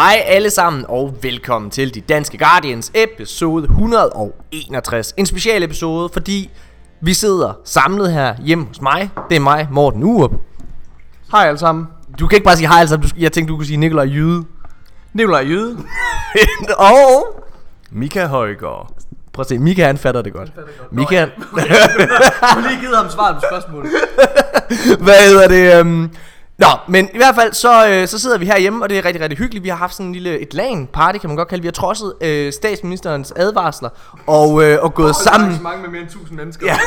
Hej alle sammen og velkommen til De Danske Guardians episode 161. En special episode, fordi vi sidder samlet her hjemme hos mig. Det er mig, Morten Urup. Hej alle sammen. Du kan ikke bare sige hej alle sammen. Du- Jeg tænkte, du kunne sige Nikolaj Jyde. Nikolaj Jyde. og... Mika Højgaard. Prøv at se, Mika han fatter det godt. Mika, han, Du har lige givet ham svaret på spørgsmålet. hvad hedder det? Um... Nå, men i hvert fald så, øh, så sidder vi herhjemme, og det er rigtig, rigtig hyggeligt. Vi har haft sådan en lille et LAN party, kan man godt kalde det. Vi har trodset øh, statsministerens advarsler og, øh, og gået sammen. mange med mere end 1000 mennesker. Ja.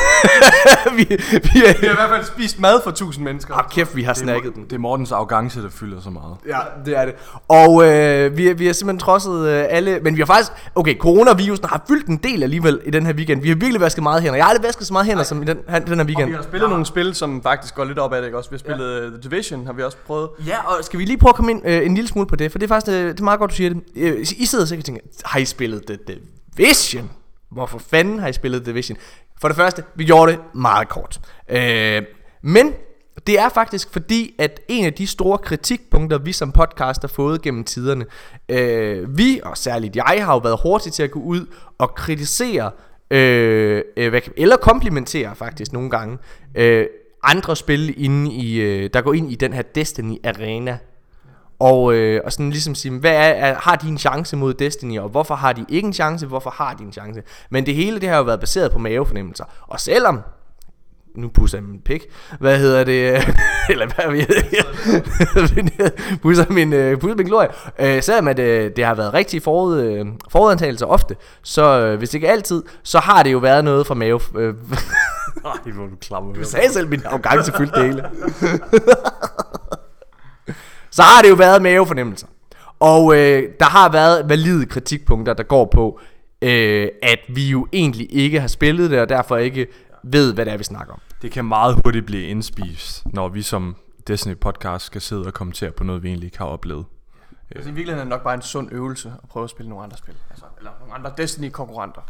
Ja. vi, vi, Vi har i hvert fald spist mad for 1000 mennesker. oh, kæft, vi har snakket den. Det er Mortens arrogance, der fylder så meget. Ja, det er det. Og øh, vi, vi har simpelthen trodset øh, alle, men vi har faktisk, okay, coronavirusen har fyldt en del alligevel i den her weekend. Vi har virkelig vasket meget hænder. Jeg har aldrig vasket så meget hænder som i den, den her Og weekend. vi har spillet nogle spil, som faktisk går lidt op ad det, ikke også? Vi har spillet ja. The Division, har vi også prøvet. Ja, og skal vi lige prøve at komme ind øh, en lille smule på det, for det er faktisk øh, det er meget godt, du siger det. Øh, I sidder sikkert og tænker, har I spillet The Division? Hvorfor fanden har I spillet The Division? For det første, vi gjorde det meget kort. Øh, men det er faktisk fordi, at en af de store kritikpunkter, vi som podcast har fået gennem tiderne, øh, vi, og særligt jeg, har jo været hurtige til at gå ud og kritisere, øh, øh eller komplimentere faktisk nogle gange, øh, andre spil, inde i, øh, der går ind i den her Destiny Arena. Og, øh, og sådan ligesom sige, hvad er, er, har de en chance mod Destiny, og hvorfor har de ikke en chance, hvorfor har de en chance? Men det hele det har jo været baseret på mavefornemmelser. Og selvom, nu pusser jeg min pik, hvad hedder det, eller hvad ved jeg, pusser min, øh, pusser min glorie. Øh, selvom at, øh, det har været rigtig forud, øh, forudantagelser ofte, så øh, hvis ikke altid, så har det jo været noget fra mave... Øh, Ej, hvor du klammer. du sagde selv, min arrogance fyldte det hele. så har det jo været mavefornemmelser. Og øh, der har været valide kritikpunkter, der går på, øh, at vi jo egentlig ikke har spillet det, og derfor ikke ved, hvad det er, vi snakker om. Det kan meget hurtigt blive indspist, når vi som Destiny podcast skal sidde og kommentere på noget, vi egentlig ikke har oplevet. Altså, I virkeligheden er det nok bare en sund øvelse at prøve at spille nogle andre spil. Altså, eller nogle andre Destiny-konkurrenter.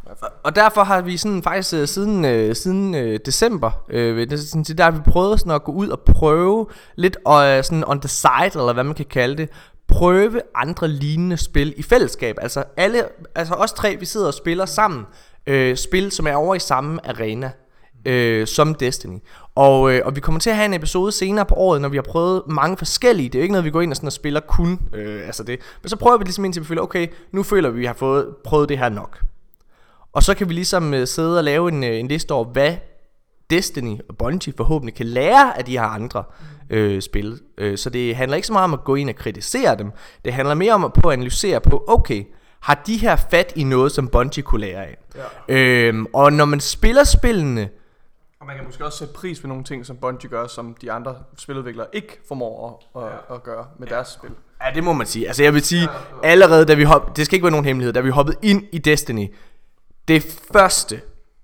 Og derfor har vi sådan faktisk øh, siden, øh, siden øh, december, øh, det, er sådan, så der har vi prøvet sådan at gå ud og prøve lidt øh, sådan on the side, eller hvad man kan kalde det, prøve andre lignende spil i fællesskab. Altså alle, altså os tre, vi sidder og spiller sammen, øh, spil som er over i samme arena. Øh, som Destiny og, øh, og vi kommer til at have en episode senere på året Når vi har prøvet mange forskellige Det er jo ikke noget vi går ind og, sådan og spiller kun øh, Altså det Men så prøver vi ligesom indtil vi føler Okay nu føler vi at vi har fået, prøvet det her nok og så kan vi ligesom øh, sidde og lave en, øh, en liste over, hvad Destiny og Bungie forhåbentlig kan lære af de her andre øh, spil. Øh, så det handler ikke så meget om at gå ind og kritisere dem. Det handler mere om at på at analysere på, okay, har de her fat i noget, som Bungie kunne lære af? Ja. Øhm, og når man spiller spillene, Og man kan måske også sætte pris på nogle ting, som Bungie gør, som de andre spiludviklere ikke formår at, at, at gøre med deres spil. Ja, det må man sige. Altså jeg vil sige, allerede da vi hop, det skal ikke være nogen hemmelighed, da vi hoppede ind i Destiny, det første,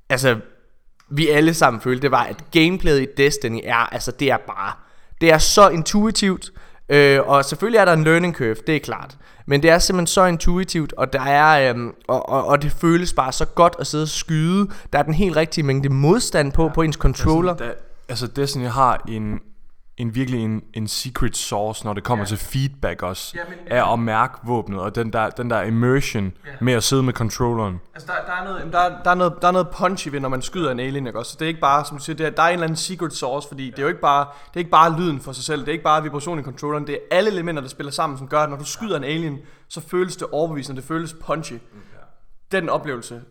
altså vi alle sammen følte, det var, at gameplayet i Destiny er, altså det er bare, det er så intuitivt, øh, og selvfølgelig er der en learning curve, det er klart, men det er simpelthen så intuitivt, og der er, øhm, og, og, og det føles bare så godt at sidde og skyde, der er den helt rigtige mængde modstand på, ja, på ens controller. Da, altså Destiny har en, en virkelig en, en secret source, når det kommer ja. til feedback også, Ja, men- af at mærke våbnet, og den der, den der immersion ja. med at sidde med controlleren. Altså, der, der, er noget, der, er- der, er noget, der er noget punchy ved, når man skyder en alien, ikke også? Så det er ikke bare, som du siger, det er, der er en eller anden secret source, fordi det er jo ikke bare, det er ikke bare lyden for sig selv, det er ikke bare vibrationen i controlleren, det er alle elementer, der spiller sammen, som gør, at når du skyder en alien, så føles det overbevisende, det føles punchy. Den oplevelse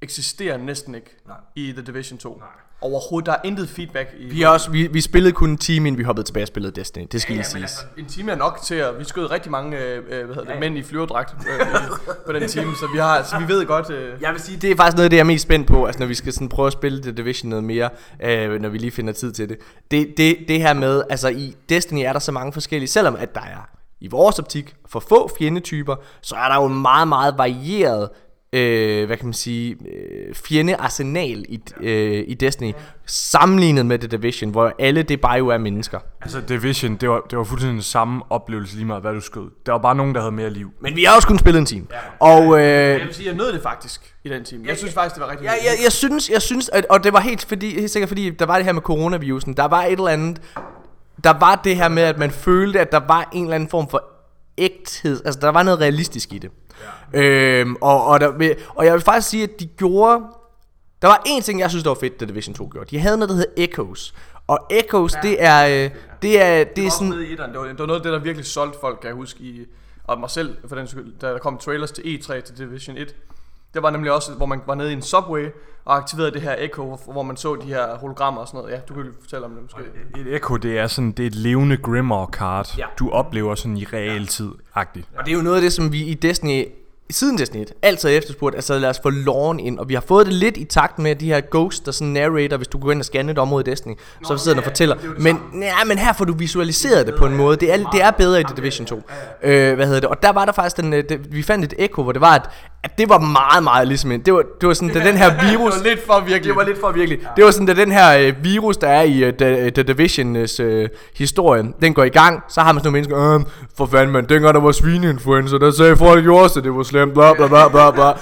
eksisterer næsten ikke Nej. i The Division 2. Nej. Overhovedet, der er intet feedback i... Vi, også, vi, vi spillede kun en time, inden vi hoppede tilbage og spillede Destiny, det skal Ja, lige men siges. altså, en time er nok til at... Vi skød rigtig mange øh, øh, hvad hedder det, mænd i flyverdragt øh, på den time, så vi, har, så vi ved godt... Øh, Jeg vil sige, det er faktisk noget af det, jeg er mest spændt på, altså når vi skal sådan prøve at spille The Division noget mere, øh, når vi lige finder tid til det. Det, det. det her med, altså i Destiny er der så mange forskellige, selvom at der er i vores optik for få fjendetyper, så er der jo en meget, meget varieret øh, hvad kan man sige, øh, fjendearsenal i, øh, i Destiny, sammenlignet med The Division, hvor alle det bare jo er mennesker. Altså Division, det var, det var fuldstændig den samme oplevelse lige meget, hvad du skød. Der var bare nogen, der havde mere liv. Men vi har også kun spillet en time. Og, øh, jeg vil sige, jeg nød det faktisk i den time. Jeg synes faktisk, det var rigtig Ja, jeg, jeg synes, jeg synes, at, og det var helt, fordi, helt sikkert fordi, der var det her med coronavirusen, der var et eller andet, der var det her med, at man følte, at der var en eller anden form for ægthed, altså der var noget realistisk i det. Ja. Øhm, og, og, der, og jeg vil faktisk sige, at de gjorde, der var en ting, jeg synes, der var fedt, da Division 2 gjorde. De havde noget, der hed Echoes. Og Echoes, ja, det er, øh, det er, det er sådan... I etteren. det, var, det var noget af det, der virkelig solgte folk, kan jeg huske, i, og mig selv, for den skyld, da der kom trailers til E3 til Division 1. Det var nemlig også, hvor man var nede i en subway og aktiverede det her Echo, hvor man så de her hologrammer og sådan noget. Ja, du kan jo fortælle om det måske. Et Echo, det er sådan, det er et levende Grimoire card, ja. du oplever sådan i realtid-agtigt. Og det er jo noget af det, som vi i Destiny siden Destiny 1 altid har efterspurgt, altså lad os få loven ind, og vi har fået det lidt i takt med de her ghosts, der sådan narrator, hvis du går ind og scanner et område i Destiny, Nå, så sidder ja, og fortæller. Det det men, ja, men her får du visualiseret det på en måde, det er, det er bedre i The Division 2. Øh, hvad hedder det? Og der var der faktisk den, det, vi fandt et echo, hvor det var, at, at det var meget, meget ligesom en, det var, det var sådan, da den her virus... det var lidt for virkelig. Det var lidt for virkelig. Ja. Det var sådan, da den her uh, virus, der er i uh, The, The Division's uh, historie, den går i gang, så har man sådan nogle mennesker, øh, for fanden man, dengang der var svineinfluenza, der sagde folk jo også, at det var slemt, bla bla bla bla bla. ja,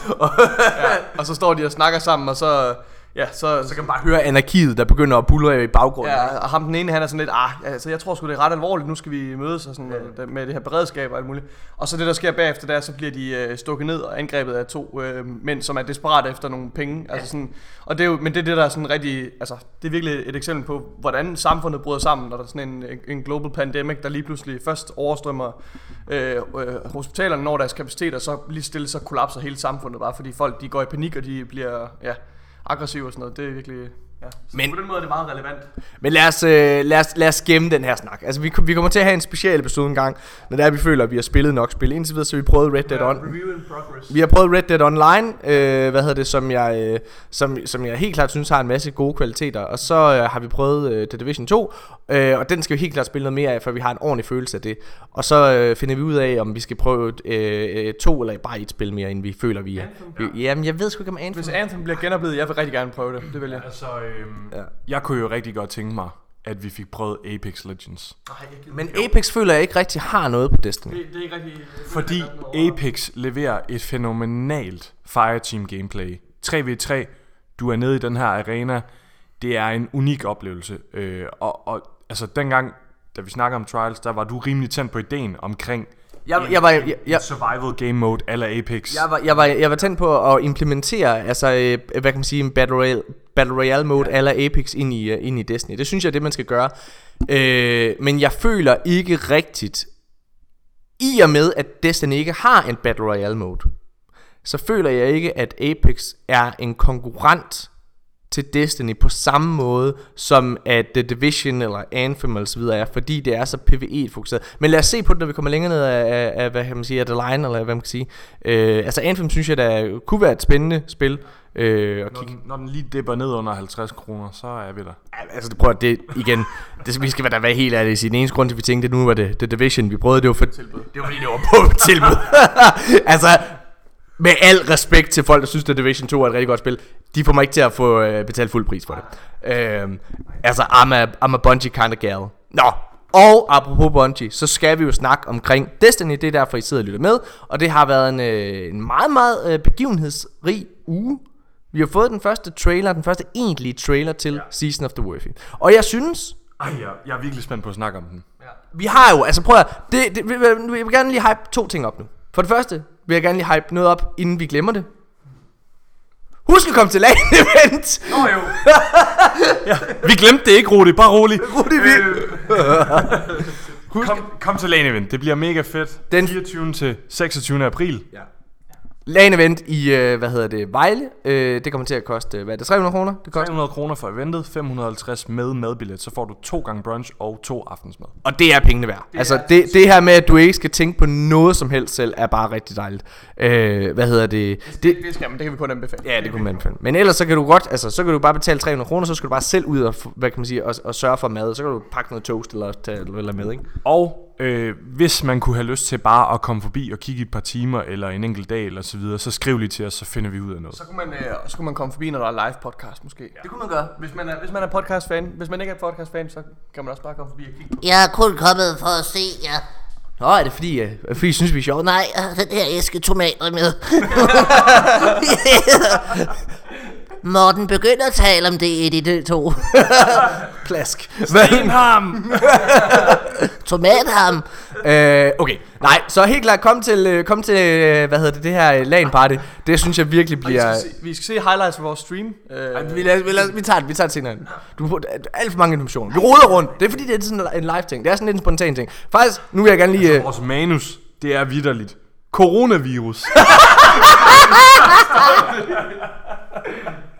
og så står de og snakker sammen, og så Ja, så, så kan man bare høre anarkiet, der begynder at bulle i baggrunden. Ja, og ham den ene, han er sådan lidt, ah, altså, jeg tror sgu, det er ret alvorligt, nu skal vi mødes og sådan, ja. med det her beredskab og alt muligt. Og så det, der sker bagefter, der så bliver de øh, stukket ned og angrebet af to øh, mænd, som er desperate efter nogle penge. Ja. Altså sådan, og det er jo, men det er det, der er sådan rigtig, altså, det er virkelig et eksempel på, hvordan samfundet bryder sammen, når der er sådan en, en global pandemic, der lige pludselig først overstrømmer øh, øh, hospitalerne, når deres kapacitet, og så lige stille så kollapser hele samfundet, bare fordi folk de går i panik, og de bliver, ja, aggressiv og sådan noget. Det er virkelig... Ja. Så men, på den måde er det meget relevant. Men lad os, øh, lad os, lad os gemme den her snak. Altså, vi, vi kommer til at have en special episode en gang, når det er, vi føler, at vi har spillet nok spil. Indtil videre, så vi prøvet Red Dead On. Vi har prøvet Red Dead Online, øh, hvad hedder det, som jeg, øh, som, som jeg helt klart synes har en masse gode kvaliteter. Og så øh, har vi prøvet øh, The Division 2, øh, og den skal vi helt klart spille noget mere af, for vi har en ordentlig følelse af det. Og så øh, finder vi ud af, om vi skal prøve øh, øh to eller bare et spil mere, end vi føler, vi er. Vi, jamen, jeg ved sgu ikke om Anthem. Hvis Anthem bliver genoplevet, jeg vil rigtig gerne prøve det. Det vil jeg. Altså, øh, ja. Jeg kunne jo rigtig godt tænke mig, at vi fik prøvet Apex Legends. Men Apex føler jeg ikke rigtig har noget på Destiny. Det, det er ikke rigtig... Fordi Apex leverer et fænomenalt Fireteam gameplay. 3v3, du er nede i den her arena. Det er en unik oplevelse. Øh, og, og altså dengang, da vi snakker om Trials, der var du rimelig tændt på ideen omkring jeg, jeg var, jeg, jeg, survival game mode eller Apex. Jeg var, jeg var, jeg var tændt på at implementere, altså, øh, hvad kan man sige, en Battle Royale, Battle Royale mode ja. eller Apex ind i, uh, ind i Destiny. Det synes jeg er det, man skal gøre. Øh, men jeg føler ikke rigtigt, i og med at Destiny ikke har en Battle Royale mode, så føler jeg ikke, at Apex er en konkurrent til Destiny på samme måde som at The Division eller Anthem eller så videre er, fordi det er så PvE fokuseret. Men lad os se på det, når vi kommer længere ned af, af, af hvad kan man sige, af The Line, eller hvad man kan sige. Øh, altså Anthem synes jeg, der kunne være et spændende spil. Øh, og når, den, når den lige dipper ned under 50 kroner, så er vi der. Altså, det prøver det igen. Det, vi skal da være helt ærlige. Den eneste grund til, at vi tænkte, at nu var det The Division, vi prøvede, det var for... Tilbud. Det var fordi, det var på tilbud. altså, med al respekt til folk, der synes, at Division 2 er et rigtig godt spil, de får mig ikke til at få øh, betalt fuld pris for det. Øh, altså, I'm a, I'm a Bungie kind of gal. Nå, og apropos Bungie, så skal vi jo snakke omkring Destiny, det er derfor I sidder og lytter med, og det har været en, øh, en meget, meget øh, begivenhedsrig uge. Vi har fået den første trailer, den første egentlige trailer til ja. Season of the Worthy. Og jeg synes... Ej, jeg, jeg er virkelig spændt på at snakke om den. Ja. Vi har jo, altså prøv at, det, det, vi, vi vil gerne lige hype to ting op nu. For det første vil jeg gerne lige hype noget op, inden vi glemmer det. Husk at komme til LAN event. Nå oh, jo. ja, vi glemte det ikke, Rudi. Bare rolig. Rudi, vi... Husk. Kom, kom til LAN event. Det bliver mega fedt. Den 24. til 26. april. Ja. LAN event i, øh, hvad hedder det, Vejle. Øh, det kommer til at koste, hvad er det, 300 kroner? Det koster. 300 kroner for eventet, 550 med madbillet, så får du to gange brunch og to aftensmad. Og det er pengene værd. Det altså det, det her med, at du ikke skal tænke på noget som helst selv, er bare rigtig dejligt. Øh, hvad hedder det? Det, det, det skal man, det kan vi kun anbefale. Ja, det, det kunne man anbefale. Men ellers så kan du godt, altså så kan du bare betale 300 kroner, så skal du bare selv ud og, hvad kan man sige, og, og sørge for mad. Så kan du pakke noget toast eller, eller med, ikke? Og øh, hvis man kunne have lyst til bare at komme forbi og kigge et par timer eller en enkelt dag eller så videre, så skriv lige til os, så finder vi ud af noget. Så kunne man, øh, så kunne man komme forbi, når der er live podcast måske. Ja. Det kunne man gøre. Hvis man er, hvis man er podcast fan, hvis man ikke er podcast fan, så kan man også bare komme forbi og kigge på. Jeg er kun kommet for at se jer. Nå, er det fordi, uh, fordi I synes, vi er sjovt? Nej, den her æske tomater med. Morten begynder at tale om det i de to. Plask. Stenham! Tomatham. Øh, okay, nej, så helt klart, kom til, øh, kom til øh, hvad hedder det, det her øh, LAN party. Det synes jeg virkelig Vi bliver... skal, se, vi skal se highlights fra vores stream. Øh, Ej, vi, lader, vi, lader, vi tager det, vi tager det senere. Du får alt for mange informationer. Vi roder rundt. Det er fordi, det er sådan en live ting. Det er sådan lidt en spontan ting. Faktisk, nu vil jeg gerne lige... Øh, Vores manus, det er vidderligt. Coronavirus.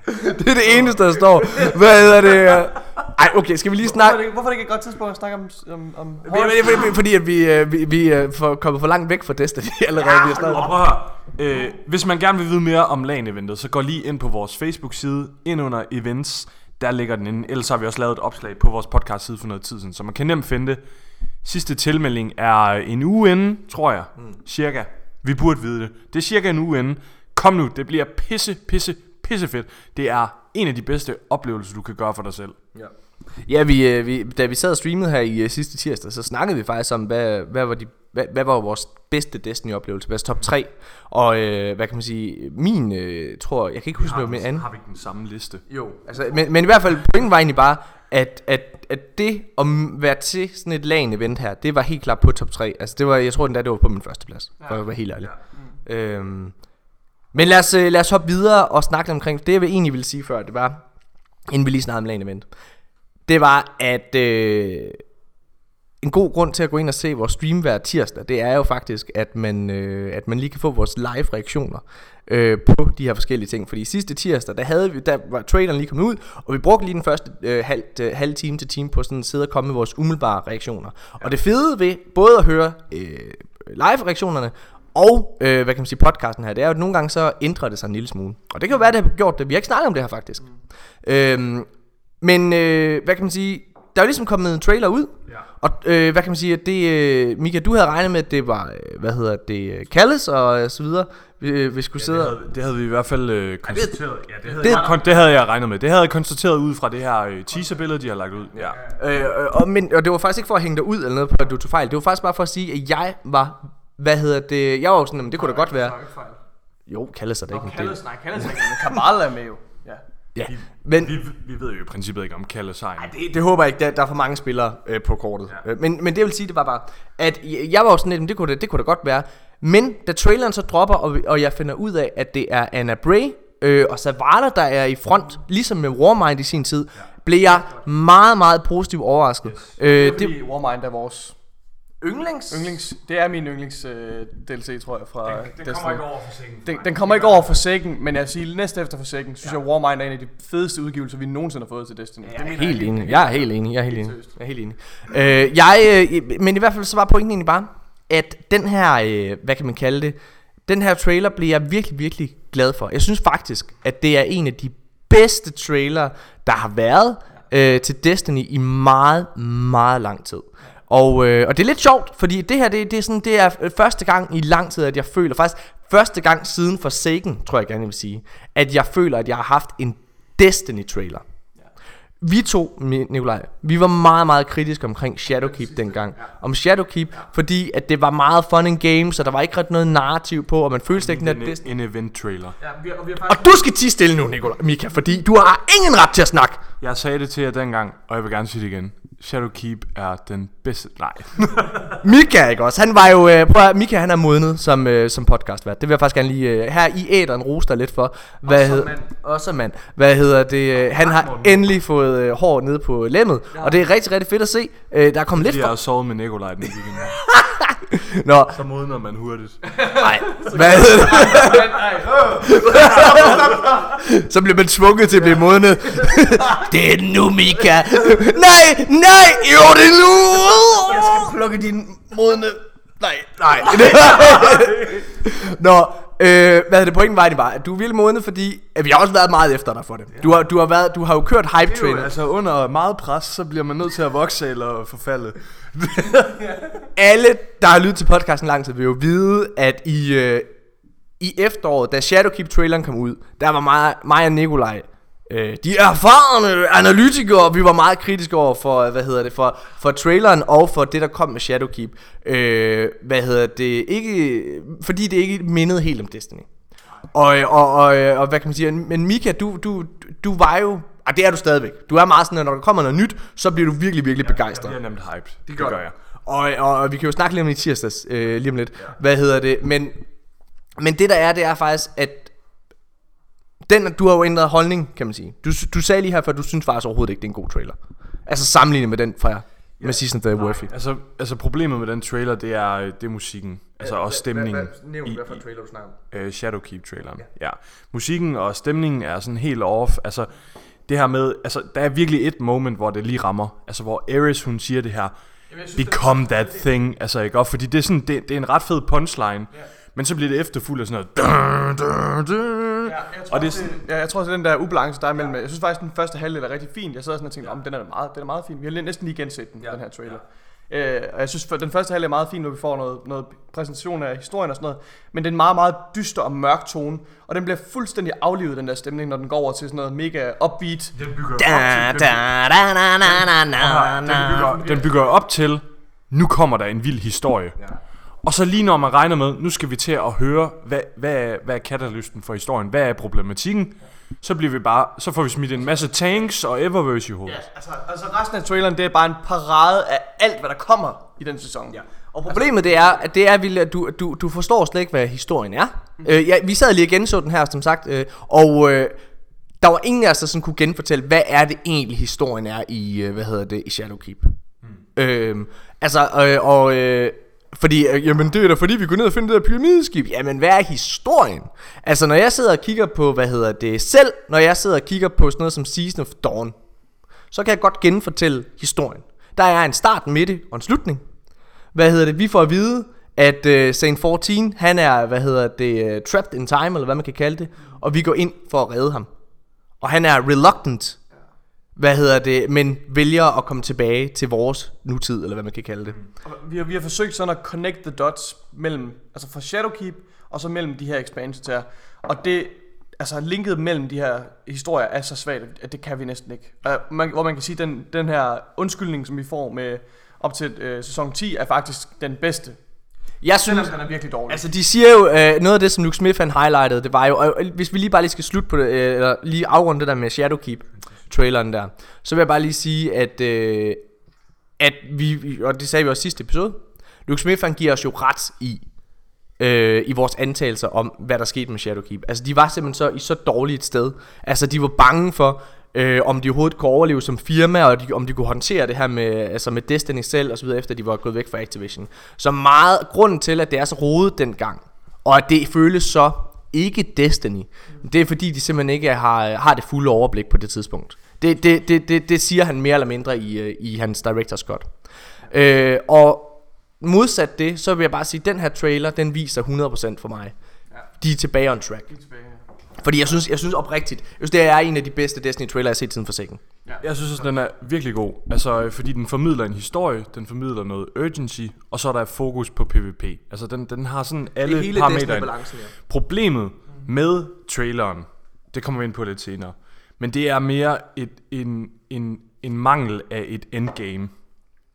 det er det eneste, der står. Hvad hedder det? øh? Ej, okay, skal vi lige hvorfor, snakke... er det, hvorfor er det ikke et godt tidspunkt at snakke om, om, om Fordi, fordi, fordi at vi, øh, vi, vi er for, kommet for langt væk fra Destiny allerede. vi har snakket. Og prøv at øh, hvis man gerne vil vide mere om LAN-eventet, så gå lige ind på vores Facebook-side, ind under events, der ligger den inde. Ellers har vi også lavet et opslag på vores podcast-side for noget tid siden, så man kan nemt finde det. Sidste tilmelding er en uge inden, tror jeg, mm. cirka. Vi burde vide det. Det er cirka en uge inden. Kom nu, det bliver pisse, pisse, pisse fedt. Det er en af de bedste oplevelser, du kan gøre for dig selv. Ja, vi, øh, vi, da vi sad og streamede her i uh, sidste tirsdag, så snakkede vi faktisk om, hvad, hvad, var, de, hvad, hvad var vores bedste Destiny-oplevelse, vores top 3. Og øh, hvad kan man sige, min, øh, tror, jeg kan ikke huske, hvad min anden. Har vi ikke den samme liste? Jo, altså, men, men i hvert fald, pointen var egentlig bare, at, at, at det at være til sådan et LAN-event her, det var helt klart på top 3. Altså, det var, jeg tror den der, det var på min første plads, for at være helt ærlig. Ja. Øhm, men lad os, øh, lad os hoppe videre og snakke omkring, det jeg egentlig ville sige før, det var, inden vi lige snakkede om Lane Event. det var, at øh, en god grund til at gå ind og se vores stream hver tirsdag, det er jo faktisk, at man, øh, at man lige kan få vores live reaktioner øh, på de her forskellige ting. Fordi sidste tirsdag, der, havde vi, der var traileren lige kommet ud, og vi brugte lige den første øh, halv, øh, halv time til time på sådan at sidde og komme med vores umiddelbare reaktioner. Ja. Og det fede ved både at høre øh, live-reaktionerne, og øh, hvad kan man sige, podcasten her, det er jo, at nogle gange så ændrer det sig en lille smule. Og det kan jo være, det har gjort det. Vi har ikke snakket om det her faktisk. Mm. Øhm, men øh, hvad kan man sige, der er jo ligesom kommet en trailer ud, Ja. og øh, hvad kan man sige, at det, øh, Mika, du havde regnet med, at det var, øh, hvad hedder det, øh, Kalles og øh, så videre, vi, vi skulle Ja, sidde det, havde, det havde vi i hvert fald øh, konstateret. Ja, det havde, det- det, jeg, det havde jeg regnet med. Det havde jeg konstateret ud fra det her øh, teaserbillede, de har lagt ud. Ja. Øh, og, men, og det var faktisk ikke for at hænge dig ud eller noget på, at du tog fejl. Det var faktisk bare for at sige, at jeg var, hvad hedder det, jeg var jo sådan, jamen, det kunne da godt være. Jo, Kalles er det ikke en del. Kalles, nej, Kalles er ikke med. Kabal er med jo. Ja. Ja, men... Vi, vi ved jo i princippet ikke om Kalle Sein. Det, det håber jeg ikke, der, der er for mange spillere øh, på kortet. Ja. Men, men det vil sige, det var bare, at jeg, jeg var jo sådan lidt, "Men det kunne, det, det kunne da godt være. Men da traileren så dropper, og, vi- og jeg finder ud af, at det er Anna Bray øh, og Zavala, der er i front, ligesom med Warmind i sin tid, ja. blev jeg meget, meget positivt overrasket. Yes. Øh, Det er det, fordi Warmind er vores yndlings? yndlings... Det er min yndlings øh, DLC, tror jeg, fra Destiny. over for sengen. Den, den kommer ikke over for Forsaken, men jeg vil sige, næste efter Forsaken, synes ja. jeg, Warmind er en af de fedeste udgivelser, vi nogensinde har fået til Destiny. Jeg er helt enig. Jeg er helt enig. Jeg er helt enig. Jeg er helt enig. Øh, jeg, øh, men i hvert fald så var pointen egentlig bare, at den her, øh, hvad kan man kalde det, den her trailer blev jeg virkelig, virkelig glad for. Jeg synes faktisk, at det er en af de bedste trailer, der har været øh, til Destiny i meget, meget lang tid. Og, øh, og det er lidt sjovt, fordi det her, det, det, er sådan, det er øh, første gang i lang tid, at jeg føler, faktisk første gang siden Forsaken, tror jeg gerne, jeg vil sige, at jeg føler, at jeg har haft en Destiny-trailer. Vi to, Nikolaj, vi var meget, meget kritiske omkring Shadowkeep dengang. Om Shadowkeep, fordi at det var meget fun and games, og der var ikke ret noget narrativ på, og man følte ikke, at En, Destiny... en event trailer. Ja, vi har, vi har Og du skal tige stille nu, Nikolaj, Mika, fordi du har ingen ret til at snakke. Jeg sagde det til jer dengang, og jeg vil gerne sige det igen. Shadowkeep er den bedste... Nej. Mika, ikke også? Han var jo... Øh, prøv at, Mika, han er modnet som, øh, som podcastvært. Det vil jeg faktisk gerne lige... Øh, her i æderen rose dig lidt for. Hvad Også hed- mand. Også mand. Hvad hedder det? Øh, han har endelig fået øh, hår nede på lemmet. Og det er rigtig, rigtig fedt at se. Øh, der er kommet lidt jeg har sovet med Nikolaj den weekend. Nå, Så modner man hurtigt. nej. Hvad? Så bliver man tvunget til at blive modnet. det er nu, Mika. nej, nej, jo, det er nu. Jeg skal plukke din modne... Nej, nej. Nå, øh, hvad er det pointen var egentlig bare, at du er virkelig modnet, fordi at vi har også været meget efter dig for det. Du har, du har, været, du har jo kørt hype Det er jo, trainer. altså under meget pres, så bliver man nødt til at vokse eller forfalde. Alle, der har lyttet til podcasten lang tid, vil jo vide, at i, øh, i efteråret, da Shadowkeep-traileren kom ud, der var mig, mig og Nikolaj, øh, de erfarne analytikere, vi var meget kritiske over for, hvad hedder det, for, for traileren og for det, der kom med Shadowkeep. Øh, hvad hedder det, ikke, fordi det ikke mindede helt om Destiny. Og, øh, og, og, øh, og hvad kan man sige, men Mika, du, du, du var jo, og det er du stadigvæk. Du er meget sådan, at når der kommer noget nyt, så bliver du virkelig, virkelig begejstret. Jeg bliver nemt hyped. Det gør, det gør jeg. Og, og, og vi kan jo snakke lidt om det i tirsdags, øh, lige om lidt. Ja. Hvad hedder det? Men, men det der er, det er faktisk, at den, du har jo ændret holdning, kan man sige. Du, du sagde lige her, for du synes faktisk overhovedet ikke, det er en god trailer. Altså sammenlignet med den fra med Season of the Worthy. Altså, altså problemet med den trailer, det er, det er musikken. Altså også stemningen. Nævn, i- hvad for trailer du snakker om. øh, Shadowkeep-traileren. Ja. ja. Musikken og stemningen er sådan helt off. Altså, det her med, altså, der er virkelig et moment, hvor det lige rammer. Altså, hvor Ares, hun siger det her, become that thing. Altså, ikke? Og fordi det er, sådan, det, det er en ret fed punchline. Men så bliver det efterfuldt af sådan noget. Dun, dun, dun. Ja, jeg tror, Og det er sådan- det, ja, jeg tror også, den der ubalance, der er mellem... Jeg synes faktisk, den første halvdel er rigtig fin. Jeg sad sådan og tænkte, om den er meget, den er meget fin. Vi har næsten lige genset den, ja. den her trailer. Øh, og jeg synes, for den første halvdel er meget fin, når vi får noget, noget præsentation af historien og sådan noget. Men det er en meget, meget dyster og mørk tone. Og den bliver fuldstændig aflivet, den der stemning, når den går over til sådan noget mega upbeat. Den bygger Da, op til, da, da, den bygger op til, nu kommer der en vild historie. Ja. Og så lige når man regner med, nu skal vi til at høre, hvad, hvad, er, hvad er katalysten for historien, hvad er problematikken, så bliver vi bare, så får vi smidt en masse tanks og Eververse i hovedet. Altså, altså resten af traileren, det er bare en parade af alt, hvad der kommer i den sæson. Ja. Og problemet det er, at det er, Ville, at du, du, du forstår slet ikke, hvad historien er. Mm. Øh, ja, vi sad lige og genså den her, som sagt, øh, og øh, der var ingen af os, der sådan kunne genfortælle, hvad er det egentlig historien er i, øh, hvad hedder det, i Shadowkeep. Mm. Øh, altså, øh, og... Øh, fordi, øh, jamen det er da fordi, vi går ned og finder det der pyramideskib. Jamen, hvad er historien? Altså, når jeg sidder og kigger på, hvad hedder det, selv når jeg sidder og kigger på sådan noget som Season of Dawn, så kan jeg godt genfortælle historien. Der er en start, midte og en slutning. Hvad hedder det? Vi får at vide, at uh, Saint 14, han er, hvad hedder det, uh, trapped in time, eller hvad man kan kalde det, og vi går ind for at redde ham. Og han er reluctant, hvad hedder det, men vælger at komme tilbage til vores nutid, eller hvad man kan kalde det. Og Vi har, vi har forsøgt sådan at connect the dots mellem, altså fra Shadowkeep, og så mellem de her expansions her. Og det, altså linket mellem de her historier er så svagt, at det kan vi næsten ikke. Man, hvor man kan sige, den, den her undskyldning, som vi får med op til øh, sæson 10, er faktisk den bedste. Jeg synes, Selvom den er virkelig dårlig. Altså de siger jo, øh, noget af det som Luke Smith han highlightede, det var jo, og hvis vi lige bare lige skal slutte på det, øh, eller lige afrunde det der med Shadowkeep traileren der, så vil jeg bare lige sige, at, øh, at vi, og det sagde vi også sidste episode, Luke Smith han giver os jo ret i, øh, i vores antagelser om, hvad der skete med Shadowkeep. Altså de var simpelthen så i så dårligt et sted. Altså de var bange for, øh, om de overhovedet kunne overleve som firma, og de, om de kunne håndtere det her med, altså med Destiny selv og så videre, efter de var gået væk fra Activision. Så meget grunden til, at det er så rodet dengang, og at det føles så ikke Destiny, det er fordi, de simpelthen ikke har, har det fulde overblik på det tidspunkt. Det, det, det, det, det siger han mere eller mindre i, øh, i hans director's cut. Øh, og modsat det, så vil jeg bare sige, at den her trailer, den viser 100% for mig. De er tilbage on track. Fordi jeg synes, jeg synes oprigtigt, jeg synes, det er en af de bedste Destiny trailer, jeg har set siden Forsaken. Jeg synes også, den er virkelig god. Altså, øh, fordi den formidler en historie, den formidler noget urgency, og så er der fokus på PvP. Altså, den, den har sådan alle parametre. ind. ja. Problemet med traileren, det kommer vi ind på lidt senere, men det er mere et, en, en, en mangel af et endgame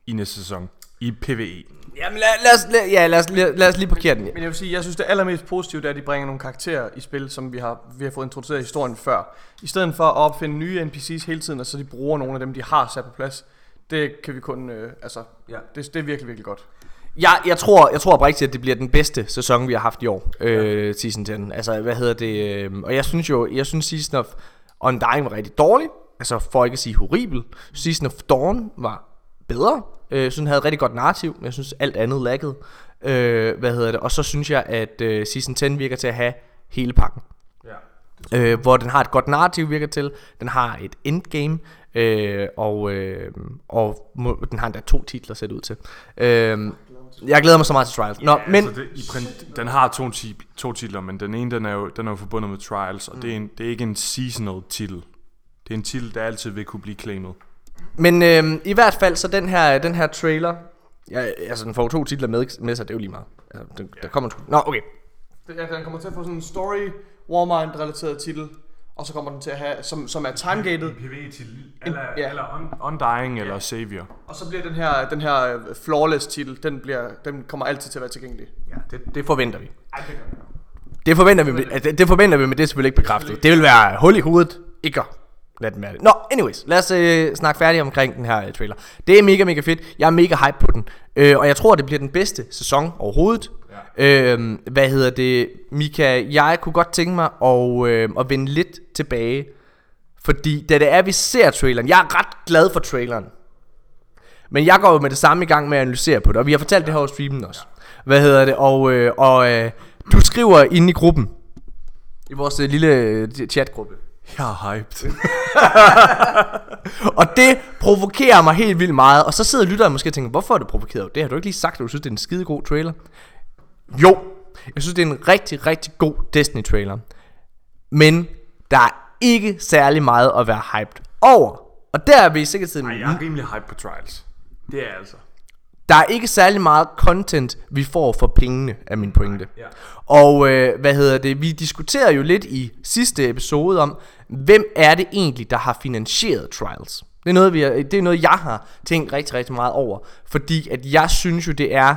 i næste sæson i PvE. Jamen lad, lad, os, lad, ja, lad, os, lad, lad os lige parkere den. Men jeg vil sige, jeg synes det allermest positive, er, at de bringer nogle karakterer i spil, som vi har, vi har fået introduceret i historien før. I stedet for at opfinde nye NPC's hele tiden, og så de bruger nogle af dem, de har sat på plads. Det kan vi kun, øh, altså, Ja. det, det er virkelig, virkelig godt. Jeg, jeg tror, jeg tror oprigtigt, at det bliver den bedste sæson, vi har haft i år, øh, season 10. Altså, hvad hedder det? Øh, og jeg synes jo, jeg synes season of Undying var rigtig dårlig. Altså, for ikke at sige horribel. Season of Dawn var bedre. Øh, jeg synes, den havde et rigtig godt narrativ, men jeg synes, alt andet laggede. Øh, hvad hedder det? Og så synes jeg, at øh, season 10 virker til at have hele pakken. Ja. øh, hvor den har et godt narrativ virker til, den har et endgame, øh, og, øh, og må, den har endda to titler set ud til. Øh, jeg glæder mig så meget til Trials. Nå, men altså det, i print, den har to, to titler, men den ene den er jo, den er jo forbundet med Trials, og mm. det, er en, det er ikke en seasonal titel. Det er en titel, der altid vil kunne blive claimet. Men øh, i hvert fald så den her, den her trailer, ja, altså den får to titler med, med sig, det er jo lige meget. Altså, den, der kommer en, Nå, okay. Det, ja, den kommer til at få sådan en story, Warmind-relateret titel, og så kommer den til at have, som, som er timegated, PvE-titel, eller- ja. eller un, Undying, eller Savior. og så bliver den her, den her øh, flawless titel, den, bliver, den kommer altid til at være tilgængelig. Ja, det, det forventer vi. Det forventer vi, med, det, det forventer vi, men det er selvfølgelig ikke bekræftet. Det vil være hul i hovedet, ikke lad den være det. Nå, anyways, lad os øh, snakke færdigt omkring den her øh, trailer. Det er mega, mega fedt. Jeg er mega hype på den. Øh, og jeg tror, det bliver den bedste sæson overhovedet. Øh, hvad hedder det? Mika, jeg kunne godt tænke mig at, øh, at vende lidt tilbage. Fordi da det er, vi ser traileren, jeg er ret glad for traileren. Men jeg går jo med det samme i gang med at analysere på det, og vi har fortalt det her over streamen også. Hvad hedder det? Og, øh, og øh, du skriver inde i gruppen, i vores øh, lille øh, chatgruppe. Jeg er hyped. Og det provokerer mig helt vildt meget. Og så sidder lytteren måske og tænker, hvorfor er du provokeret? Det har du ikke lige sagt, at du synes, det er en skide god trailer. Jo, jeg synes, det er en rigtig, rigtig god Destiny-trailer. Men der er ikke særlig meget at være hyped over. Og der er vi sikkert tiden. Ej, jeg er rimelig hyped på Trials. Det er altså. Der er ikke særlig meget content, vi får for pengene, er min pointe. Ja. Og øh, hvad hedder det? Vi diskuterede jo lidt i sidste episode om, hvem er det egentlig, der har finansieret Trials? Det er noget, vi er, det er noget jeg har tænkt rigtig, rigtig meget over. Fordi at jeg synes jo, det er...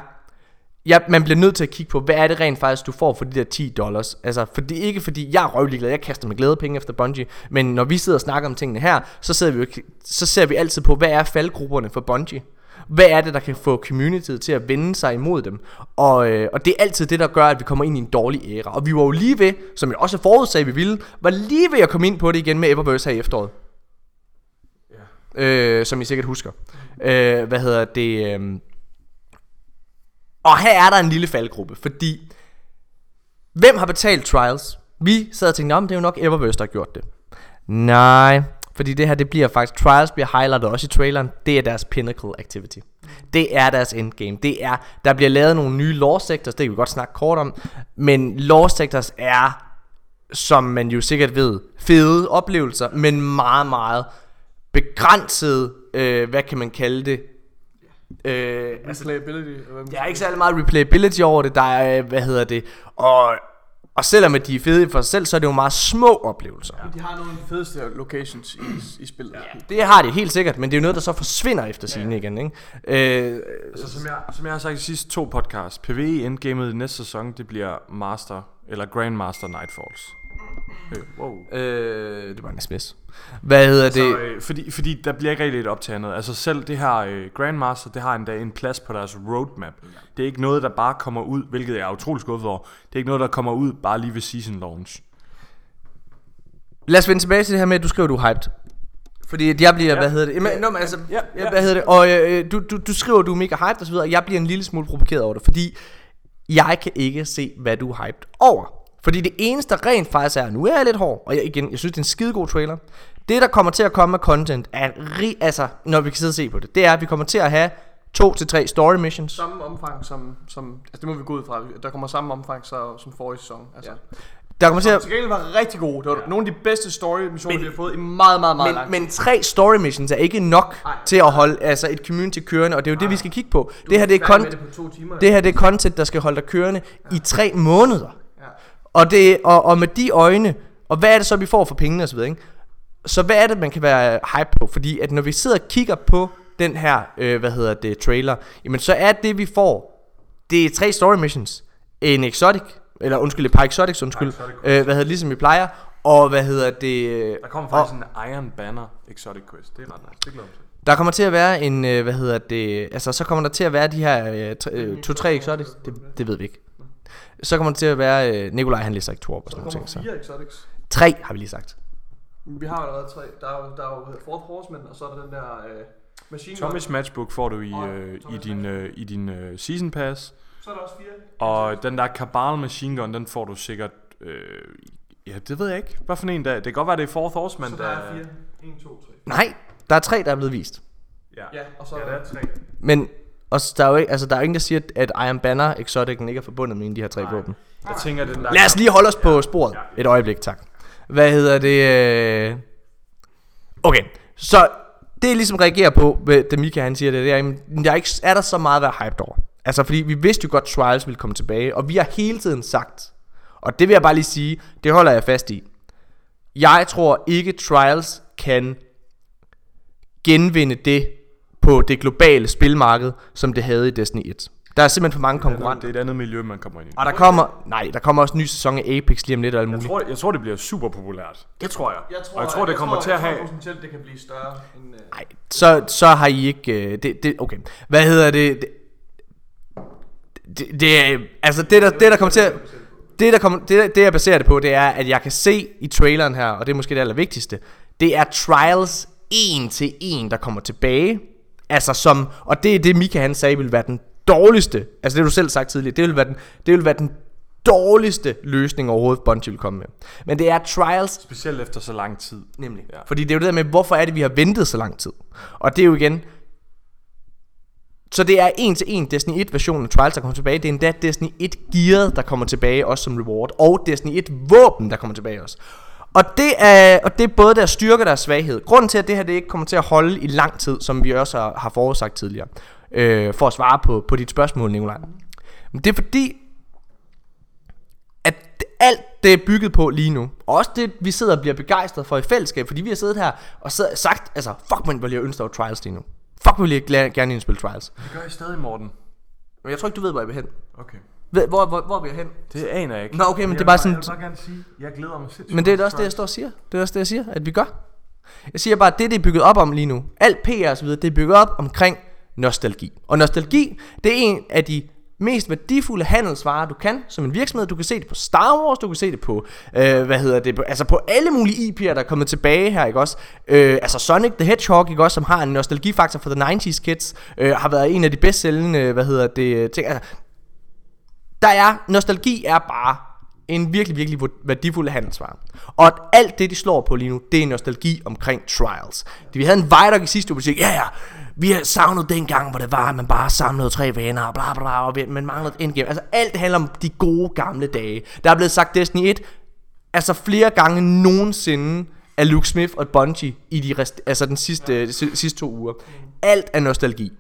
Ja, man bliver nødt til at kigge på, hvad er det rent faktisk, du får for de der 10 dollars. Altså, for det er ikke fordi, jeg er røvlig glad, jeg kaster med glæde penge efter Bungie. Men når vi sidder og snakker om tingene her, så, sidder vi jo, så ser vi altid på, hvad er faldgrupperne for Bungie? Hvad er det, der kan få communityet til at vende sig imod dem? Og, øh, og det er altid det, der gør, at vi kommer ind i en dårlig æra. Og vi var jo lige ved, som jeg også forudsagde, vi ville, var lige ved at komme ind på det igen med Eververse her i efteråret. Øh, som I sikkert husker. Øh, hvad hedder det? Øh... Og her er der en lille faldgruppe, fordi... Hvem har betalt Trials? Vi sad og tænkte, om det er jo nok Eververse, der har gjort det. Nej, fordi det her, det bliver faktisk, Trials bliver highlightet også i traileren, det er deres pinnacle activity. Det er deres endgame. Det er, der bliver lavet nogle nye law sectors, det kan vi godt snakke kort om, men law sectors er, som man jo sikkert ved, fede oplevelser, men meget, meget begrænset, øh, hvad kan man kalde det, øh, altså, Replayability. man der er ikke særlig meget replayability over det, der er, øh, hvad hedder det, og, og selvom de er fede for sig selv, så er det jo meget små oplevelser. Ja. De har nogle af de fedeste locations i, i spillet. Ja. Det har de helt sikkert, men det er jo noget, der så forsvinder efter sine igen, ikke? Øh, Altså, som, jeg, som jeg har sagt i de sidste to podcasts, PvE endgamet i næste sæson, det bliver Master, eller Grandmaster Nightfalls. Øh, wow. øh, det var en sms. Hvad hedder det? Så, øh, fordi, fordi der bliver ikke rigtig et op til andet. Altså selv det her øh, Grandmaster, det har endda en plads på deres roadmap. Det er ikke noget, der bare kommer ud, hvilket jeg er utrolig skuffet over. Det er ikke noget, der kommer ud bare lige ved season launch. Lad os vende tilbage til det her med, at du skriver, du er hyped. Fordi at jeg bliver, ja. hvad hedder det? Jamen, nå, men altså, ja, ja. hvad hedder det? Og øh, du, du, du skriver, du er mega hyped og så videre, og jeg bliver en lille smule provokeret over det, fordi jeg kan ikke se, hvad du er hyped over. Fordi det eneste, der rent faktisk er, nu er jeg lidt hård, og jeg, igen, jeg synes, det er en skidegod trailer. Det, der kommer til at komme med content, er rig, altså, når vi kan sidde og se på det, det er, at vi kommer til at have to til tre story missions. Samme omfang som, som, altså det må vi gå ud fra, der kommer samme omfang så, som forrige sæson. Altså. Ja. Der kommer til at, Til var rigtig gode. Det var ja. nogle af de bedste story missioner, vi har fået i meget, meget, meget lang men, men tre story missions er ikke nok Nej. til at holde altså et community kørende, og det er jo det, vi skal kigge på. Det her, det er, kon- det timer. det her det er content, der skal holde dig kørende i tre måneder. Og, det, og, og med de øjne, og hvad er det så, vi får for pengene osv., ikke? Så hvad er det, man kan være hype på? Fordi at når vi sidder og kigger på den her, øh, hvad hedder det, trailer, jamen så er det, vi får, det er tre story missions. En exotic, eller undskyld, et par exotics, undskyld, exotic øh, hvad hedder det, ligesom vi plejer, og hvad hedder det... Der kommer og- faktisk en Iron Banner Exotic Quest. Det er ret nice. Det glæder mig til. Der kommer til at være en, øh, hvad hedder det, altså så kommer der til at være de her øh, tre- øh, to-tre exotics, det, det ved vi ikke. Så kommer der til at være, øh, Nikolaj han læser ikke to op og Der sådan nogle kommer ting. Så. fire exotics. Tre har vi lige sagt. Vi har allerede tre. Der er jo, der er jo Fourth Horseman, og så er der den der øh, Machine. Thomas Matchbook får du i, øh, i din, øh, i din øh, Season Pass. Så er der også fire. Og den der Cabal Machine Gun, den får du sikkert... Øh, ja, det ved jeg ikke. Hvad for en der? Det kan godt være, det er Fourth Horseman, Så der er fire. 1, 2, 3. Nej, der er tre, der er blevet vist. Ja, Ja, og så ja, er der der er tre. Men og der er jo ikke, altså, der er jo ingen, der siger, at Iron Banner Exoticen ikke er forbundet med en af de her tre våben. Jeg tænker, den der... Lad os lige holde os på sporet. Ja. Et øjeblik, tak. Hvad hedder det? øh? Okay, så det jeg ligesom reagerer på, hvad- da Mika han siger det, det er, jamen, der er, ikke, er der så meget at være hyped over? Altså, fordi vi vidste jo godt, at Trials ville komme tilbage, og vi har hele tiden sagt, og det vil jeg bare lige sige, det holder jeg fast i. Jeg tror ikke, Trials kan genvinde det på det globale spilmarked, som det havde i Destiny 1. Der er simpelthen for mange konkurrenter. Det er et andet miljø, man kommer ind i. Og der kommer, nej, der kommer også en ny sæson af Apex lige om lidt og alt Jeg muligt. tror, jeg tror, det bliver super populært. Det tror jeg. Jeg tror, og jeg tror, det kommer til at have... potentielt, det kan blive større end... Uh... Nej, så, så har I ikke... Øh, det, det, okay, hvad hedder det? Det, det, det er... Altså, det der, det der kommer til at... Det, der kommer, det, det jeg baserer det på, det er, at jeg kan se i traileren her, og det er måske det allervigtigste, det er Trials en til en, der kommer tilbage. Altså som, og det er det Mika han sagde, vil være den dårligste, altså det du selv sagt tidligere, det vil være den, det vil være den dårligste løsning overhovedet, Bungie vil komme med. Men det er Trials Specielt efter så lang tid. Nemlig. Ja. Ja. Fordi det er jo det der med, hvorfor er det, vi har ventet så lang tid? Og det er jo igen... Så det er en til en Destiny 1 versionen af Trials, der kommer tilbage. Det er endda Destiny 1 gearet, der kommer tilbage også som reward. Og Destiny 1 våben, der kommer tilbage også. Og det er, og det er både deres styrke og deres svaghed. Grunden til, at det her det ikke kommer til at holde i lang tid, som vi også har, har forudsagt tidligere, øh, for at svare på, på dit spørgsmål, Nikolaj. Men det er fordi, at alt det er bygget på lige nu, og også det vi sidder og bliver begejstret for i fællesskab, fordi vi har siddet her og siddet, sagt, altså fuck man, hvor jeg ønsker Trials lige nu. Fuck, vil jeg gerne indspille Trials. Det gør I stadig, Morten. Men jeg tror ikke, du ved, hvor jeg vil hen. Okay. Ved, hvor, hvor, hvor vil jeg hen? Det aner jeg ikke. Nå, okay, men jeg det er bare vil sådan- Jeg vil bare gerne sige, jeg glæder mig sindssygt. Men det er også det, jeg står og siger. Det er også det, jeg siger, at vi gør. Jeg siger bare, at det, det er bygget op om lige nu, alt PR og så videre, det er bygget op omkring nostalgi. Og nostalgi, det er en af de mest værdifulde handelsvarer, du kan som en virksomhed. Du kan se det på Star Wars, du kan se det på, øh, hvad hedder det, på, altså på alle mulige IP'er, der er kommet tilbage her, ikke også? Øh, altså Sonic the Hedgehog, ikke også, som har en nostalgifaktor for the 90s kids, øh, har været en af de bedst sælgende, hvad hedder det, ting. Altså, der er, nostalgi er bare en virkelig, virkelig værdifuld handelsvare. Og at alt det, de slår på lige nu, det er nostalgi omkring Trials. Vi havde en Vidoc i sidste uge, ja ja, vi har savnet den gang, hvor det var, at man bare samlede tre venner, og bla bla bla, og vi- man manglede et endgame. Altså alt det handler om de gode gamle dage. Der er blevet sagt Destiny 1, altså flere gange nogensinde af Luke Smith og Bungie i de rest, altså den sidste, ja. sidste to uger. Alt er nostalgi.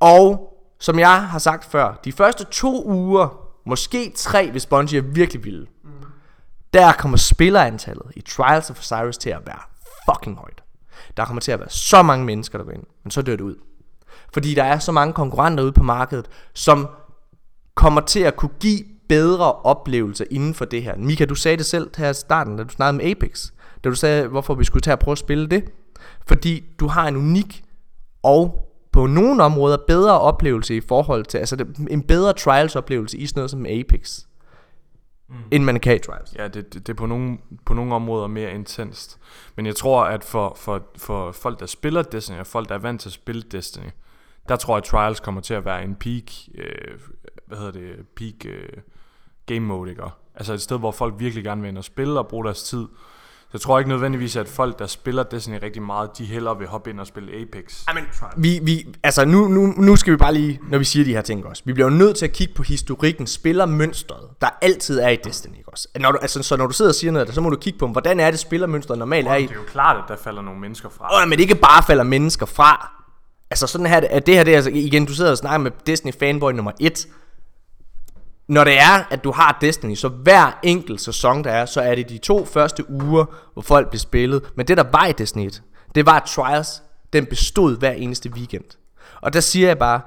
Og som jeg har sagt før, de første to uger, måske tre, hvis Bungie er virkelig vilde, mm. der kommer spillerantallet i Trials of Osiris til at være fucking højt. Der kommer til at være så mange mennesker, der går ind, men så dør det ud. Fordi der er så mange konkurrenter ude på markedet, som kommer til at kunne give bedre oplevelser inden for det her. Mika, du sagde det selv her i starten, da du snakkede med Apex. Da du sagde, hvorfor vi skulle tage og prøve at spille det. Fordi du har en unik og på nogle områder bedre oplevelse i forhold til, altså det- en bedre trials oplevelse i sådan noget som Apex, mm. end man kan i trials. Ja, det, det, det er på nogle, på nogle områder mere intenst. Men jeg tror, at for, for, for folk, der spiller Destiny, og folk, der er vant til at spille Destiny, der tror jeg, at Trials kommer til at være en peak, øh, hvad hedder det, peak øh, game mode, ikke? Altså et sted, hvor folk virkelig gerne vil ind og spille og bruge deres tid. Så jeg tror ikke nødvendigvis, at folk, der spiller Destiny rigtig meget, de hellere vil hoppe ind og spille Apex. Amen, vi, vi, altså nu, nu, nu skal vi bare lige, når vi siger de her ting også, vi bliver jo nødt til at kigge på historikken, spillermønstret, der altid er i Destiny, ikke også? Når du, altså, så når du sidder og siger noget så må du kigge på, hvordan er det spillermønstret normalt er i, Det er jo klart, at der falder nogle mennesker fra. Åh, men det ikke bare falder mennesker fra. Altså sådan her, at det her, det er altså, igen, du sidder og snakker med Destiny fanboy nummer 1. Når det er, at du har Destiny, så hver enkelt sæson, der er, så er det de to første uger, hvor folk bliver spillet. Men det, der var i Destiny 1, det var, at Trials, den bestod hver eneste weekend. Og der siger jeg bare,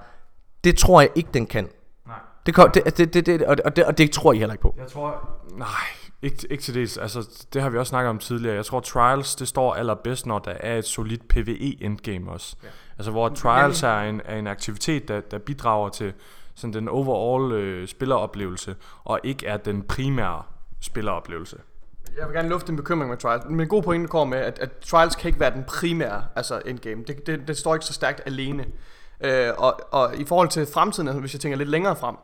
det tror jeg ikke, den kan. Nej. Det, kom, det, det, det, det, og, det, og, det, og det tror I heller ikke på. Jeg tror... Nej, ikke, ikke til dels. Altså, det har vi også snakket om tidligere. Jeg tror, Trials, det står allerbedst, når der er et solidt PvE-endgame også. Ja. Altså, hvor Trials er en, er en aktivitet, der, der bidrager til sådan den overall øh, spilleroplevelse, og ikke er den primære spilleroplevelse. Jeg vil gerne lufte en bekymring med Trials. Men en god pointe kommer med, at, at Trials kan ikke være den primære altså endgame. Det, det, det står ikke så stærkt alene. Øh, og, og i forhold til fremtiden, altså hvis jeg tænker lidt længere frem,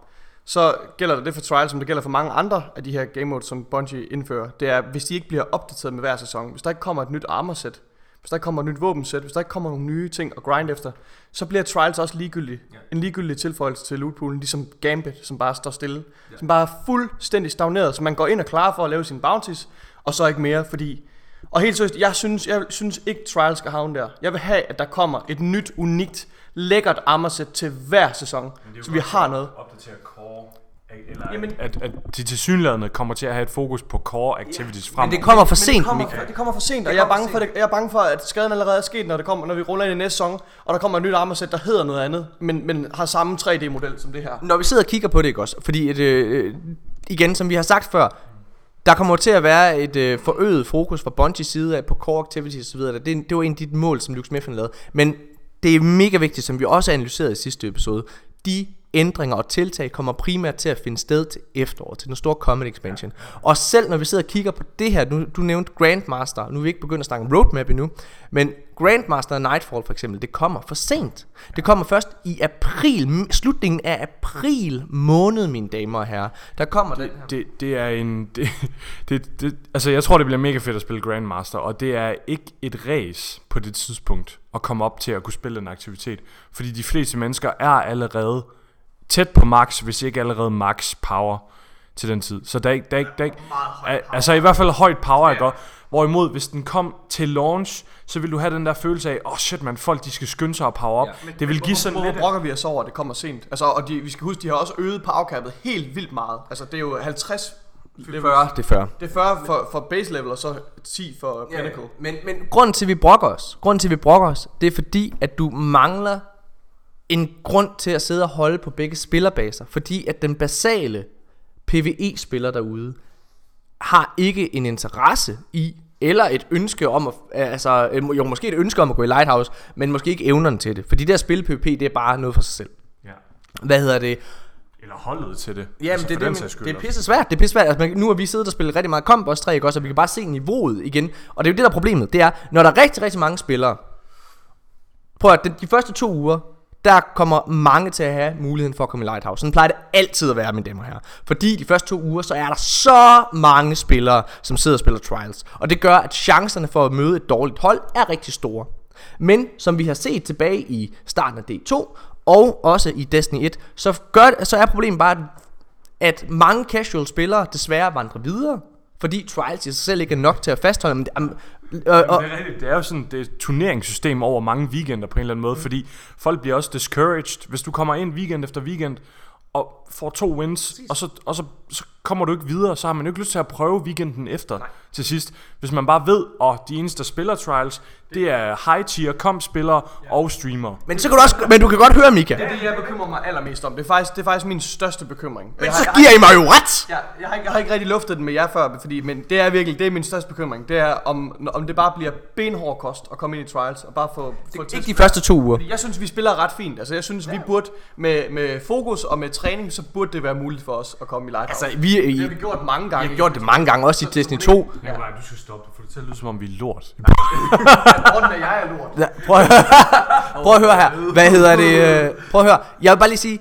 så gælder det det for Trials, som det gælder for mange andre af de her game modes, som Bungie indfører. Det er, hvis de ikke bliver opdateret med hver sæson, hvis der ikke kommer et nyt armor set, hvis der ikke kommer et nyt våbensæt, hvis der ikke kommer nogle nye ting at grind efter, så bliver Trials også ligegyldig. Ja. En ligegyldig tilføjelse til lootpoolen, ligesom Gambit, som bare står stille. Ja. Som bare er fuldstændig stagneret, så man går ind og klar for at lave sine bounties, og så ikke mere, fordi... Og helt seriøst, jeg synes, jeg synes ikke Trials skal havne der. Jeg vil have, at der kommer et nyt, unikt, lækkert armor set til hver sæson, så vi har noget. Opdatere. Eller Jamen- at, at de tilsyneladende kommer til at have et fokus på core activities frem. Men det kommer for Men sent, det kommer, Michael. for, det kommer for sent, og jeg er, bange for, det, jeg er bange for, at skaden allerede er sket, når, det kommer, når vi ruller ind i næste sæson, og der kommer et nyt armorsæt, der hedder noget andet, men, men har samme 3D-model som det her. Når vi sidder og kigger på det, ikke også? Fordi, et, øh, igen, som vi har sagt før, der kommer til at være et øh, forøget fokus fra Bungie's side af på core activities osv. Det, det var en af de mål, som Luke Smith lavede. Men det er mega vigtigt, som vi også analyserede i sidste episode. De ændringer og tiltag kommer primært til at finde sted til efteråret, til den store Comet Expansion. Og selv når vi sidder og kigger på det her, nu, du nævnte Grandmaster, nu er vi ikke begyndt at snakke om roadmap endnu, men Grandmaster og Nightfall for eksempel, det kommer for sent. Det kommer først i april, slutningen af april måned, mine damer og herrer. Der kommer den her. Det, det er en... Det, det, det, altså, jeg tror, det bliver mega fedt at spille Grandmaster, og det er ikke et race på det tidspunkt at komme op til at kunne spille en aktivitet. Fordi de fleste mennesker er allerede tæt på max, hvis ikke allerede max power til den tid. Så der er ikke... Der er ikke, der er ikke al- altså i hvert fald højt power, ikke? Og Hvorimod, hvis den kom til launch, så vil du have den der følelse af, åh oh shit man, folk de skal skynde sig at power op. Ja, det vil give sådan lidt... brokker vi os over, at det kommer sent? Altså, og de, vi skal huske, de har også øget powercappet helt vildt meget. Altså, det er jo 50... Det er 40. Det er 40. Det er 40 for, for base level, og så 10 for Pinnacle. Men, men grunden til, at vi brokker os, grunden til, at vi brokker os, det er fordi, at du mangler en grund til at sidde og holde på begge spillerbaser. Fordi at den basale PvE-spiller derude, har ikke en interesse i, eller et ønske om at, altså, øh, jo måske et ønske om at gå i Lighthouse, men måske ikke evnerne til det. Fordi det at spille PvP, det er bare noget for sig selv. Ja. Hvad hedder det? Eller holdet til det. Jamen, altså, det, det, den det, er pisse svært. Det er pisse svært. Altså, man- nu har vi siddet og spillet rigtig meget Comp også 3, ikke også? Og vi kan bare se niveauet igen. Og det er jo det, der er problemet. Det er, når der er rigtig, rigtig mange spillere. Prøv at de første to uger, der kommer mange til at have muligheden for at komme i Lighthouse. Sådan plejer det altid at være, mine damer her. Fordi de første to uger, så er der så mange spillere, som sidder og spiller Trials. Og det gør, at chancerne for at møde et dårligt hold er rigtig store. Men som vi har set tilbage i starten af D2, og også i Destiny 1, så, gør, så er problemet bare, at mange casual spillere desværre vandrer videre, fordi trials i sig selv ikke er nok til at fastholde dem. Um, øh, og, Det er rigtigt. Det er jo sådan det er et turneringssystem over mange weekender på en eller anden måde, mm. fordi folk bliver også discouraged. Hvis du kommer ind weekend efter weekend og får to wins, og, så, og så, så kommer du ikke videre, så har man jo ikke lyst til at prøve weekenden efter Nej. til sidst. Hvis man bare ved, at de eneste, der spiller trials, det er high tier comp spillere ja. og streamere. men så kan du også, men du kan godt høre, Mika. Det er det, jeg bekymrer mig allermest om. Det er faktisk, det er faktisk min største bekymring. Men jeg, så har, giver I mig jo ret! jeg, jeg, har ikke, jeg har ikke rigtig luftet den med jer før, fordi, men det er virkelig det er min største bekymring. Det er, om, om det bare bliver benhård kost at komme ind i trials og bare få, få Ikke de første to uger. Fordi jeg synes, vi spiller ret fint. Altså, jeg synes, vi burde med, med fokus og med træning, så burde det være muligt for os at komme i Lighthouse. Altså, vi, det har vi gjort mange gange. har gjort det mange gange, også i Destiny 2. Nikolaj, du skal stoppe. Du får det til at lyde, som om vi er lort. Grunden af, jeg er lort. Ja, prøv, at høre, prøv at høre her. Hvad hedder det? øh, Prøv at høre. Jeg vil bare lige sige,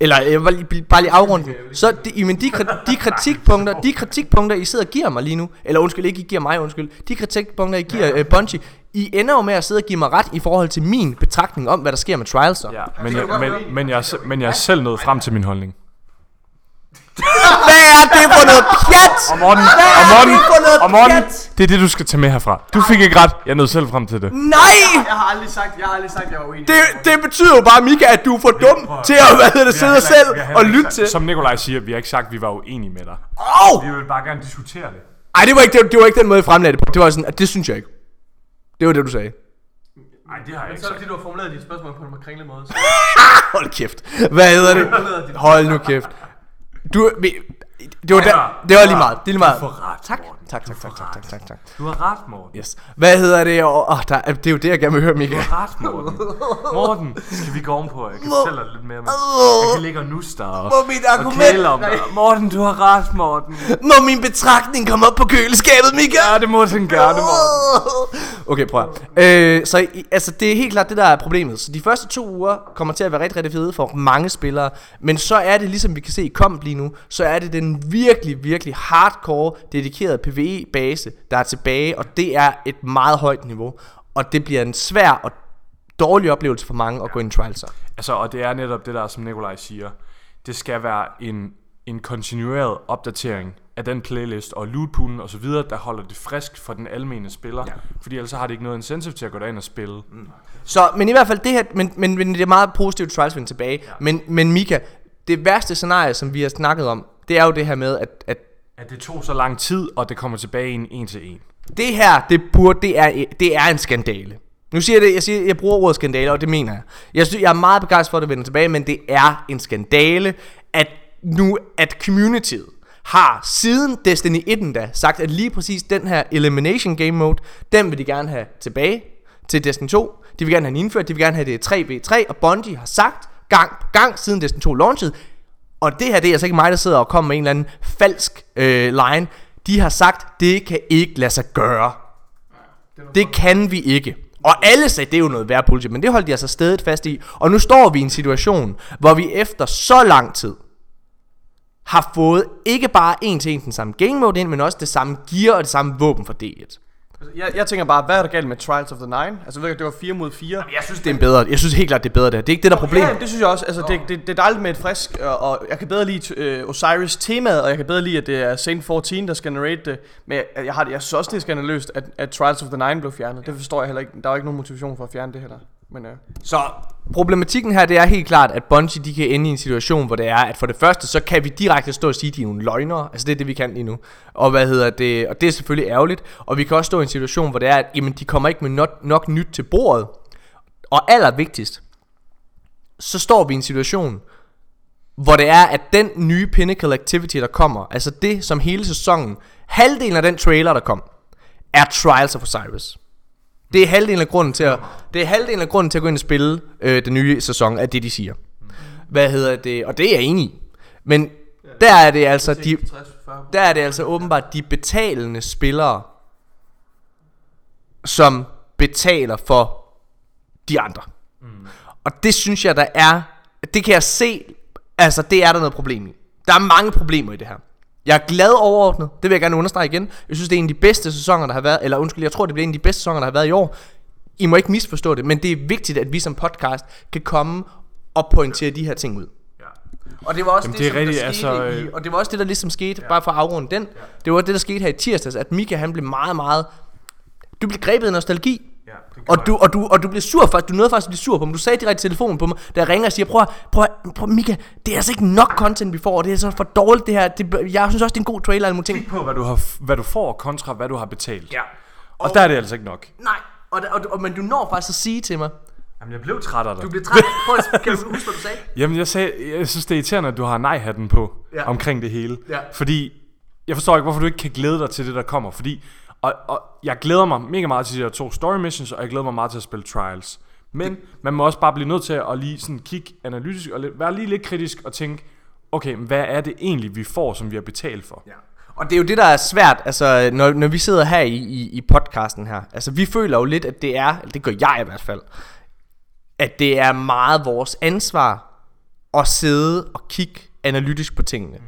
eller jeg vil lige, bare lige afrunde den. Så de, men de, de kritikpunkter, de kritikpunkter, I sidder og giver mig lige nu, eller undskyld, ikke I giver mig, undskyld, de kritikpunkter, I giver uh, Bungie, I ender jo med at sidde og give mig ret i forhold til min betragtning om, hvad der sker med trials. Så. Ja, men, jeg, men, men, jeg, er men jeg er selv nået frem til min holdning. Hvad er det for noget pjat? Og Morten, Hvad og er Morten, det for noget og Morten, pjat? det er det, du skal tage med herfra. Du fik ikke ret. Jeg nåede selv frem til det. Nej! Jeg har aldrig sagt, jeg har aldrig sagt, jeg var uenig. Det, det betyder jo bare, Mika, at du er for dum til at hvad hedder det, sidde selv og lytte til. Som Nikolaj siger, vi har ikke sagt, at vi var uenige med dig. Au! Vi vil bare gerne diskutere det. Ej, det var ikke, det, det var ikke den måde, jeg fremlagde det på. Det var sådan, at det synes jeg ikke. Det var det, du sagde. Nej, det har jeg ikke Så er det sagt. fordi, du har formuleret dit spørgsmål på en kringlet måde. Så Hold kæft. Hvad hedder det? Hold nu kæft. Du, vi, det var, der, det var lige meget. Det er lige meget. Du får ret, Tak. Morten. Tak, tak, tak, tak, tak, tak, tak. Du har ret, Morten. Yes. Hvad hedder det? Oh, oh, der, det er jo det, jeg gerne vil høre, Mika. Du har ret, Morten. Morten, skal vi gå ovenpå? Jeg kan Hvor- fortælle dig lidt mere. Men jeg kan ligge og nusse dig og, Må mit og argument, kæle om dig. Morten, du har ret, Morten. må min betragtning komme op på køleskabet, Mika? Ja, det må den gerne, Morten. Okay, prøv at. øh, Så altså, det er helt klart det, der er problemet. Så de første to uger kommer til at være rigtig, rigtig fede for mange spillere. Men så er det, ligesom vi kan se i Komp lige nu, så er det den virkelig, virkelig hardcore, dedikerede PvE-base, der er tilbage. Og det er et meget højt niveau. Og det bliver en svær og dårlig oplevelse for mange at gå ind i trials. så. Altså, og det er netop det der, som Nikolaj siger. Det skal være en, en kontinueret opdatering af den playlist og lootpoolen og så videre, der holder det frisk for den almene spiller. Ja. Fordi ellers har det ikke noget incentive til at gå derind og spille. Mm. Så, men i hvert fald det her, men, men, men det er meget positivt, at Trials vender tilbage. Ja. Men, men Mika, det værste scenarie, som vi har snakket om, det er jo det her med, at, at At det tog så lang tid, og det kommer tilbage i en en til en. det her, det burde, det er, det er en skandale. Nu siger jeg det, jeg, siger, jeg bruger ordet skandale, og det mener jeg. Jeg, synes, jeg er meget begejstret for, at det vender tilbage, men det er en skandale, at nu, at communityet har siden Destiny 1 da sagt, at lige præcis den her Elimination Game Mode, den vil de gerne have tilbage til Destiny 2. De vil gerne have den indført, de vil gerne have det 3v3, og Bungie har sagt gang på gang siden Destiny 2 launchet, og det her, det er altså ikke mig, der sidder og kommer med en eller anden falsk øh, line. De har sagt, det kan ikke lade sig gøre. Det kan vi ikke. Og alle sagde, det er jo noget værd politik, men det holdt de altså stedet fast i. Og nu står vi i en situation, hvor vi efter så lang tid har fået ikke bare en til en den samme game mode ind, men også det samme gear og det samme våben for D1. Jeg, jeg tænker bare, hvad er der galt med Trials of the Nine? Altså, ved du, det var 4 mod 4. Jeg synes, det er en bedre. Jeg synes helt klart, det er bedre der. Det er ikke det, der er problemet. Ja, det synes jeg også. Altså, det, det, det er dejligt med et frisk, og, og jeg kan bedre lide øh, Osiris temaet, og jeg kan bedre lide, at det er Saint 14, der skal narrate det. Men jeg, jeg, har, jeg synes også, det er skandaløst, at, at Trials of the Nine blev fjernet. Det forstår jeg heller ikke. Der er ikke nogen motivation for at fjerne det heller. Men øh, Så problematikken her, det er helt klart, at Bungie de kan ende i en situation, hvor det er, at for det første, så kan vi direkte stå og sige, at de er nogle løgnere. Altså det er det, vi kan lige nu. Og hvad hedder det? Og det er selvfølgelig ærgerligt. Og vi kan også stå i en situation, hvor det er, at jamen, de kommer ikke med nok, nok nyt til bordet. Og allervigtigst, så står vi i en situation, hvor det er, at den nye Pinnacle Activity, der kommer, altså det som hele sæsonen, halvdelen af den trailer, der kom, er Trials of Osiris. Det er halvdelen af grunden til at, det er halvdelen af grunden til at gå ind og spille øh, den nye sæson, af det de siger. Hvad hedder det? Og det er jeg enig i. Men der er det altså de, der er det altså åbenbart de betalende spillere, som betaler for de andre. Mm. Og det synes jeg, der er, det kan jeg se, altså det er der noget problem i. Der er mange problemer i det her. Jeg er glad overordnet, det vil jeg gerne understrege igen. Jeg synes, det er en af de bedste sæsoner, der har været, eller undskyld, jeg tror, det bliver en af de bedste sæsoner, der har været i år. I må ikke misforstå det, men det er vigtigt, at vi som podcast kan komme og pointere de her ting ud. Og det var også Jamen, det, det som rigtigt, der altså, skete i, øh, og det var også det, der ligesom skete, ja. bare for at afrunde den. Ja. Det var det, der skete her i tirsdags, at Mika han blev meget, meget... Du blev grebet af nostalgi. Ja, Og du, og, du, og du blev sur for, du nåede faktisk at blive sur på mig. Du sagde direkte telefonen på mig, da jeg ringer og siger, prøv, prøv, prøv Mika, det er altså ikke nok content, vi får, og det er så for dårligt det her. Det, jeg synes også, det er en god trailer, og mulige ting. Kig på, hvad du, har, hvad du får kontra, hvad du har betalt. Ja. Og der er det altså ikke nok. Nej, og, og, og, men du når faktisk at sige til mig, Jamen, jeg blev træt af dig. du bliver træt. Prøv at, kan du huske, hvad du sagde? Jamen, jeg, sagde, jeg synes, det er irriterende, at du har nej-hatten på ja. omkring det hele. Ja. Fordi, jeg forstår ikke, hvorfor du ikke kan glæde dig til det, der kommer. Fordi, og, og jeg glæder mig mega meget til de her to story missions, og jeg glæder mig meget til at spille trials. Men det. man må også bare blive nødt til at lige sådan kigge analytisk, og være lige lidt kritisk og tænke, okay, hvad er det egentlig, vi får, som vi har betalt for? Ja. Og det er jo det, der er svært, altså, når, når vi sidder her i, i, i podcasten her. Altså, vi føler jo lidt, at det er, eller det gør jeg i hvert fald, at det er meget vores ansvar at sidde og kigge analytisk på tingene.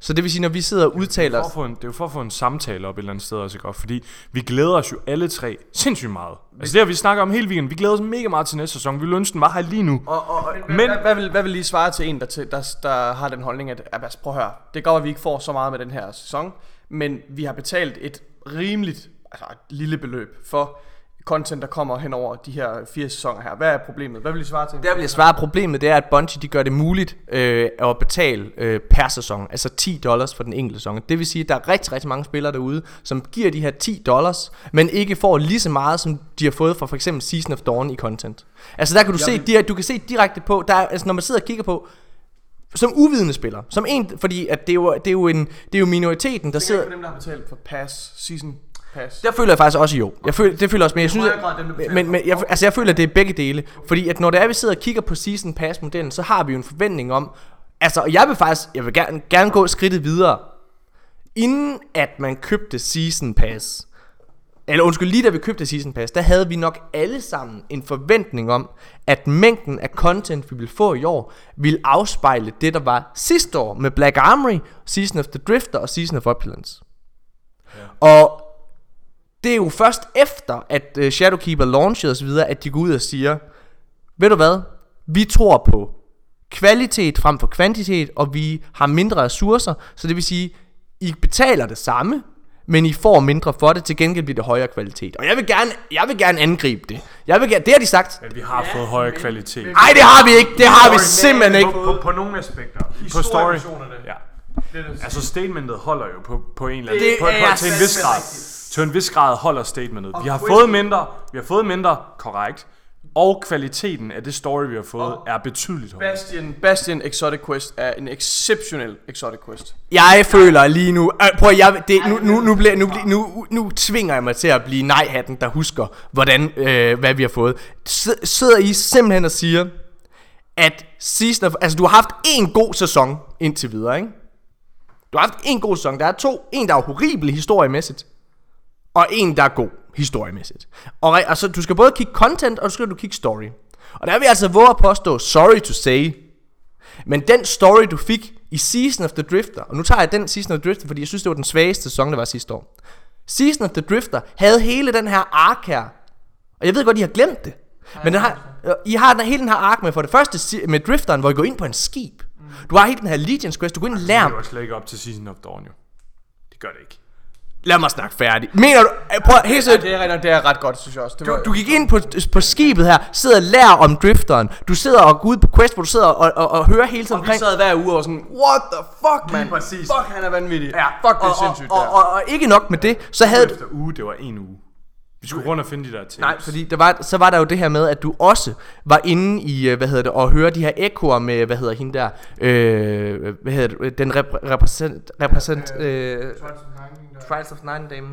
Så det vil sige, når vi sidder og udtaler få en, det er jo for at få en samtale op et eller andet sted også, ikke? Fordi vi glæder os jo alle tre sindssygt meget. Altså det har vi snakker om hele weekenden. Vi glæder os mega meget til næste sæson. Vi ville ønske, den var her lige nu. Og, og, Men, Men- hvad, hvad, vil, hvad vil lige svare til en, der, til, der, der har den holdning, at, at altså, prøv at høre, det går, at vi ikke får så meget med den her sæson, men vi har betalt et rimeligt, altså et lille beløb for content, der kommer hen over de her fire sæsoner her. Hvad er problemet? Hvad vil I svare til? der vil jeg svare, problemet det er, at Bungie de gør det muligt øh, at betale øh, per sæson, altså 10 dollars for den enkelte sæson. Det vil sige, at der er rigtig, rigtig mange spillere derude, som giver de her 10 dollars, men ikke får lige så meget, som de har fået fra for eksempel Season of Dawn i content. Altså der kan du, se, dir- du kan se direkte på, der er, altså når man sidder og kigger på, som uvidende spiller, som en, fordi at det er jo, det er jo, en, det er jo minoriteten, der Det er sidder... ikke dem, der har betalt for pass, season pass. Der føler jeg faktisk også jo. Jeg føler, det føler også, men jeg synes, at, men, men jeg, altså jeg føler, at det er begge dele. Fordi at når det er, vi sidder og kigger på season pass modellen, så har vi jo en forventning om, altså og jeg vil faktisk, jeg vil gerne, gerne gå skridtet videre. Inden at man købte season pass, eller undskyld, lige da vi købte Season Pass, der havde vi nok alle sammen en forventning om, at mængden af content, vi ville få i år, ville afspejle det, der var sidste år med Black Armory, Season of the Drifter og Season of Opulence. Ja. Og det er jo først efter, at uh, Shadowkeeper launchede osv., at de går ud og siger, ved du hvad, vi tror på kvalitet frem for kvantitet, og vi har mindre ressourcer, så det vil sige, I betaler det samme, men I får mindre for det, til gengæld bliver det højere kvalitet. Og jeg vil gerne, jeg vil gerne angribe det. Jeg vil gerne, det har de sagt. Men vi har ja, fået højere kvalitet. Nej, det har vi ikke. Det har vi simpelthen ikke. På, på, på nogle aspekter. På story. Ja. Altså statementet holder jo på, på en eller anden Det på, på, til en vis grad. Til en vis grad holder statementet. Vi har fået mindre, vi har fået mindre, korrekt. Og kvaliteten af det story, vi har fået, er betydeligt højere. Bastion, Bastion Exotic Quest er en exceptionel Exotic Quest. Jeg føler lige nu, øh, prøv jeg, det, nu, nu, nu, bliver, nu, nu, nu tvinger jeg mig til at blive nej-hatten, der husker, hvordan, øh, hvad vi har fået. Sid- Sidder I simpelthen og siger, at Season of, altså du har haft en god sæson indtil videre, ikke? Du har haft en god sæson. Der er to. En, der er horribel historiemæssigt, og en, der er god historiemæssigt. Og, re- altså, du skal både kigge content, og du skal du kigge story. Og der vil jeg altså våge at påstå, sorry to say, men den story, du fik i Season of the Drifter, og nu tager jeg den Season of the Drifter, fordi jeg synes, det var den svageste sæson, der var sidste år. Season of the Drifter havde hele den her ark her, og jeg ved godt, I har glemt det. Men den har, øh, I har den, hele den her ark med for det første med Drifteren, hvor I går ind på en skib. Du har hele den her Legions Quest, du går ind og lærer Det var slet ikke op til Season of Dawn, jo. Det gør det ikke. Lad mig snakke færdig. Mener du... Prøv helt Ja, seriøst. det er, det er ret godt, synes jeg også. Det Du, var, du gik ind på, på skibet her, sidder og lærer om drifteren. Du sidder og går ud på quest, hvor du sidder og, og, og hører hele tiden og vi omkring... sad hver uge og sådan, what the fuck, man? præcis. Fuck, han er vanvittig. Ja, Fuck, det er og, sindssygt, og, det og, og, og, ikke nok med det, så havde du... Efter uge, det var en uge. Vi skulle rundt og finde de der tapes. Nej, fordi der var, så var der jo det her med, at du også var inde i, øh, hvad hedder det, og høre de her ekoer med, hvad hedder hende der, øh, hvad hedder det, den rep- repræsent, repræsent, øh, Trials of Nine Dame,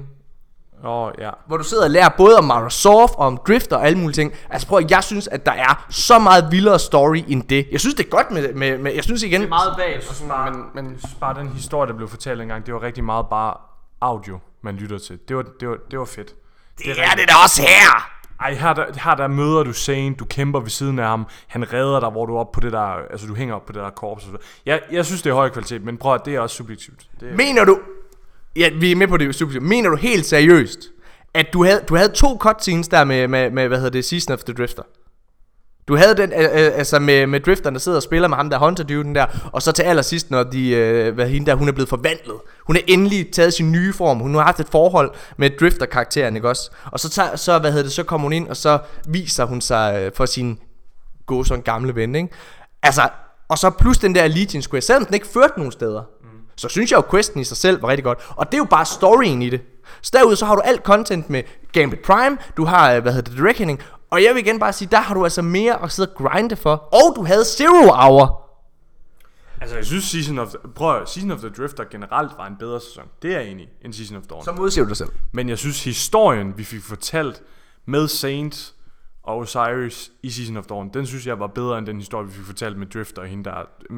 Åh, oh, ja. hvor du sidder og lærer både om Microsoft og om Drifter og alle mulige ting. Altså prøv at, jeg synes, at der er så meget vildere story end det. Jeg synes, det er godt med, med, med jeg synes igen... Det er meget vagt, og sådan, men, men bare, den historie, der blev fortalt engang, det var rigtig meget bare audio, man lytter til. Det var, det var, det var fedt. Det er det da også her! Ej, her der, her der møder du Zane, du kæmper ved siden af ham, han redder dig, hvor du er oppe på det der, altså du hænger op på det der korps. Jeg, jeg synes, det er høj kvalitet, men prøv at det er også subjektivt. Det er, Mener du... Ja, vi er med på det subjektivt. Mener du helt seriøst, at du havde, du havde to cutscenes der med, med, med, hvad hedder det, Season of the Drifter? Du havde den, øh, øh, altså med, med drifteren, der sidder og spiller med ham der hunter den der, og så til allersidst, når de, øh, hvad hende der, hun er blevet forvandlet. Hun er endelig taget sin nye form. Hun har haft et forhold med drifter-karakteren, ikke også? Og så, tager, så, hvad hedder det, så kommer hun ind, og så viser hun sig øh, for sin gode sådan gamle ven, ikke? Altså, og så plus den der Legion Quest, selvom den ikke førte nogen steder, mm. så synes jeg jo, questen i sig selv var rigtig godt. Og det er jo bare storyen i det. Så derudover så har du alt content med Gambit Prime, du har, øh, hvad hedder det, The Reckoning, og jeg vil igen bare sige, der har du altså mere at sidde og grinde for. Og du havde Zero Hour. altså jeg synes Season of, the, prøv at, Season of the Drifter generelt var en bedre sæson. Det er jeg enig i, end Season of Dawn. Så modsiger du dig selv. Men jeg synes historien, vi fik fortalt med Saints og Osiris i Season of Dawn, den synes jeg var bedre end den historie, vi fik fortalt med Drifter og hende der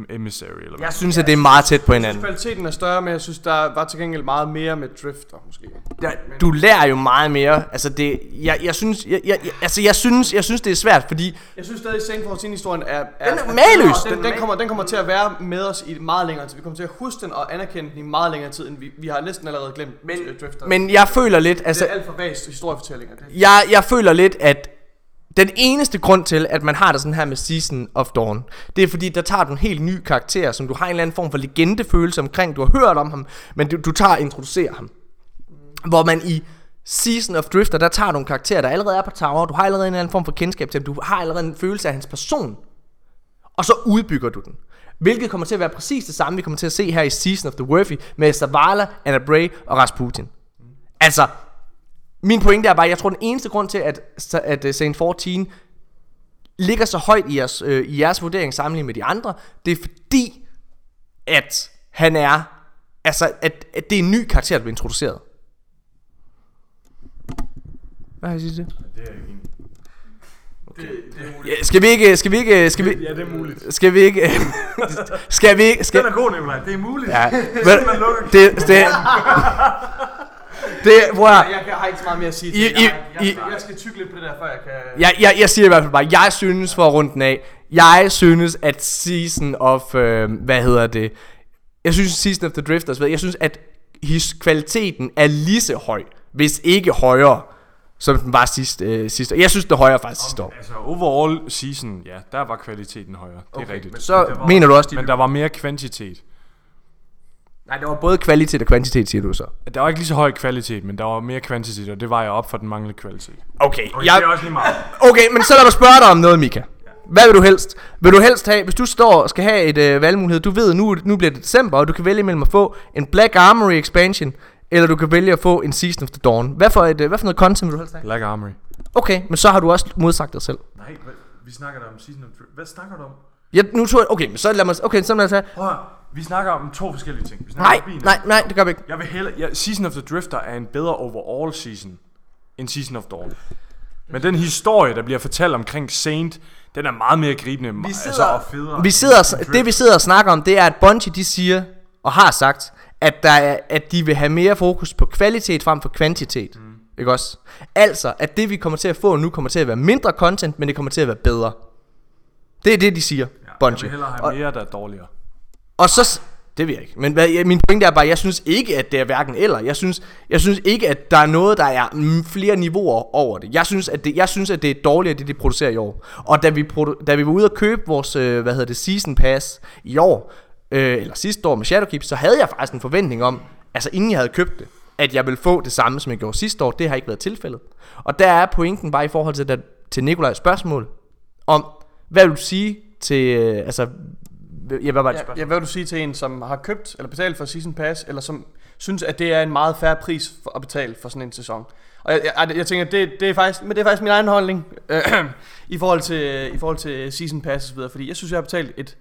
Emissary. Eller hvad. Jeg synes, at det er meget tæt på hinanden. kvaliteten er større, men jeg synes, der var til gengæld meget mere med Drifter, måske. Ja, du lærer jo meget mere. Altså det, jeg, jeg synes, jeg, jeg, jeg- altså jeg synes, jeg synes det er svært, fordi Jeg synes stadig, at Sane for historien er, er... Den er mageløs. Den, den, kommer, den kommer til at være med os i meget længere tid. Vi kommer til at huske den og anerkende den i meget længere tid, end vi, vi har næsten allerede glemt men, Drifter. men jeg føler lidt, det altså er alt for vast historiefortællinger. Det. jeg, jeg føler lidt, at den eneste grund til, at man har det sådan her med Season of Dawn, det er fordi, der tager du en helt ny karakter, som du har en eller anden form for legendefølelse omkring. Du har hørt om ham, men du, du tager og introducerer ham. Hvor man i Season of Drifter, der tager du en karakter, der allerede er på tower. Du har allerede en eller anden form for kendskab til ham. Du har allerede en følelse af hans person. Og så udbygger du den. Hvilket kommer til at være præcis det samme, vi kommer til at se her i Season of the Worthy med Zavala, Anna Bray og Rasputin. Altså, min pointe er bare, jeg tror den eneste grund til, at, at uh, Saint 14 ligger så højt i jeres, øh, i jeres vurdering sammenlignet med de andre, det er fordi, at han er, altså, at, at det er en ny karakter, der bliver introduceret. Hvad har jeg sige til det? Det er jeg ikke enig. Ja, skal vi ikke, skal vi ikke, skal vi, Ja, det er muligt. skal vi ikke, skal vi ikke, skal, Den er god, Nikolaj. Det er muligt. ja, man men, det, det, det, at, høre. Jeg, jeg har ikke så meget mere at sige I- til det. Jeg, I- jeg, jeg, jeg skal tykke lidt på det der, før jeg kan... Jeg, jeg, jeg siger i hvert fald bare, jeg synes for at runde den af, jeg synes at Season of, øh, hvad hedder det, jeg synes Season of the Drifters, jeg synes at his, kvaliteten er lige så høj, hvis ikke højere, som den var sidste, øh, sidste år. Jeg synes det er højere faktisk sidste år. Altså, overall season, ja, der var kvaliteten højere. Det er rigtigt. Så Men der var, mener du også, de Men der var mere kvantitet. Nej, det var både kvalitet og kvantitet, siger du så. Der var ikke lige så høj kvalitet, men der var mere kvantitet, og det var jeg op for den manglende kvalitet. Okay, Okay, jeg, det er også lige meget. okay, men så lad mig spørge dig om noget, Mika. Hvad vil du helst? Vil du helst have, hvis du står og skal have et øh, valgmulighed, du ved, nu, nu bliver det december, og du kan vælge mellem at få en Black Armory expansion, eller du kan vælge at få en Season of the Dawn. Hvad for, et, øh, hvad for noget content vil du helst have? Black Armory. Okay, men så har du også modsagt dig selv. Nej, vi snakker der om Season of Drift. Hvad snakker du om? Ja, nu tror jeg, okay, men så lad mig, okay, så lad mig tage. Prøv at, vi snakker om to forskellige ting. Vi snakker Nej, om bilen. nej, nej, det gør vi ikke. Jeg vil hellere, ja, Season of the Drifter er en bedre overall season end Season of Dawn. Men den historie, der bliver fortalt omkring Saint, den er meget mere gribende vi altså, og federe. Vi sidder, det vi sidder og snakker om, det er, at Bungie de siger, og har sagt, at, der er, at de vil have mere fokus på kvalitet frem for kvantitet. Mm. Ikke også? Altså, at det vi kommer til at få nu, kommer til at være mindre content, men det kommer til at være bedre. Det er det, de siger, ja, Jeg Bungie. vil hellere have Og, mere, der er dårligere. og så... Det ved jeg ikke. Men hvad, jeg- min pointe er bare, jeg synes ikke, at det er hverken eller. Jeg synes, jeg synes ikke, at der er noget, der er flere niveauer over det. Jeg synes, at det, jeg synes, at det er dårligere, det de producerer i år. Og da vi, produ- da vi var ude og købe vores, øh, hvad hedder det, season pass i år, øh, eller sidste år med Shadowkeep, så havde jeg faktisk en forventning om, altså inden jeg havde købt det, at jeg ville få det samme, som jeg gjorde sidste år. Det har ikke været tilfældet. Og der er pointen bare i forhold til, der, til Nikolajs spørgsmål, om, hvad vil du sige til, øh, altså, ja, hvad var det Ja, spørgsmål? ja, hvad vil du sige til en, som har købt eller betalt for Season Pass, eller som synes, at det er en meget færre pris for at betale for sådan en sæson? Og jeg, jeg, jeg tænker, det, det er faktisk, men det er faktisk min egen holdning øh, i forhold til i forhold til Season Pass og så videre, fordi jeg synes, jeg har betalt et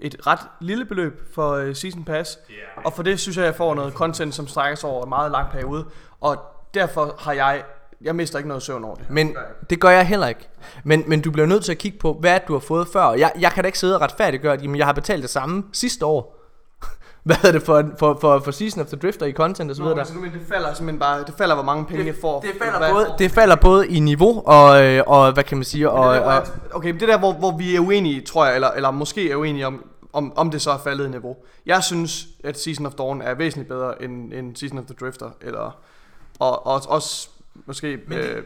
et ret lille beløb for uh, Season Pass, og for det synes jeg, jeg får noget content, som strækker sig over en meget lang periode, og derfor har jeg, jeg mister ikke noget søvn over det. Men det gør jeg heller ikke. Men, men du bliver nødt til at kigge på, hvad du har fået før. Jeg, jeg kan da ikke sidde og retfærdiggøre, at jamen, jeg har betalt det samme sidste år. hvad er det for, for, for, for Season of the Drifter i content og så Nå, videre altså, nu, men det falder simpelthen bare, det falder, hvor mange penge jeg får. Det Hvad- falder, både, det falder både i niveau og, øh, og hvad kan man sige, og, Og, det der, og, okay, men det der, hvor, hvor vi er uenige, tror jeg, eller, eller måske er uenige om, om, om det så er faldet i niveau. Jeg synes, at Season of Dawn er væsentligt bedre end, end Season of the Drifter, eller, og, og også måske... Men det- øh,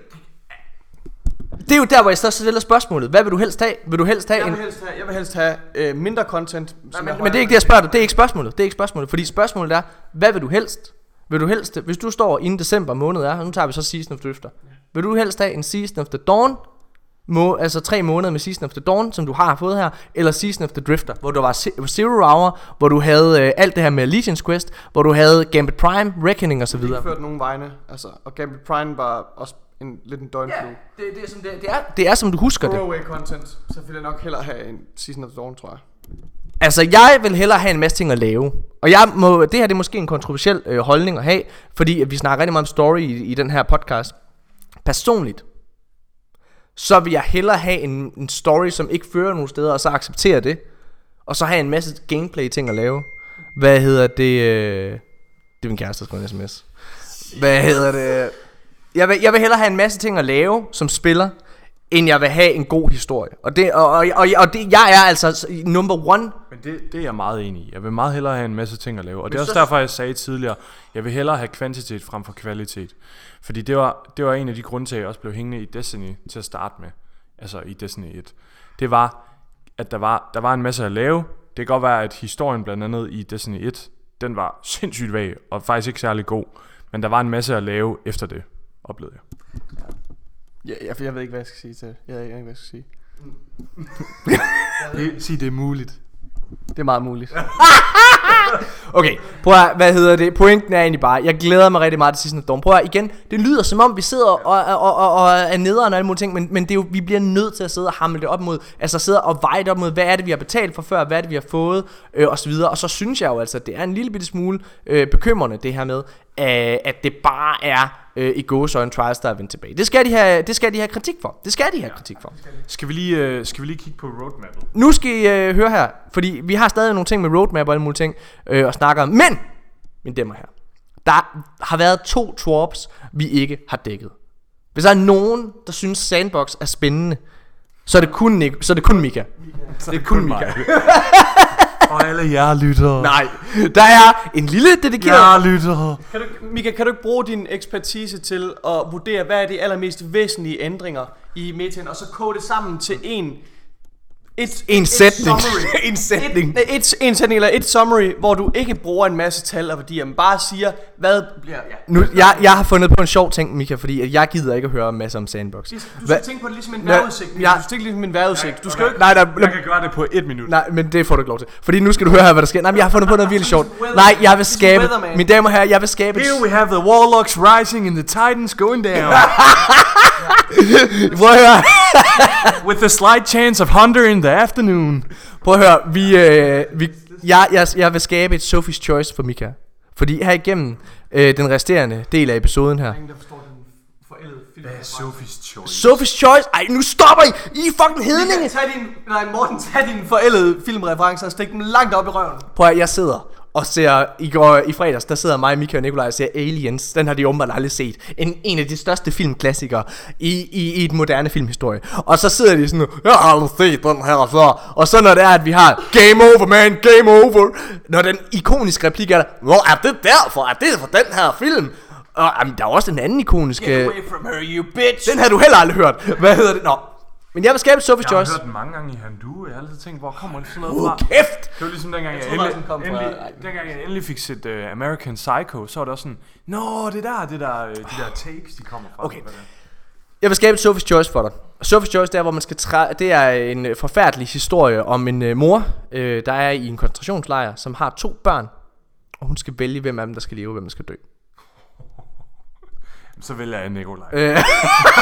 det er jo der, hvor jeg så stiller spørgsmålet. Hvad vil du helst have? Vil du helst have jeg, en... vil helst have, jeg vil helst have øh, mindre content. som Men, er men det er ikke det, jeg spørger dig. Det er ikke spørgsmålet. Det er ikke spørgsmålet. Fordi spørgsmålet er, hvad vil du helst? Vil du helst, hvis du står inden december måned er, og nu tager vi så Season of Drifter. Vil du helst have en Season of the Dawn, må, altså tre måneder med Season of the Dawn, som du har fået her, eller Season of the Drifter, hvor du var ze- Zero Hour, hvor du havde øh, alt det her med Allegiance Quest, hvor du havde Gambit Prime, Reckoning og så Det har ført nogen vegne, altså, og Gambit Prime var også en, lidt en døgnflue. det, det, er, som det, det, er, det er som du husker det. Throwaway content, så vil jeg nok hellere have en Season of the Dawn, tror jeg. Altså, jeg vil hellere have en masse ting at lave. Og jeg må, det her det er måske en kontroversiel øh, holdning at have, fordi at vi snakker rigtig meget om story i, i den her podcast. Personligt, så vil jeg hellere have en, en story, som ikke fører nogen steder, og så acceptere det. Og så have en masse gameplay ting at lave. Hvad hedder det? Øh, det er min kæreste, der skrev en sms. Hvad hedder det? Jeg vil, jeg vil hellere have en masse ting at lave som spiller, end jeg vil have en god historie. Og det, og, og, og, og det, jeg er altså number one Men det, det er jeg meget enig i. Jeg vil meget hellere have en masse ting at lave. Og det er Men også så- derfor, jeg sagde tidligere, jeg vil hellere have kvantitet frem for kvalitet. Fordi det var, det var en af de grunde til, at jeg også blev hængende i Destiny til at starte med. Altså i Destiny 1. Det var, at der var, der var en masse at lave. Det kan godt være, at historien blandt andet i Destiny 1, den var sindssygt vag, og faktisk ikke særlig god. Men der var en masse at lave efter det, oplevede jeg. Ja, jeg, jeg ved ikke, hvad jeg skal sige til det. Jeg ved ikke, hvad jeg skal sige. Sig, det er muligt. Det er meget muligt. Okay, prøv at, hvad hedder det? Pointen er egentlig bare, jeg glæder mig rigtig meget til of Dawn. Prøv at, igen, det lyder som om, vi sidder og, og, og, og er nederen og alle mulige ting, men, men det er jo, vi bliver nødt til at sidde og hamle det op mod, altså sidde og veje det op mod, hvad er det, vi har betalt for før, hvad er det, vi har fået, øh, og så videre. Og så synes jeg jo altså, at det er en lille bitte smule øh, bekymrende, det her med, øh, at det bare er øh, i gåsøjne trials, der er vendt tilbage. Det skal, de have, det skal de have kritik for. Det skal de have kritik for. Skal vi lige, øh, skal vi lige kigge på roadmappet? Nu skal I øh, høre her, fordi vi har stadig nogle ting med roadmap og alle mulige ting øh, at snakke om. Men, mine damer her, der har været to twarps, vi ikke har dækket. Hvis der er nogen, der synes Sandbox er spændende, så er det kun, Nick, så er det kun Mika. Det er kun Mika. Og alle jer lytter. Nej, der er en lille dedikeret... Jeg lytter. Kan du, Mika, kan du ikke bruge din ekspertise til at vurdere, hvad er de allermest væsentlige ændringer i metaen, og så kode det sammen til en Et, En sætning. summary. En sætning. Et, et, en sætning eller et summary, hvor du ikke bruger en masse tal og værdier, men bare siger, hvad bliver... Ja. Nu, jeg, jeg har fundet på en sjov ting, Mika, fordi at jeg gider ikke at høre en masse om Sandbox. Du skal Hvad- tænke på det ligesom en Hvad- vejrudsigt. Ja. Du skal tænke ligesom en vejrudsigt. Du skal jo ikke... Nej, der, Jeg kan gøre det på et minut. nej, men det får du ikke lov til. Fordi nu skal du høre her, hvad der sker. Nej, men jeg har fundet på noget virkelig sjovt. Nej, jeg vil Ligesom skabe... Mine damer og herrer, jeg vil skabe... Here we have the Warlocks rising and the Titans going down. Prøv at høre. With the slight chance of Hunter in the afternoon. Prøv at høre. Vi, øh, vi, jeg, jeg, jeg vil skabe et Sophie's Choice for Mika. Fordi her igennem øh, den resterende del af episoden her. Ingen, der forstår den forældede film. Hvad er Sophie's Choice? Sophie's Choice. Ej, nu stopper I. I er fucking hedninge. Tag din, nej, Morten, tag dine forældede filmreferencer og stik dem langt op i røven. Prøv at, jeg sidder og ser, i går i fredags, der sidder mig, Mika og Nikolaj og ser Aliens. Den har de åbenbart aldrig set. En, en af de største filmklassikere i, i, i et moderne filmhistorie. Og så sidder de sådan, jeg har aldrig set den her før. Og så når det er, at vi har Game Over, man, Game Over. Når den ikoniske replik er der, hvor er det derfor? Er det for den her film? Og jamen, der er også en anden ikonisk... Get away from her, you bitch. Den har du heller aldrig hørt. Hvad hedder det? Nå. Men jeg vil skabe Sophie's Jeg har Choice. hørt den mange gange i Handu. Jeg har altid tænkt, hvor kommer det sådan noget Uh, fra? kæft! Det var ligesom dengang, jeg, troede endelig, faktisk, den kom fra- endelig, Ej. dengang jeg endelig fik set uh, American Psycho, så var det også sådan, Nå, det der, det der, øh, de der tapes, de kommer fra. Okay. Jeg vil skabe Sophie's Choice for dig. Sophie's Choice, det er, hvor man skal træ- det er en øh, forfærdelig historie om en øh, mor, øh, der er i en koncentrationslejr, som har to børn, og hun skal vælge, hvem af dem, der skal leve, og hvem der skal dø. Så vælger jeg Nikolaj. Øh,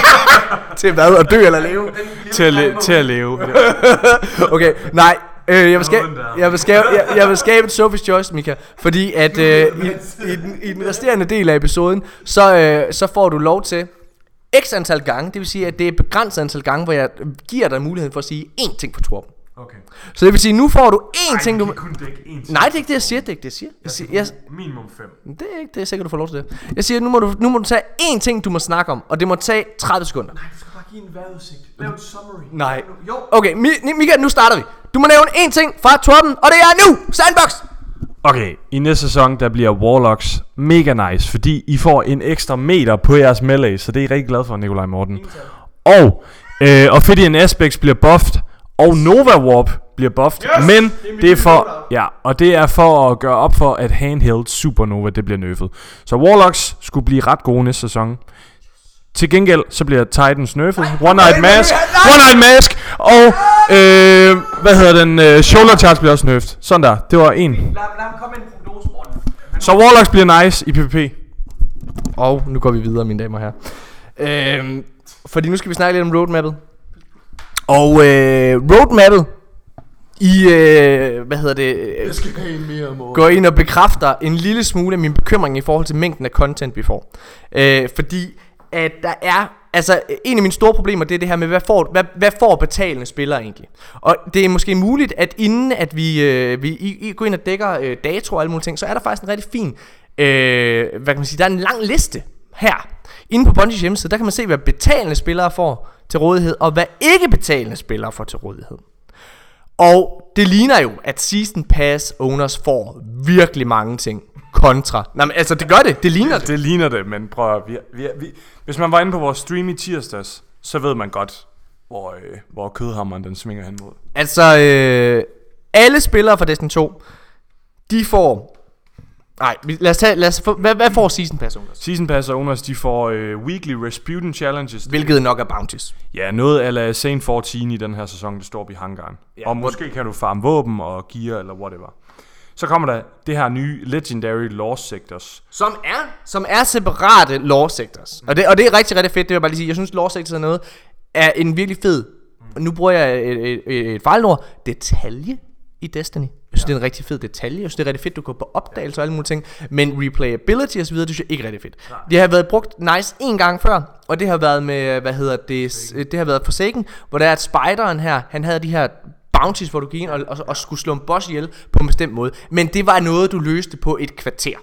til hvad? At dø eller leve? til, at le- til at leve. Okay, nej. Øh, jeg, vil skabe, jeg, vil skabe, jeg, jeg vil skabe et Sophie's Choice, Mika, fordi at øh, i, i, den, i den resterende del af episoden, så, øh, så får du lov til x antal gange, det vil sige, at det er et begrænset antal gange, hvor jeg giver dig muligheden for at sige én ting for Torben. Okay. Så det vil sige, nu får du én Ej, ting, du kan kun dække én ting. Nej, det er ikke det, jeg siger. Det er ikke det, jeg siger. Jeg siger jeg, Minimum fem. det er ikke det, jeg sikkert, du får lov til det. Jeg siger, nu må, du, nu må du tage én ting, du må snakke om, og det må tage 30 sekunder. Du skal bare give en vejrudsigt. Lav et summary. Nej. Jo. Okay, Mi- Mika, nu starter vi. Du må nævne én ting fra Torben, og det er nu! Sandbox! Okay, i næste sæson, der bliver Warlocks mega nice, fordi I får en ekstra meter på jeres melee, så det er I rigtig glad for, Nikolaj Morten. Og, øh, Ophidian Aspects bliver buffed, og Nova Warp bliver buffed, yes! men det er lille for, shoutout. ja, og det er for at gøre op for, at handheld Supernova, det bliver nerfed. Så Warlocks skulle blive ret gode næste sæson. Til gengæld, så bliver Titans nerfed. One Night Mask. One Night Mask. Og, øh, hvad hedder den? Øh, shoulder charge bliver også nerfed. Sådan der. Det var en. Så Warlocks bliver nice i PvP. Og nu går vi videre, mine damer og herrer. Øhm, fordi nu skal vi snakke lidt om roadmappet. Og øh, roadmappet i, øh, hvad hedder det, øh, skal have en mere, Morten. går ind og bekræfter en lille smule af min bekymring i forhold til mængden af content, vi får. Øh, fordi at der er, altså en af mine store problemer, det er det her med, hvad får, hvad, hvad får betalende spillere egentlig? Og det er måske muligt, at inden at vi, øh, vi I, I går ind og dækker øh, dato og alle mulige ting, så er der faktisk en rigtig fin, øh, hvad kan man sige, der er en lang liste her. Inde på Bungies hjemmeside, der kan man se, hvad betalende spillere får til rådighed, og hvad ikke betalende spillere får til rådighed. Og det ligner jo, at Season Pass owners får virkelig mange ting kontra. Nej, men altså, det gør det. Det ligner det. Det ligner det, men prøv at, vi, vi, vi, Hvis man var inde på vores stream i tirsdags, så ved man godt, hvor, øh, hvor kødhammeren den svinger hen mod. Altså, øh, alle spillere fra Destiny 2, de får... Nej, lad os tage... Lad os få, hvad, hvad får Season Pass owners? Season Pass owners, de får øh, weekly Rasputin challenges. Hvilket nok er bounties. Ja, noget ala Sane 14 i den her sæson, det står op i hangaren. Ja, og hvor- måske kan du farme våben og gear eller whatever. Så kommer der det her nye Legendary Lost Sectors. Som er, som er separate lore sectors. Og det, og det er rigtig, rigtig fedt, det vil jeg bare lige sige. Jeg synes, lore sectors er noget, er en virkelig fed, og nu bruger jeg et, et, et, et fejlord, detalje i Destiny. Jeg synes, ja. det er en rigtig fed detalje. Jeg synes, det er rigtig fedt, du går på opdagelse og alle mulige ting. Men replayability og så videre, det synes jeg ikke er rigtig fedt. Det har været brugt nice en gang før, og det har været med, hvad hedder det, s- det har været Forsaken, hvor der er at spideren her, han havde de her bounties, hvor du gik ind og, og, og skulle slå en boss ihjel på en bestemt måde. Men det var noget, du løste på et kvarter.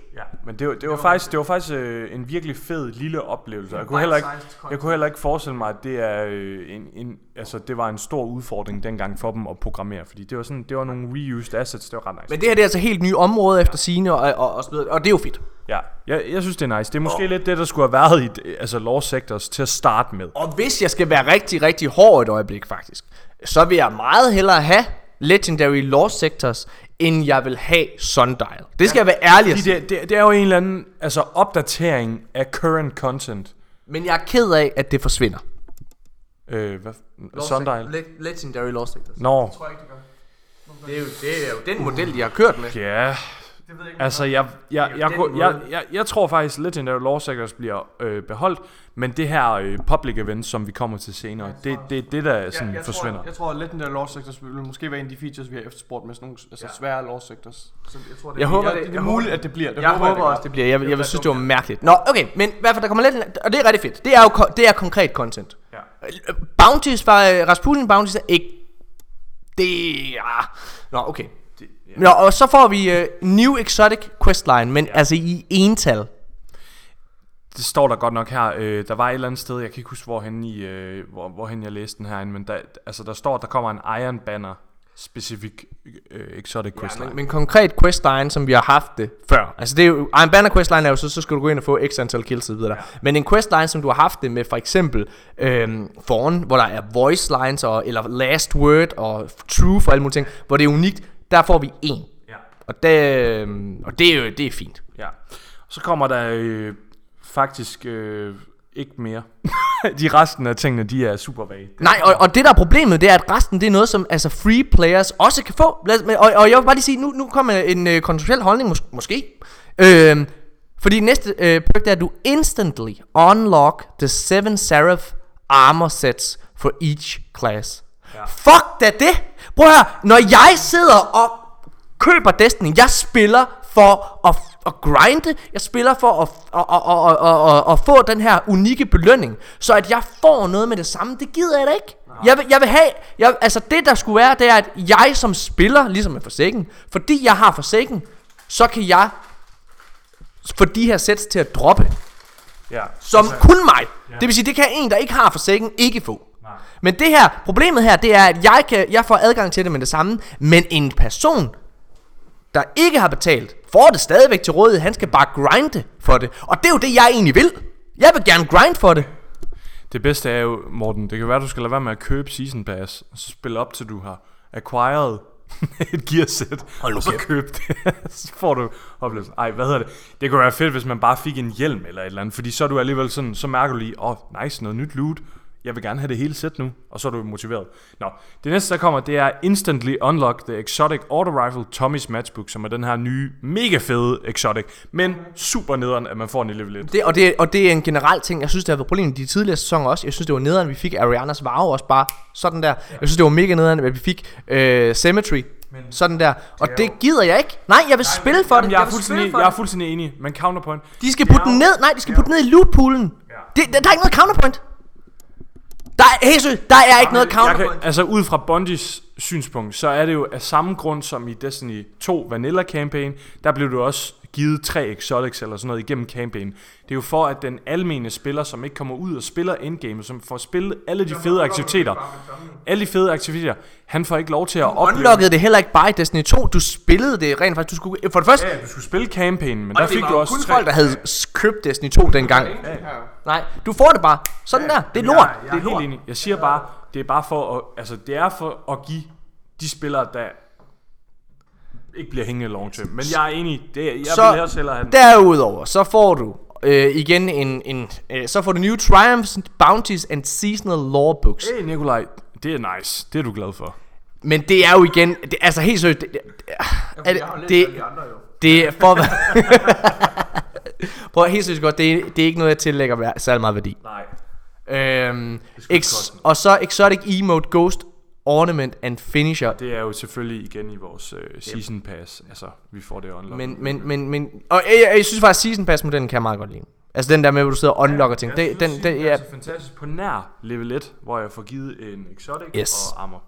Men det var, det var faktisk, det var faktisk øh, en virkelig fed lille oplevelse. Jeg kunne, heller ikke, jeg kunne heller ikke forestille mig, at det, er, øh, en, en, altså, det var en stor udfordring dengang for dem at programmere. Fordi det var, sådan, det var nogle reused assets, det var ret nice. Men det her det er altså helt nye områder efter sine og, og, og, videre, og det er jo fedt. Ja, jeg, jeg synes, det er nice. Det er måske oh. lidt det, der skulle have været i altså, Law Sectors til at starte med. Og hvis jeg skal være rigtig, rigtig hård et øjeblik faktisk, så vil jeg meget hellere have Legendary Lost Sectors, end jeg vil have Sundial. Det skal jeg være ærlig at sige. det, det, det er jo en eller anden altså, opdatering af current content. Men jeg er ked af, at det forsvinder. Øh, hvad? Sundial? Le- Legendary Lost Sectors. Nå, tror jeg ikke, det gør. Det er, jo, det er jo den model, de har kørt med. ja. Det ved jeg ikke. Altså, jeg, jeg, Det jeg, jeg, måde. jeg, jeg, jeg tror faktisk, Legendary Law Sectors bliver øh, beholdt, men det her øh, public event, som vi kommer til senere, det det er det, der sådan jeg, forsvinder. Tror, jeg tror, at Legendary Law Sectors vil måske være en af de features, vi har efterspurgt med sådan nogle altså, svære Law Sectors. Så jeg tror, det, Jeg er, håber, jeg, det- det, er muligt, at det bliver. Det Jeg håber, det også, det bliver. Jeg, jeg, jeg være synes, det var mærkeligt. Nå, okay, men i hvert fald, der kommer lidt, og det er rigtig fedt. Det er jo det er konkret content. Ja. Bounties fra øh, Rasputin Bounties er ikke... Det er... Nå, okay. Det, Nå, og så får vi uh, New Exotic Questline, men ja. altså i ental. Det står der godt nok her. Øh, der var et eller andet sted, jeg kan ikke huske, hvorhen, i, øh, hvor, hvorhen jeg læste den her, men der, altså, der står, at der kommer en Iron Banner specific øh, exotic questline. Men, men konkret questline, som vi har haft det før. Altså det er jo, Iron Banner questline er jo så, så skal du gå ind og få x antal kills og videre. Ja. Men en questline, som du har haft det med for eksempel øhm, foran, hvor der er voice lines, og, eller last word, og truth og alle mulige ting, hvor det er unikt, der får vi en. Ja. Og det, øhm, og det er jo det er fint. Ja. Så kommer der øh, faktisk øh, ikke mere. de resten af tingene, de er super vage. Nej, og, og det der er problemet, det er, at resten det er noget, som altså free players også kan få. Lad, og, og jeg vil bare lige sige, nu, nu kommer en øh, kontroversiel holdning, mås- måske. Øhm, fordi næste øh, perk, det er, at du instantly unlock the seven seraph armor sets for each class. Ja. Fuck da det! Prøv at høre, når jeg sidder og køber Destiny, jeg spiller for at, at grinde, jeg spiller for at, at, at, at, at, at, at få den her unikke belønning, så at jeg får noget med det samme, det gider jeg da ikke. Jeg vil, jeg vil have, jeg, altså det der skulle være, det er, at jeg som spiller, ligesom med Forsaken, fordi jeg har Forsaken, så kan jeg få de her sets til at droppe, Ja. som altså, kun mig. Ja. Det vil sige, det kan en, der ikke har Forsaken, ikke få. Nej. Men det her, problemet her, det er, at jeg, kan, jeg får adgang til det med det samme, men en person, der ikke har betalt, får det stadigvæk til rådighed. Han skal bare grinde for det. Og det er jo det, jeg egentlig vil. Jeg vil gerne grind for det. Det bedste er jo, Morten, det kan være, du skal lade være med at købe Season Pass, og så spille op til du har acquired et gearset, Hold og så kæft. køb det. så får du oplevelsen. Ej, hvad hedder det? Det kunne være fedt, hvis man bare fik en hjelm eller et eller andet, fordi så er du alligevel sådan, så mærker du lige, åh, oh, nice, noget nyt loot. Jeg vil gerne have det hele sæt nu, og så er du motiveret. Nå, det næste, der kommer, det er Instantly Unlock the Exotic Auto Rifle Tommy's Matchbook, som er den her nye, mega fede Exotic, men super nederen, at man får den i level 1. det, og, det og det er en generel ting. Jeg synes, det har været problem i de tidligere sæsoner også. Jeg synes, det var nederen, vi fik Arianas Varve også bare sådan der. Jeg synes, det var mega nederen, at vi fik øh, Symmetry. Sådan der. Og det gider jeg ikke. Nej, jeg vil spille for det. Jamen, jeg, er fuldstændig, jeg er det. fuldstændig enig, men counterpoint. De skal putte den ned. Nej, de skal putte den ned i lootpoolen. Det, der, der er ikke noget counterpoint. Der er, seriøst, der er ikke noget Jeg counterpoint. kan, altså ud fra Bungies synspunkt, så er det jo af samme grund som i Destiny 2 Vanilla Campaign, der blev du også givet tre exotics eller sådan noget igennem campaign. Det er jo for, at den almene spiller, som ikke kommer ud og spiller endgame, som får spillet alle de fede aktiviteter, alle de fede aktiviteter, han får ikke lov til at opleve... Unlockede det heller ikke bare i Destiny 2. Du spillede det rent faktisk. Du skulle, for det første, Ja, du skulle spille campaign, men og der fik du også kun tre... folk, der havde købt Destiny 2 dengang. Nej, du får det bare. Sådan der. Det er lort. Jeg, jeg Det er er lort. helt enig. Jeg siger bare, det er bare for at, altså det er for at give de spillere, der ikke bliver hængende long term. Men jeg er enig, det, jeg Så vil også hellere have den. derudover, så får du øh, igen en, en øh, så får du New Triumphs, Bounties and Seasonal Lore Books. Hey Nikolaj, det er nice. Det er du glad for. Men det er jo igen, det, altså helt seriøst, det, det, er det, det, andre jo. det er for Prøv at helt seriøst godt, det er, det er ikke noget, jeg tillægger særlig meget værdi. Nej. Øhm, ex, og så Exotic Emote Ghost Ornament and Finisher. Det er jo selvfølgelig igen i vores øh, season pass. Altså, vi får det unlocked. Men, men, men, men og jeg, jeg, jeg synes faktisk, Season Pass modellen kan jeg meget godt lide. Altså den der med, hvor du sidder og unlocker ting. Det, den, den, er ja. så fantastisk på nær level 1, hvor jeg får givet en exotic Yes. og armor.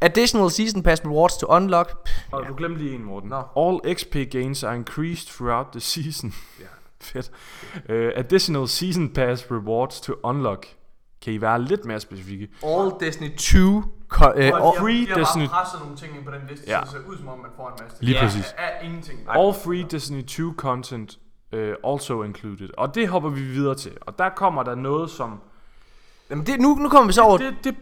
Additional Season Pass rewards to unlock. Og du glemte lige en, Morten. All XP gains are increased throughout the season. Ja. Fedt. Uh, additional season pass rewards to unlock. Kan I være lidt mere specifikke? All Destiny 2 ko- øh, all, free de har Destiny- bare presset nogle ting ind på den liste, Ja. så det ser ud som om, man får en masse. Lige Ja, præcis. Af, af ingenting. All free Destiny 2 content uh, also included. Og det hopper vi videre til. Og der kommer der noget, som... Jamen det, nu, nu kommer vi så over. Det, det,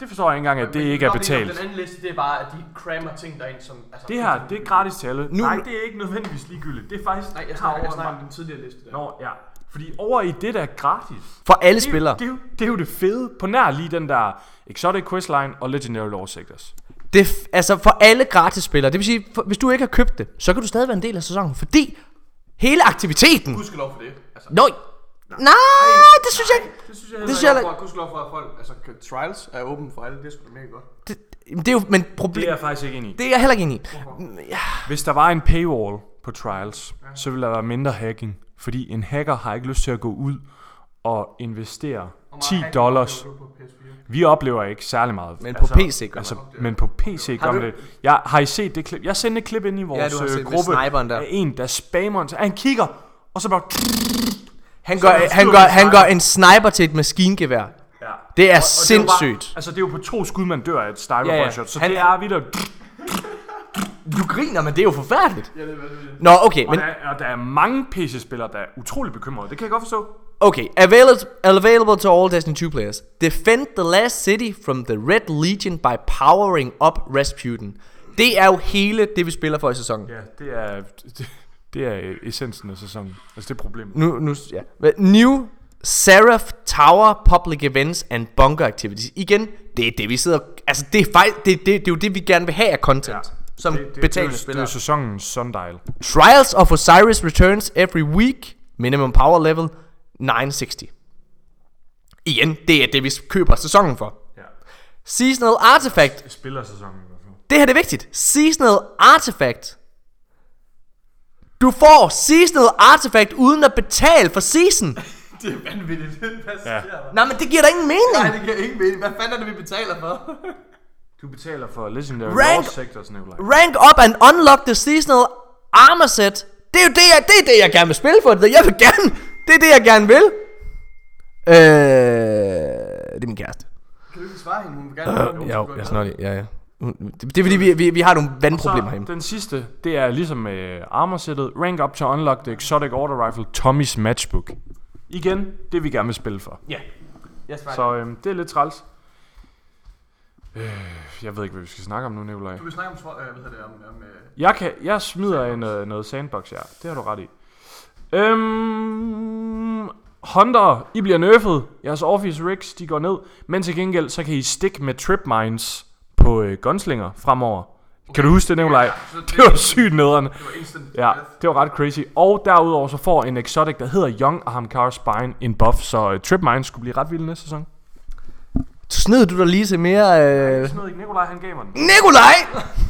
Det forstår jeg ikke engang, at det ikke er betalt. Den anden liste, det er bare, at de crammer ting derind, som... Altså, Det her, det er gratis til alle. Nu- Nej, det er ikke nødvendigvis ligegyldigt. Det er faktisk... Nej, jeg tager snakker, jeg over snakker om den tidligere liste der. Nå, ja. Fordi over i det, der er gratis, For alle det er, jo- spillere. det, er jo, det er jo det fede. På nær lige den der Exotic Questline og Legendary Lore Sectors. Det, er f- altså for alle gratis spillere. Det vil sige, for, hvis du ikke har købt det, så kan du stadig være en del af sæsonen. Fordi hele aktiviteten... Gudskelov for det. Altså, Nøj! Nej, det synes jeg ikke. det synes jeg Det det synes jeg jeg Gudskelov for, at folk... Altså, trials er åben for alle. Det er sgu da mega godt. Det, det er jo, men Det er problem, jeg faktisk ikke enig i. det er jeg heller ikke enig i. Ja, Hvis der var en paywall på Trials, så ville der være mindre hacking. Fordi en hacker har ikke lyst til at gå ud og investere 10 dollars. Vi oplever ikke særlig meget. Men på PC gør altså. Men på PC gør Har man det. Jeg, har I set det klip? Jeg sendte et klip ind i vores har øh, set gruppe der. af en, der spammer. en- Han kigger, og så bare... han Så gør, er han, styr gør, han gør en sniper til et maskingevær. Ja. Det er Og- og det jo sindssygt. Bare, altså, det er jo på to skud, man dør af et sniper Ja, ja. ja, shot. Så Han det er- er vidt Du griner, men det er jo forfærdeligt. Nå, okay, Og men der, er- og der er mange PC-spillere, der er utrolig bekymrede. Det kan jeg godt forstå. okay. Available, available to all Destiny 2 players. Defend the last city from the Red Legion by powering up Rasputin. Det er jo hele det, vi spiller for i sæsonen. Ja, det er, det, det er essensen af sæsonen. Altså det er problemet. Nu, nu, ja. New Seraph Tower Public Events and Bunker Activities. Igen, det er det, vi sidder... Altså, det er, faktisk, det, det, det er jo det, vi gerne vil have af content. Ja. Som det, det, betalende det, er jo- det er sæsonens sundial. Trials of Osiris returns every week. Minimum power level 960. Igen, det er det, vi køber sæsonen for. Ja. Seasonal Artifact. Det spiller sæsonen. Det her det er vigtigt. Seasonal Artifact. Du får Seasonal Artifact uden at betale for season. Det er vanvittigt. Hvad sker Ja. der? Nej, men det giver da ingen mening. Nej, det giver ingen mening. Hvad fanden er det, vi betaler for? Du betaler for Legendary Rank- Lore Sectors, Nikolaj. Rank up and unlock the seasonal armor set. Det er jo det, jeg, det, er det, jeg gerne vil spille for. Det. Jeg vil gerne. Det er det, jeg gerne vil. Øh, det er min kæreste. Kan du ikke svare hende? Hun vil gerne have, Øh, jo, jeg snakker Ja, ja. Det, det er fordi, vi, vi, vi har nogle vandproblemer hjemme. den sidste, det er ligesom med armorsættet. Rank up to unlock the exotic order rifle Tommy's Matchbook. Igen, det vi gerne vil spille for. Ja. Jeg svarer. Så øhm, det er lidt træls. Øh, jeg ved ikke, hvad vi skal snakke om nu, Nikolaj. Du vil snakke om, øh, hvad hedder det, om, om øh, Jeg, kan, jeg smider en, noget, noget sandbox, ja. Det har du ret i. Øhm, Hunter, I bliver nerfed. Jeres Office Rigs, de går ned. Men til gengæld, så kan I stick med trip mines på øh, gunslinger fremover. Okay. Kan du huske det, Nikolaj? Ja, så det- Det var sygt nederen. det var instant Ja, det var ret crazy. Og derudover så får en exotic, der hedder Young Ahamkar Spine, en buff. Så uh, trip mines skulle blive ret vild næste sæson. Så sned du dig lige til mere... Øh... Jeg smed ikke Nikolaj, han gav mig den. Nikolaj!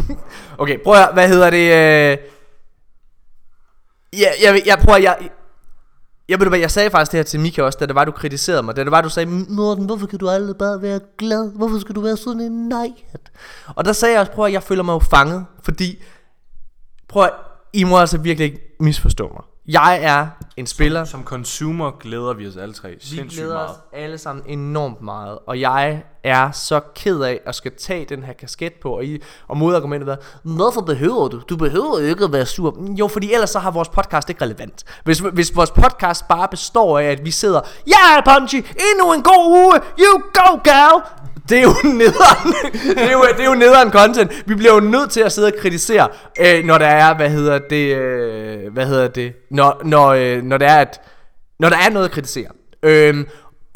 okay, prøv at høre, hvad hedder det? Øh... Ja, jeg, jeg prøver, jeg... Jeg, ved du hvad, jeg sagde faktisk det her til Mika også, da det var, du kritiserede mig. Da det var, du sagde, Morten, hvorfor kan du aldrig bare være glad? Hvorfor skal du være sådan en nejhat? Og der sagde jeg også, prøv at jeg føler mig jo fanget, fordi... Prøv at, I må altså virkelig ikke misforstå mig. Jeg er en spiller... Som consumer glæder vi os alle tre Vi sindssygt glæder meget. os alle sammen enormt meget, og jeg er så ked af at skal tage den her kasket på, og, I, og modargumentet er, hvorfor behøver du? Du behøver ikke at være sur. Jo, fordi ellers så har vores podcast ikke relevant. Hvis, hvis vores podcast bare består af, at vi sidder, ja, yeah, Punchy, endnu en god uge, you go, gal! Det er jo nederen, det er jo, det er jo nederen content. Vi bliver jo nødt til at sidde og kritisere, øh, når der er, hvad hedder det, øh, hvad hedder det, når, når, øh, når der er, at, når der er noget at kritisere. Øhm,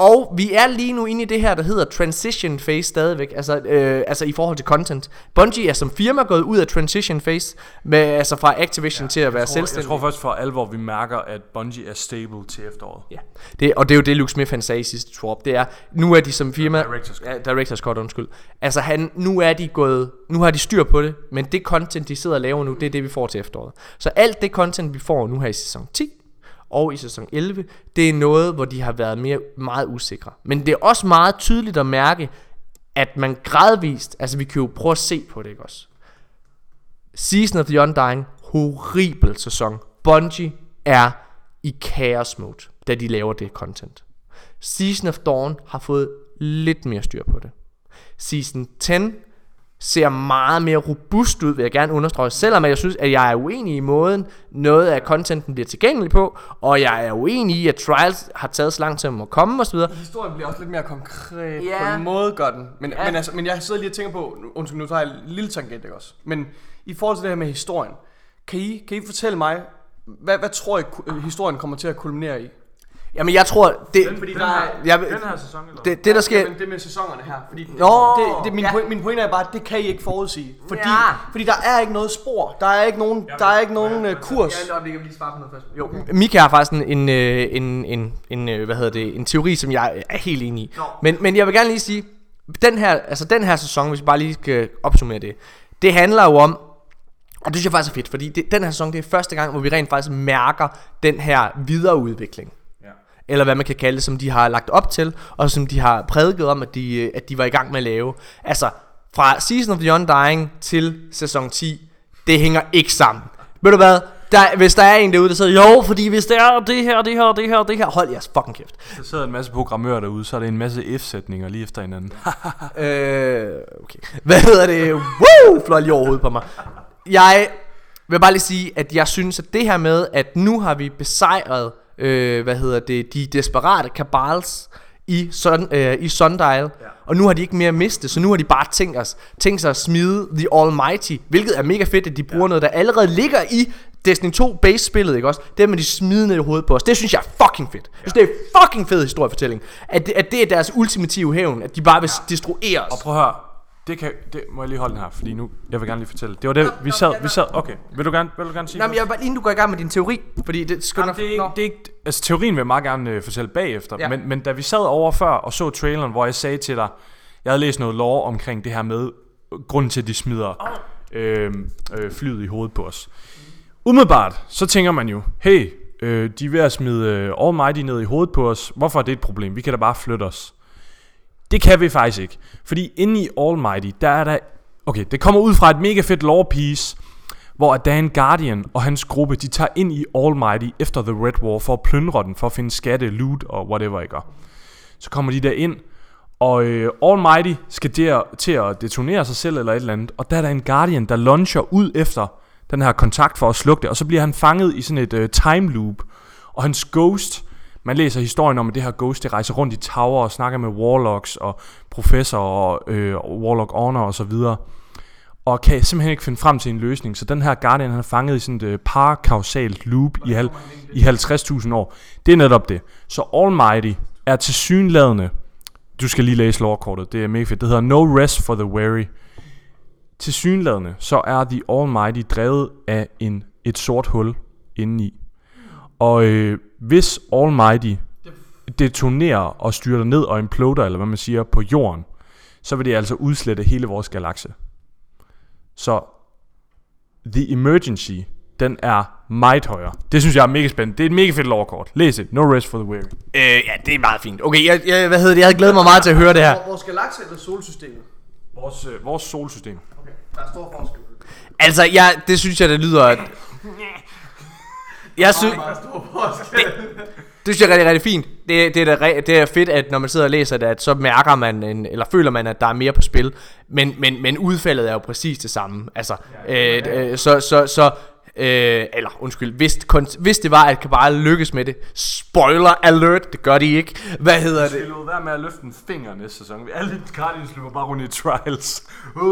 og vi er lige nu inde i det her, der hedder transition phase stadigvæk, altså, øh, altså i forhold til content. Bungie er som firma gået ud af transition phase, med, altså fra Activision ja, til at være Jeg tror, jeg selvstændig. tror først for alvor, vi mærker, at Bungie er stable til efteråret. Ja, det, og det er jo det, Luke Smith han sagde i sidste drop. Det er, nu er de som firma... Director's cut. Ja, Director's Cut, undskyld. Altså, han, nu er de gået... Nu har de styr på det, men det content, de sidder og laver nu, det er det, vi får til efteråret. Så alt det content, vi får nu her i sæson 10 og i sæson 11, det er noget, hvor de har været mere, meget usikre. Men det er også meget tydeligt at mærke, at man gradvist... Altså, vi kan jo prøve at se på det, ikke også? Season of the Undying, horribel sæson. Bungie er i chaos mode, da de laver det content. Season of Dawn har fået lidt mere styr på det. Season 10 ser meget mere robust ud, vil jeg gerne understrege, selvom jeg synes, at jeg er uenig i måden, noget af contenten bliver tilgængelig på, og jeg er uenig i, at Trials har taget så lang tid om at komme osv. Historien bliver også lidt mere konkret Ja. på en måde, gør den. Men, Ja. men, altså, men jeg sidder lige og tænker på, nu- undskyld, nu tager jeg en lille tangent, ikke også? Men i forhold til det her med historien, kan I, kan I fortælle mig, hvad, hvad tror I, historien kommer til at kulminere i? Jamen jeg tror, det, fordi der er- jeg, Den her sæson, eller? det, det der sker, Jamen, det med sæsonerne her. Fordi Nå, det, det, min, ja. ja. min pointe er bare, at det kan I ikke forudsige. Fordi, Ja. fordi der er ikke noget spor. Der er ikke nogen, der er ikke nogen uh, kurs. Jo, Mika har faktisk en, en, øh, en, en, en, øh, hvad hedder det, en teori, som jeg er helt enig i. Men, men jeg vil gerne lige sige, den her, altså den her sæson, hvis vi bare lige skal opsummere det, det handler jo om, og det synes jeg faktisk er fedt, fordi det, den her sæson, det er første gang, hvor vi rent faktisk mærker den her videreudvikling. Eller hvad man kan kalde det, som de har lagt op til, og som de har prædiket om, at de, øh, at de var i gang med at lave. Altså, fra Season of the Undying til sæson 10, det hænger ikke sammen. Ved du hvad? Der, hvis der er en derude, der siger, jo, fordi hvis det er det her, det her, det her, det her, hold jeres fucking kæft. Der sidder en masse programmører derude, så er det en masse F-sætninger lige efter hinanden. øh, okay. Hvad hedder det? Woo! Fløj lige over hovedet på mig. Jeg vil bare lige sige, at jeg synes, at det her med, at nu har vi besejret, øh, hvad hedder det, de desperate kabals i, sun, øh, i Sundial, ja. og nu har de ikke mere mistet, så nu har de bare tænkt, os, tænkt sig at smide The Almighty, hvilket er mega fedt, at de bruger ja. noget, der allerede ligger i Destiny 2 base-spillet, ikke også? Det med de smide ned i hovedet på os, det synes jeg er fucking fedt. Jeg synes, det er fucking fed historiefortælling. At det, at det er deres ultimative hævn, at de bare vil ja. destruere os. Og prøv at høre, det kan, det må jeg lige holde den her, fordi nu, jeg vil gerne lige fortælle. Det var det, vi sad, vi sad, okay, vil du gerne, vil du gerne sige Nej, men jeg vil bare inden du går i gang med din teori, fordi det Jamen, nok... det, er ikke, det er ikke, altså teorien vil jeg meget gerne øh, fortælle bagefter, Ja. men, men da vi sad over før og så traileren, hvor jeg sagde til dig, jeg havde læst noget lore omkring det her med, grunden til at de smider øh, øh, flyet i hovedet på os. Umiddelbart, så tænker man jo, hey, øh, de er ved at smide øh, Almighty ned i hovedet på os, hvorfor er det et problem? Vi kan da bare flytte os. Det kan vi faktisk ikke, fordi inde i Almighty, der er der, okay, det kommer ud fra et mega fedt lore piece, hvor Dan Guardian og hans gruppe, de tager ind i Almighty efter The Red War for at plyndre den, for at finde skatte, loot og whatever, ikke? Så kommer de der ind, og øh, Almighty skal der, til at detonere sig selv eller et eller andet, og der er der en Guardian, der launcher ud efter den her kontakt for at slukke det, og så bliver han fanget i sådan et øh, time loop, og hans ghost, man læser historien om, at det her ghost, det rejser rundt i tower og snakker med warlocks og professor og øh, warlock honor og så videre og kan simpelthen ikke finde frem til en løsning. Så den her Guardian, han er fanget i sådan et øh, parakausalt loop i, hal- i 50.000 år. Det er netop det. Så Almighty er tilsyneladende, du skal lige læse lore-kortet, det er mega fedt, det hedder No Rest for the Weary. Tilsyneladende, så er The Almighty drevet af en, et sort hul indeni. Og øh, hvis Almighty detonerer og styrter ned og imploder, eller hvad man siger, på jorden, så vil det altså udslette hele vores galakse. Så The Emergency, den er meget højere. Det synes jeg er mega spændende. Det er et mega fedt lovkort. Læs det. No rest for the weary. Øh, ja, det er meget fint. Okay, jeg, jeg, hvad hedder det? Jeg havde glædet mig meget til at høre det her. Vores galakse eller solsystemet? Vores, øh, vores solsystem. Okay, der er stor forskel. Altså, jeg, det synes jeg, det lyder... At... Jeg synes, forskel. det synes jeg er rigtig, rigtig fint. Det, det, er da, det er fedt, at når man sidder og læser det, at så mærker man, en, eller føler man, at der er mere på spil. Men, men, men udfaldet er jo præcis det samme. Altså, øh, øh, så, så, så Øh, eller undskyld, hvis, kon- hvis det var, at Kabal lykkes med det Spoiler alert, det gør de ikke Hvad hedder det? Det lod være med at løfte en finger næste sæson. Alle Guardians løber bare rundt i trials.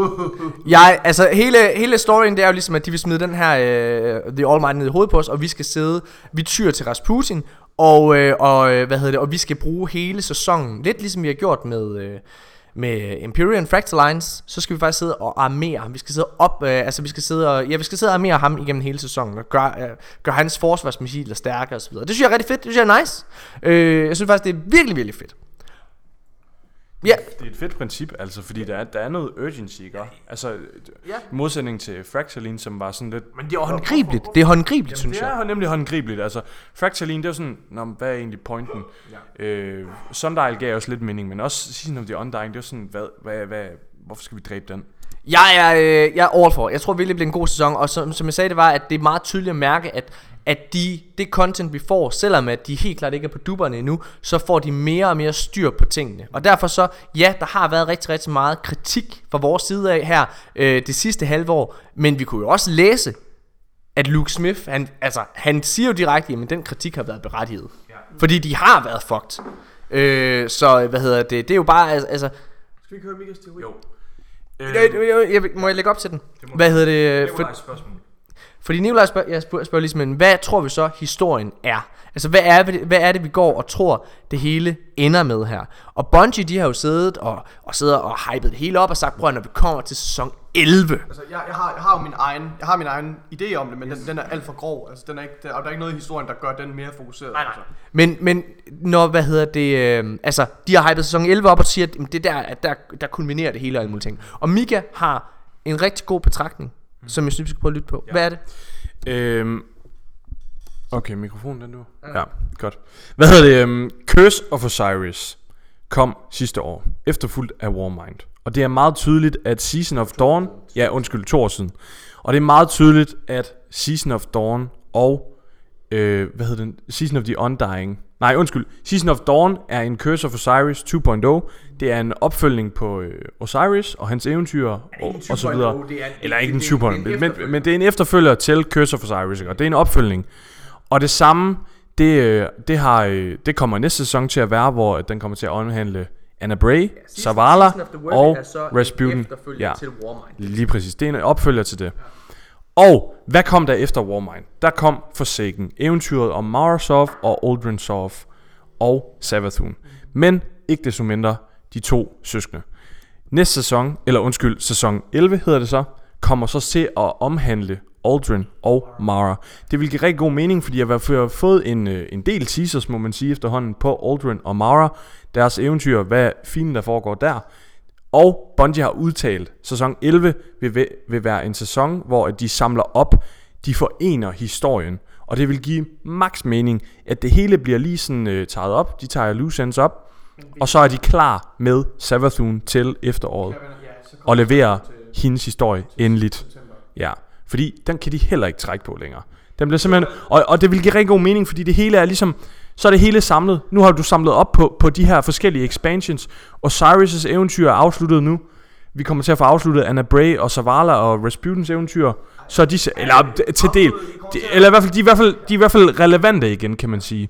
Jeg, altså hele, hele storyen det er jo ligesom at de vil smide den her øh, The All Might ned i hovedet på os Og vi skal sidde, vi tyr til Rasputin Og, øh, og øh, hvad hedder det Og vi skal bruge hele sæsonen Lidt ligesom vi har gjort med øh, med Imperial Fractal Lines, så skal vi faktisk sidde og armere ham. Vi skal sidde op, øh, altså vi skal sidde og, ja, vi skal sidde og armere ham igennem hele sæsonen, og gøre, øh, gør hans forsvarsmissiler stærkere og så videre. Det synes jeg er rigtig fedt, det synes jeg er nice. Øh, jeg synes faktisk, det er virkelig, virkelig fedt. Ja, Det er et fedt princip, altså, fordi der er, der er noget urgency, ikke? Altså, Ja. i modsætning til Fractaline, som var sådan lidt... men det er håndgribeligt. Det er håndgribeligt, synes Det jeg. er nemlig håndgribeligt. Altså, Fractaline, det er jo sådan, Nå, hvad er egentlig pointen? Ja. Øh, Sundial gav også lidt mening, men også Season of the Undying, det er sådan, hvad, hvad, hvad, hvorfor skal vi dræbe den? Jeg er, øh, jeg er all for. Jeg tror virkelig, det bliver en god sæson. Og som, som jeg sagde, det var, at det er meget tydeligt at mærke, at, at de, det content, vi får, selvom at de helt klart ikke er på duberne endnu, så får de mere og mere styr på tingene. Og derfor så, ja, der har været rigtig, rigtig meget kritik fra vores side af her øh, det sidste halve år. Men vi kunne jo også læse, at Luke Smith, han, altså, han siger jo direkte, at den kritik har været berettiget. Ja. Fordi de har været fucked. Øh, så hvad hedder det, det er jo bare, altså... Skal vi ikke høre Mikas teori? Jo. Jeg, jeg, jeg, jeg, må jeg lægge op til den? Hvad hedder det? For, spørgsmål. fordi Nikolaj spørger, jeg spørger, spørger ligesom, hvad tror vi så historien er? Altså hvad er, det, hvad er det vi går og tror det hele ender med her? Og Bungie de har jo siddet og, og sidder og hypet det hele op og sagt, prøv at når vi kommer til sæson 11 Altså, jeg, jeg, har, jeg har jo min egen, jeg har min egen idé om det, men den, den er alt for grov. Altså, den er ikke, der, der er ikke noget i historien, der gør den mere fokuseret. Nej, nej. Altså. Men, men når, hvad hedder det, øh, altså de har hypet sæson 11 op og siger, at jamen, det der, at der, der kulminerer det hele og alle mulige ting. Og Mika har en rigtig god betragtning, som jeg synes, vi skal prøve at lytte på. Hvad er det? Øhm, okay, mikrofonen den nu. Ja, godt. Hvad hedder det? Um, Curse of Osiris kom sidste år, efterfulgt af Warmind. Og det er meget tydeligt, at Season of Dawn... Ja, undskyld, to år siden. Og det er meget tydeligt, at Season of Dawn og... Øh, hvad hedder den? Season of the Undying... Nej, undskyld. Season of Dawn er en Curse of Osiris 2.0. Det er en opfølgning på øh, Osiris og hans eventyr og, og så videre. Eller ikke en 2.0, men, men, det er en efterfølger til Curse of Osiris, og det er en opfølgning. Og det samme, det, øh, det, har, øh, det kommer næste sæson til at være, hvor den kommer til at omhandle Anna Bray, Zavala og Rasputin. Ja, til Warmind. lige præcis. Det er en opfølger til det. Og hvad kom der efter Warmind? Der kom Forsaken, eventyret om Marasov og Aldrin Sov og Savathun. Men ikke desto mindre de to søskende. Næste sæson, eller undskyld, sæson 11 hedder det så, kommer så til at omhandle Aldrin og Mara. Det vil give rigtig god mening, fordi jeg har fået en, øh, en del teasers, må man sige efterhånden, på Aldrin og Mara. Deres eventyr, hvad fint der foregår der. Og Bungie har udtalt, at sæson 11 vil, vil, vil være en sæson, hvor de samler op, de forener historien. Og det vil give max mening, at det hele bliver lige sådan øh, taget op. De tager loose ends op, og så er de klar med Savathun til efteråret. Og leverer hendes historie endeligt. Ja, fordi den kan de heller ikke trække på længere. Den bliver simpelthen, og, og det vil give rigtig god mening, fordi det hele er ligesom, så er det hele samlet. Nu har du samlet op på, på de her forskellige expansions. Osiris' eventyr er afsluttet nu. Vi kommer til at få afsluttet Anna Bray og Zavala og Rasputins eventyr. Så er de, eller til del, de, eller i hvert fald, de er i hvert fald, de er i hvert fald relevante igen, kan man sige.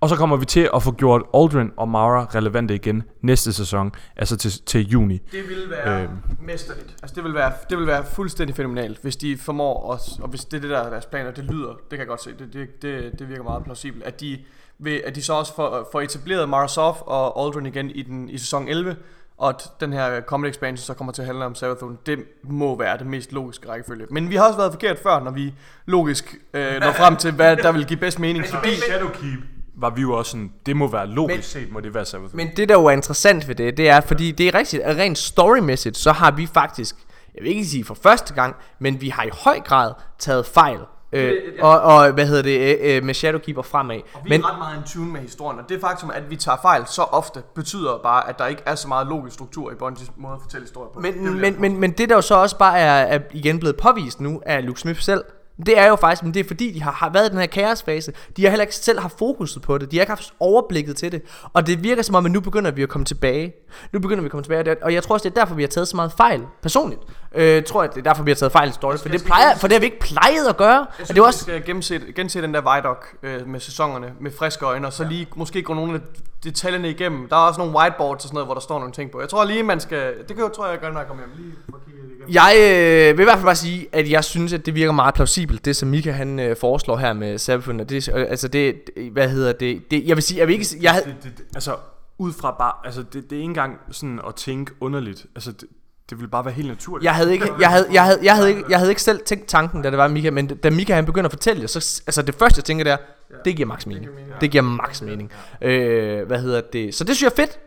Og så kommer vi til at få gjort Aldrin og Mara relevante igen næste sæson, altså til, til juni. Det vil være øhm. mesterligt. Altså det vil være, det vil være fuldstændig fænomenalt, hvis de formår os, og hvis det er det der er deres planer, det lyder, det kan jeg godt se, det, det, det, det virker meget plausibelt, at de, vil, at de så også får, får etableret Marasov og Aldrin igen i, den, i sæson 11, og at den her comedy expansion så kommer til at handle om Savathun, det må være det mest logiske rækkefølge. Men vi har også været forkert før, når vi logisk øh, når frem til, hvad der vil give bedst mening. Fordi Shadowkeep var vi jo også sådan, det må være logisk men, set, må det være Savathun. Men det der jo er interessant ved det, det er, fordi det er rigtigt, at rent storymæssigt, så har vi faktisk, jeg vil ikke sige for første gang, men vi har i høj grad taget fejl Øh, og, og hvad hedder det øh, øh, med Shadowkeeper fremad. Og vi men, er ret meget en tune med historien, og det faktum, at vi tager fejl så ofte, betyder bare, at der ikke er så meget logisk struktur i Bungies måde at fortælle historier på. Men, det men, men, men det der jo så også bare er, er igen blevet påvist nu af Luke Smith selv, det er jo faktisk, men det er fordi, de har, har været i den her kaosfase. De har heller ikke selv haft fokuset på det. De har ikke haft overblikket til det. Og det virker som om, at nu begynder vi at komme tilbage. Nu begynder vi at komme tilbage. Og jeg tror også, det er derfor, vi har taget så meget fejl. Personligt. Øh, tror jeg, det er derfor, vi har taget fejl i story. For det, plejer, for det har vi ikke plejet at gøre. Jeg synes, det er også... vi skal gense, gense den der Vidoc øh, med sæsonerne med friske øjne. Og så lige måske gå nogle af detaljerne igennem. Der er også nogle whiteboards og sådan noget, hvor der står nogle ting på. Jeg tror lige, man skal... Det kan jeg, tror jeg, jeg gør, når jeg kommer hjem. Lige for at kigge jeg øh, vil i hvert fald bare sige, at jeg synes, at det virker meget plausibelt, det som Mika han øh, foreslår her med. Og det, øh, altså det, hvad hedder det, det, jeg vil sige, jeg vil ikke, jeg havde... det, det, det, altså ud fra bare, altså det, det er ikke engang sådan at tænke underligt, altså det, det ville bare være helt naturligt. Jeg havde ikke, jeg havde, jeg havde, jeg havde ikke, jeg havde ikke selv tænkt tanken, da det var Mika, men da Mika han begynder at fortælle så altså det første jeg tænker der, det giver max mening. Det giver max mening. Øh, hvad hedder det? Så det synes jeg er fedt.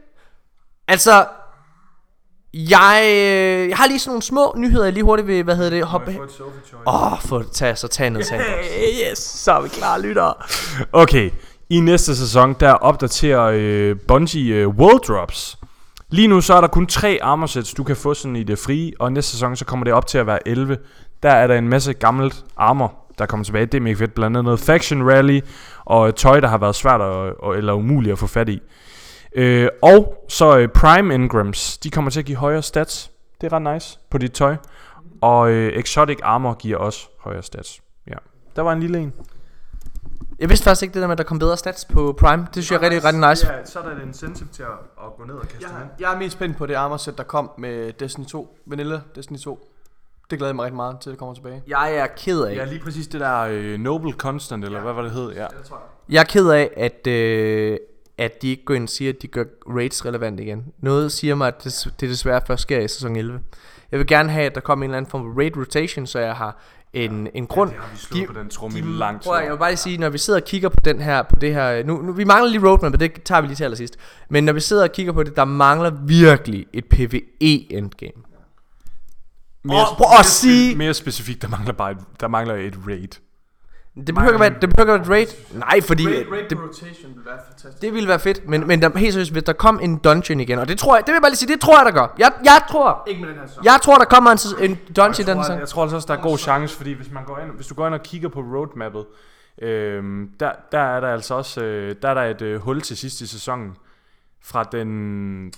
Altså, jeg, øh, jeg har lige sådan nogle små nyheder, jeg lige hurtigt vil, hvad hedder det, hoppe Åh, oh, få tage, så tag ned hey, Yes, så er vi klar, lytter. Okay, i næste sæson, der opdaterer øh, Bungie øh, World Drops. Lige nu så er der kun tre armor sets, du kan få sådan i det frie, og næste sæson så kommer det op til at være 11. Der er der en masse gammelt armor, der kommer tilbage. Det er mega fedt. Blandt andet noget Faction Rally og tøj, der har været svært at, eller umuligt at få fat i. Øh, og så øh, Prime Engrams, de kommer til at give højere stats. Det er ret nice på dit tøj. Og øh, Exotic Armor giver også højere stats. Ja. Der var en lille en. Jeg vidste faktisk ikke det der med, at der kom bedre stats på Prime. Det synes jeg er rigtig, rigtig nice. Ja, så er der et incentive til at, at gå ned og kaste Jeg, jeg er mest spændt på det armor set, der kom med Destiny 2. Vanilla Destiny 2. Det glæder jeg mig rigtig meget til, at det kommer tilbage. Jeg er ked af. Ja, lige præcis det der øh, Noble Constant, eller ja. hvad var det hed? Ja. Det tror jeg. Jeg er ked af, at, øh, at de ikke går ind og siger, at de gør raids relevant igen. Noget siger mig, at det, det desværre først sker i sæson 11. Jeg vil gerne have, at der kommer en eller anden form for raid rotation, så jeg har en, en grund. Det har vi slået på den trum i lang tid. Jeg vil bare lige sige, når vi sidder og kigger på den her, på det her, nu, nu vi mangler lige roadmap, men det tager vi lige til allersidst. Men når vi sidder og kigger på det, der mangler virkelig et PvE endgame. Mere, Åh, prøv at sige- Mere specifikt, der mangler bare et, der mangler et raid. Det behøver ikke være, det behøver ikke være et raid. Nej, fordi Raid, raid det, rotation vil være fantastisk. det ville være fedt, men, men der, helt seriøst, hvis der kom en dungeon igen, og det tror jeg, det vil jeg bare lige sige, det tror jeg, der gør. Jeg, jeg tror, Ikke med den her sæson. jeg tror, der kommer en, en dungeon i den tror, sæson. jeg tror altså også, der er god chance, fordi hvis, man går ind, hvis du går ind og kigger på roadmappet, øhm, der, der er der altså også øh, der er der et øh, hul til sidst i sæsonen. Fra den...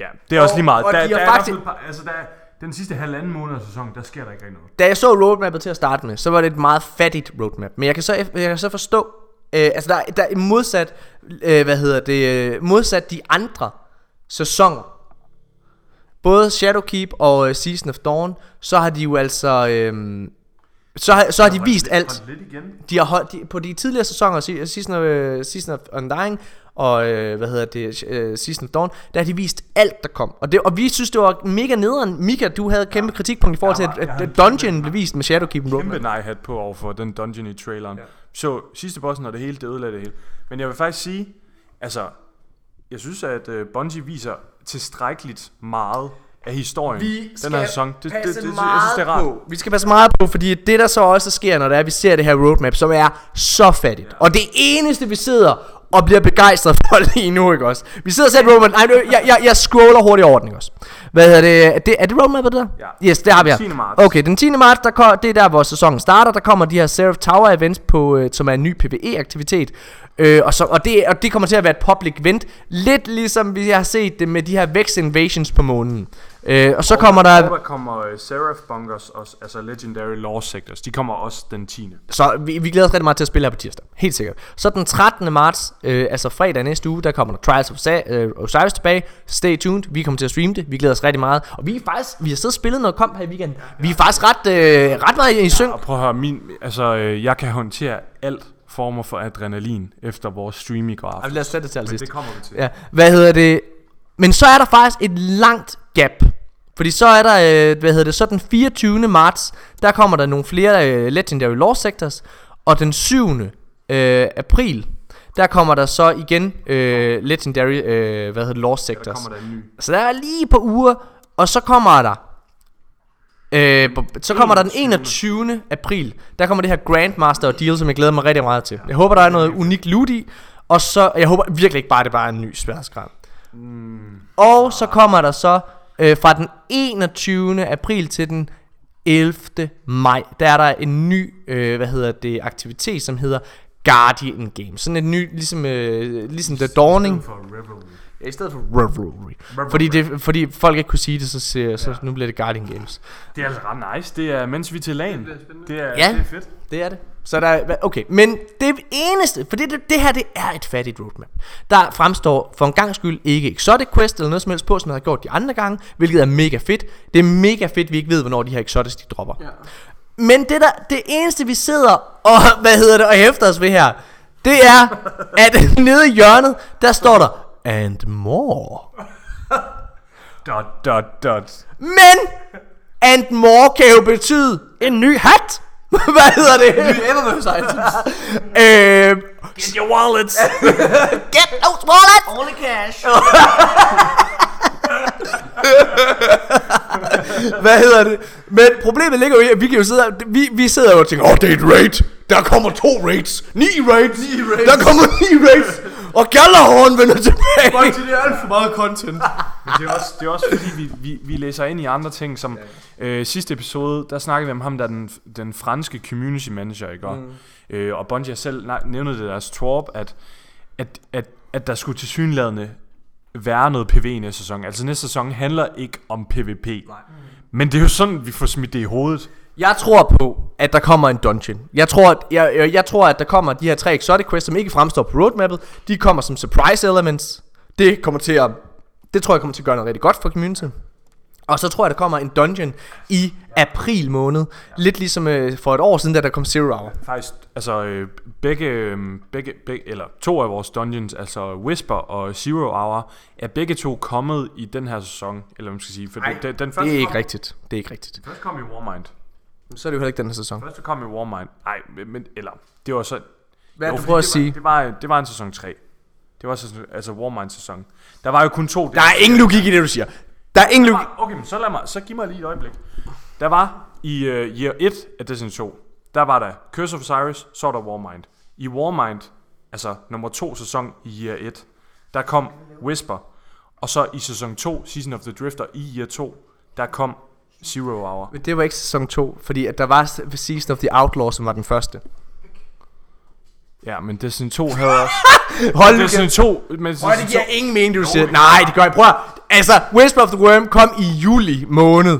Ja, det er også Og- lige meget. og Der, de der har er faktisk- altså, der, er- den sidste halvanden måned af sæsonen, der sker der ikke rigtig noget. Da jeg så roadmappet til at starte med, så var det et meget fattigt roadmap. Men jeg kan så, jeg kan så forstå, øh, altså der, der er modsat, øh, hvad hedder det, øh, modsat de andre sæsoner, både Shadowkeep og øh, Season of Dawn, så har de jo altså, øh, så har, så har de vist alt. Lidt igen. De har holdt, de, på de tidligere sæsoner, se- Season of, uh, Season of Undying og øh, hvad hedder det, uh, Season of Dawn, der har de vist alt, der kom. Og, det, og vi synes, det var mega nederen. Mika, du havde kæmpe kritikpunkt i forhold til, at, at, Dungeon blev vist med Shadowkeep Kæmpe nej-hat på over for den dungeon i traileren. Ja. Så sidste bossen og det hele, det ødelagde det hele. Men jeg vil faktisk sige, altså, jeg synes, at uh, Bungie viser tilstrækkeligt meget af historien den her sæson. Det, det, det, det, jeg synes, det er rart. på. Vi skal passe meget på, fordi det der så også sker, når det er, at vi ser det her roadmap, som er så fattigt. Ja. Og det eneste, vi sidder og bliver begejstret for lige nu, ikke også? Vi sidder og ser roadmap. Nej, jeg, jeg, jeg scroller hurtigt over den, ikke også? Hvad hedder det? Er det, er det roadmapet der? Ja. Yes, det har vi her. 10. marts. Okay, den 10. marts, der kom, det er der, hvor sæsonen starter. Der kommer de her Seraph Tower events, på, øh, som er en ny PvE-aktivitet. Øh, og, så, og, det, og det kommer til at være et public event. Lidt ligesom vi har set det med de her Vex Invasions på månen. Øh, og så kommer der... Og der kommer uh, Seraph Bunkers, også, altså Legendary Law Sectors. De kommer også den 10. Så vi, vi glæder os rigtig meget til at spille her på tirsdag. Helt sikkert. Så den 13. marts, øh, altså fredag næste uge, der kommer der Trials of Sa- øh, Osiris tilbage. Stay tuned. Vi kommer til at streame det. Vi glæder os rigtig meget. Og vi er faktisk, vi har siddet og spillet noget komp her i weekenden. Vi er faktisk ret, øh, ret meget i synk. Og prøv at høre, min, altså, øh, jeg kan håndtere alt former for adrenalin efter vores stream i går Ja, aften. lad os sætte det til allersidst. det kommer vi til. Ja, hvad hedder det? Men så er der faktisk et langt gap. Fordi så er der, øh, hvad hedder det, så den 24. marts, der kommer der nogle flere øh, Legendary Law Sectors. Og den 7. Øh, april, der kommer der så igen øh, Legendary, øh, hvad hedder det, Law Der Sectors. kommer der ny. Så der er lige på uger, og så kommer der Øh, så kommer der den 21. april Der kommer det her Grandmaster deal Som jeg glæder mig rigtig meget til Jeg håber der er noget unikt loot i Og så, jeg håber virkelig ikke bare at det bare er en ny sværdsgrad Mm, Og så kommer der så øh, Fra den 21. april til den 11. maj Der er der en ny øh, Hvad hedder det Aktivitet som hedder Guardian Game Sådan en ny Ligesom, øh, ligesom The Dawning for Revelry. Ja, i stedet for Revelry fordi, det, fordi folk ikke kunne sige det Så, siger, så nu bliver det Guardian Games Det er altså ret nice. Det er, mens vi er til lagen. spændende. Det er, Ja. det er fedt. Det er det. Så der er, okay, men det eneste, for det, det, det her, det er et fattigt roadmap. Der fremstår for en gang skyld ikke Exotic Quest eller noget som helst på, som jeg har gjort de andre gange, hvilket er mega fedt. Det er mega fedt, vi ikke ved, hvornår de her Exotics de dropper. Ja. Men det der, det eneste vi sidder og, hvad hedder det, og hæfter os ved her, det er, at nede i hjørnet, der står der, and more. Dot, dot, dot. Men, and more kan jo betyde en ny hat. hvad hedder det? Eververse items. øh, Get your wallets. Get those wallets! Only cash. Hvad hedder det? Men problemet ligger jo i, at vi kan jo sidde her, vi, vi sidder jo og tænker, åh, oh, det er et raid. Der kommer to raids. Ni raids. Ni raids. Der kommer ni raids. Og Gjallarhorn vender tilbage. Bungie, det er alt for meget content. Men det er også, det er også fordi, vi, vi, vi læser ind i andre ting, som øh, sidste episode, der snakkede vi om ham, der er den, den franske community manager, ikke? Mm. Øh, og Bungie selv nævnet det deres twerp, at, at, at, at der skulle til synlædende være noget PV i næste sæson. Altså næste sæson handler ikke om PvP. Nej. Men det er jo sådan, vi får smidt det i hovedet. Jeg tror på, at der kommer en dungeon. Jeg tror, at, jeg, jeg, jeg tror, at der kommer de her tre exotic quests, som ikke fremstår på roadmappet. De kommer som surprise elements. Det kommer til at... Det tror jeg kommer til at gøre noget rigtig godt for community. Og så tror jeg, der kommer en dungeon i april måned. Lidt ligesom øh, for et år siden, da der kom Zero Hour. Faktisk, altså øh, begge, øh, begge, begge, eller to af vores dungeons, altså Whisper og Zero Hour, er begge to kommet i den her sæson, eller hvad man skal sige. For Ej, den, den første Det er ikke kom, rigtigt. Det er ikke rigtigt. Først kom i Warmind. Så er det jo heller ikke den her sæson. Første kom i Warmind. Nej, men- eller, det var så... Hvad det, du prøver at det sige? Var, det, var, det var en sæson 3. Det var sæson, altså Warmind sæson. Der var jo kun to... Der er ingen logik i det, du siger. Der er ingen logik. Okay, men så, lad mig, så giv mig lige et øjeblik. Der var i uh, year 1 af Destiny 2, der var der Curse of Osiris, så var der Warmind. I Warmind, altså nummer 2 sæson i year 1, der kom Whisper. Og så i sæson 2, Season of the Drifter, i year 2, der kom Zero Hour. Men det var ikke sæson 2, fordi at der var Season of the Outlaw, som var den første. Ja, men Destiny 2 havde også... Hold nu Destiny kæft. 2... Men Prøv, det Destiny 2 giver ingen mening, du siger. Nej, det gør ikke. Prøv at- Altså, Whisper of the Worm kom i juli måned.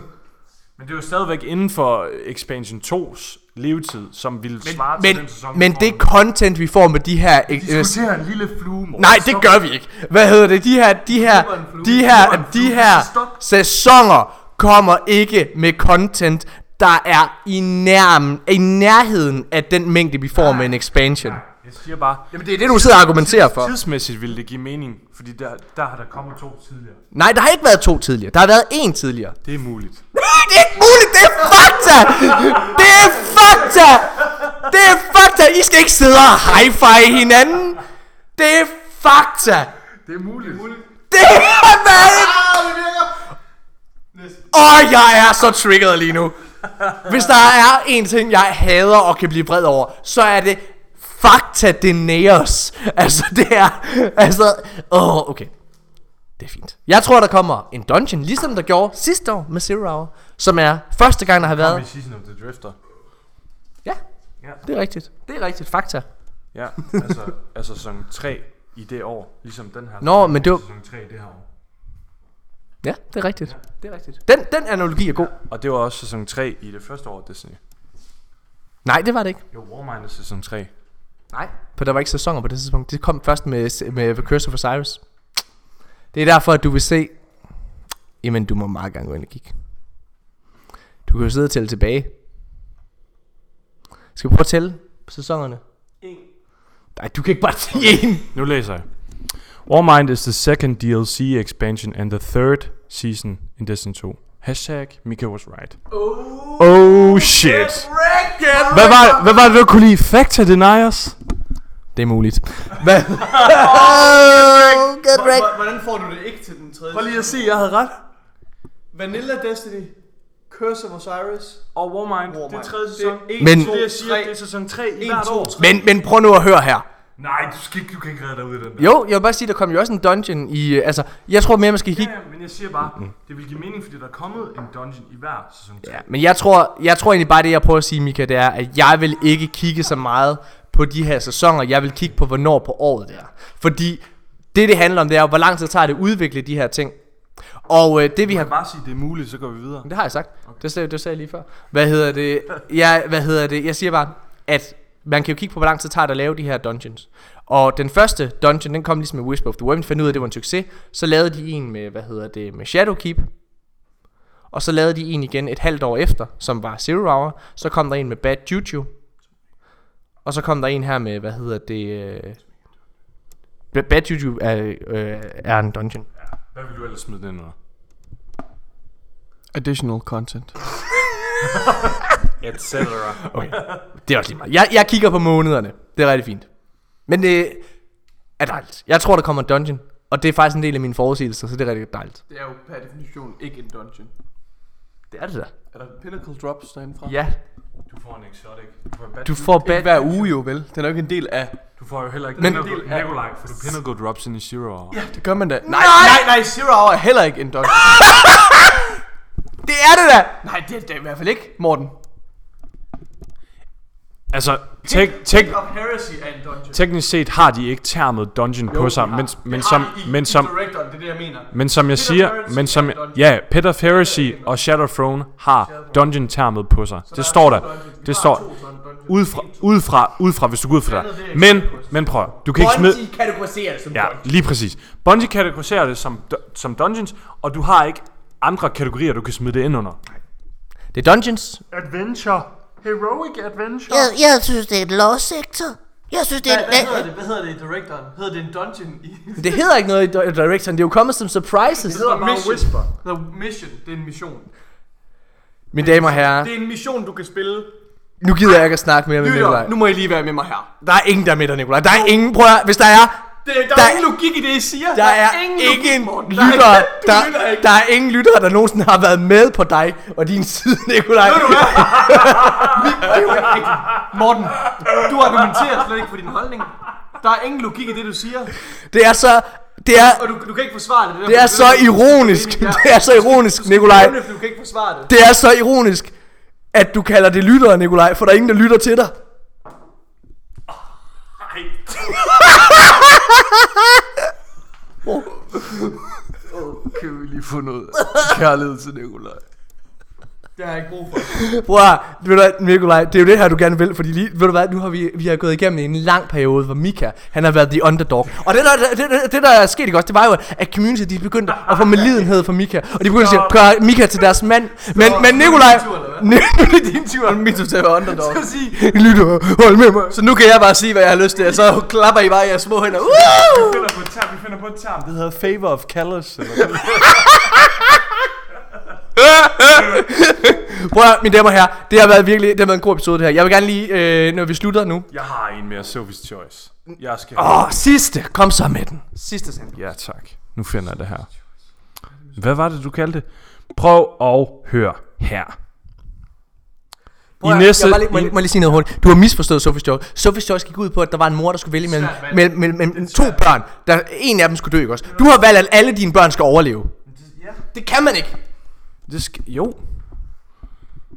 Men det er jo stadigvæk inden for Expansion 2's levetid, som ville svare til Men, den sæson. men det content, vi får med de her... øh, diskuterer en lille flue, mor. Nej, det gør vi ikke. Hvad hedder det? De her, de her, var de her, var en de her sæsoner kommer ikke med content, der er i, nærmen, i nærheden af den mængde, vi får med en expansion. Jeg siger bare, Jamen, det er det, du sidder og argumenterer for. tidsmæssigt ville det give mening, fordi der, der har der kommet to tidligere. Nej, der har ikke været to tidligere. Der har været en tidligere. Det er muligt. det er ikke muligt, det er fakta! Det er fakta! Det er fakta! I skal ikke sidde og high hinanden. Det er fakta! Det er muligt. Det er hvad? Åh, jeg er så triggered lige nu. Hvis der er en ting, jeg hader og kan blive vred over, så er det fakta deniers. Altså, det er... Altså... Åh, oh, okay. Det er fint. Jeg tror, der kommer en dungeon, ligesom der gjorde sidste år med Zero Hour, som er første gang, der har Kom i været... Season of the Drifter. Ja, Ja. det er rigtigt. Det er rigtigt. Fakta. Ja, altså, altså sæson 3 i det år, ligesom den her. Nå, men det var- Sæson 3 det her år. Ja, det er rigtigt. Det er rigtigt. Den, den analogi er god. Og det var også sæson 3 i det første år af Disney. Nej, det var det ikke. Jo, Warmind er sæson 3. Nej. For der var ikke sæsoner på det tidspunkt. Det kom først med, med The Curse of Osiris. Det er derfor, at du vil se... Jamen, du må meget gerne gå ind og kigge. Du kan jo sidde og tælle tilbage. Skal vi prøve at tælle på sæsonerne? Nej, du kan ikke bare sige en. Nu læser jeg. Warmind is the second DLC expansion and the third season in Destiny 2. Hashtag Mika was right. Oh, shit. Hvad var, hvad var det, du kunne lide? Facta deniers? Det er muligt. Hvad? Get wrecked. Hvor- Hvordan får du det ikke til den tredje? Prøv lige at se, jeg havde ret. Vanilla Destiny, Curse of Osiris, Og Warmind, det er Warmind. tredje Det er sæson. en, Men- to, Det jeg siger, tre. det er sæson 3 i 1, hvert 2, år. 3. Men, men prøv nu at høre her. Nej, du, skal, ikke- du kan ikke redde dig ud af den der. Jo, jeg vil bare sige, der kom jo også en dungeon i... øh, Altså, jeg tror mere, man skal Ja, kigge... ja, men jeg siger bare, det vil give mening, fordi der er kommet en dungeon i hver sæson 3. Ja, men jeg tror, jeg tror egentlig bare, det jeg prøver at sige, Mika, det er, at jeg vil ikke kigge så meget på de her sæsoner. Jeg vil kigge på, hvornår på året det er. Fordi det, det handler om, det er hvor lang tid tager det at udvikle de her ting. Og øh, det vi har... bare sige, det er muligt, så går vi videre. Det har jeg sagt. Okay. Det, sagde, det sagde jeg lige før. Hvad hedder det? Jeg, hvad hedder det? Jeg siger bare, at man kan jo kigge på, hvor lang tid tager det at lave de her dungeons. Og den første dungeon, den kom ligesom med Whisper of the Worm. Fandt ud af, at det var en succes. Så lavede de en med, hvad hedder det, med Shadowkeep. Og så lavede de en igen et halvt år efter, som var Zero Hour. Så kom der en med Bad Juju. Og så kom der en her med, hvad hedder det... Øh, Bad Juju er, øh, er en dungeon. Hvad vil du ellers smide den under? Additional content. Et cetera. Okay. Det er også lige meget. Jeg, jeg kigger på månederne. Det er rigtig fint. Men det er dejligt. Jeg tror, der kommer en dungeon. Og det er faktisk en del af mine forudsigelser, så det er rigtig dejligt. Det er jo per definition ikke en dungeon. Det er det da. Er der pinnacle drops derinde fra? Ja. Du får en exotic. Du får, Du får Ikke bad hver uge jo, vel? Den er jo ikke en del af... du får jo heller ikke Men- Pinnacle, Nikolaj, for du pinnacle drops ind i Zero Hour. Ja, det gør man da. Nej, nej, nej, Zero Hour er heller ikke en dungeon. Det er det da! nej, det, det er i hvert fald ikke, Morten. Altså, tek, tek, of Heresy er en dungeon. teknisk set har de ikke termet dungeon på sig, men, men, som, men, som, det er det, jeg mener. men som jeg Pit of siger, Heresy men som, ja, Pit of Heresy og Shadow Throne har dungeon termet på sig. Det står der. Det står udefra, udefra, udefra, hvis du går ud fra det. Men, men prøv, du kan ikke smide, Bungie kategoriserer det som Ja, lige præcis. Bungie kategoriserer det som, som dungeons, og du har ikke andre kategorier, du kan smide det ind under. Det er dungeons. Adventure. Heroic adventure. Jeg, jeg synes, det er et lost sector. Jeg synes, det er Hvad, hvad hedder det? Hvad hedder det i Directoren? Hedder det en dungeon i... Det hedder ikke noget i Di- Direction. Det er jo kommet som surprises. Det hedder bare mission. Whisper. The mission. Det er en mission. Mine damer og herrer, Det er en mission, du kan spille. nu gider jeg ikke at snakke mere med Nikolaj. Nu må I lige være med mig her. Der er ingen, der er med dig, Nikolaj. Der er ingen, prøv at, hvis der er, Det, der, Der- er ingen logik i det, I siger. der er ingen ingen Morten. lyttere, Der der, er- lytter ikke. der er ingen lyttere, der nogensinde har været med på dig og din side, Nikolaj. Ved du hvad? Det er. Morten, du argumenterer slet ikke for din holdning. Der er ingen logik i det, du siger. Det er så, det er, Og du, du kan ikke forsvare det. det er så ironisk. Det er så ironisk, Nikolaj. Du kan ikke forsvare det. Det er så ironisk, at du kalder det lyttere, Nikolaj, for der er ingen, der lytter til dig. Kan vi lige få noget kærlighed til Nikolaj? Det har jeg ikke brug for. Høre, ved du hvad, Nikolaj, det er jo det her, du gerne vil, fordi lige, ved du hvad, nu har vi, vi har gået igennem en lang periode, hvor Mika, han har været the underdog. Og det der, det, det, det der er sket, ikke også, det var jo, at community, de begyndte at få medlidenhed for Mika, og de begyndte at sige, gøre Mika til deres mand. Men, men Nikolaj, nu er det din tur. Er det min tur til at være underdog. Så sig, lytter, hold med mig. Så nu kan jeg bare sige, hvad jeg har lyst til, og så klapper I bare i jeres små hænder. Uh! Vi finder på et term, vi finder på et term. Det hedder favor of Callus. Eller. Prøv at, mine damer og herrer, det har været virkelig, det har været en god episode det her. Jeg vil gerne lige, øh, når vi slutter nu. Jeg har en mere, Sophie's Choice. Jeg skal... Åh, oh, sidste, kom så med den. Sidste sandwich. Ja, tak. Nu finder jeg det her. Hvad var det, du kaldte det? Prøv at høre her. I Prøv næste... Jeg må lige, må, jeg lige- må jeg lige sige noget hurtigt. Du har misforstået Sophie's Choice. Sophie's Choice gik ud på, at der var en mor, der skulle vælge mellem, mellem, mellem, mellem to børn. Der, en af dem skulle dø, ikke også? Du har valgt, at alle dine børn skal overleve. Det kan man ikke. Det skal... Jo.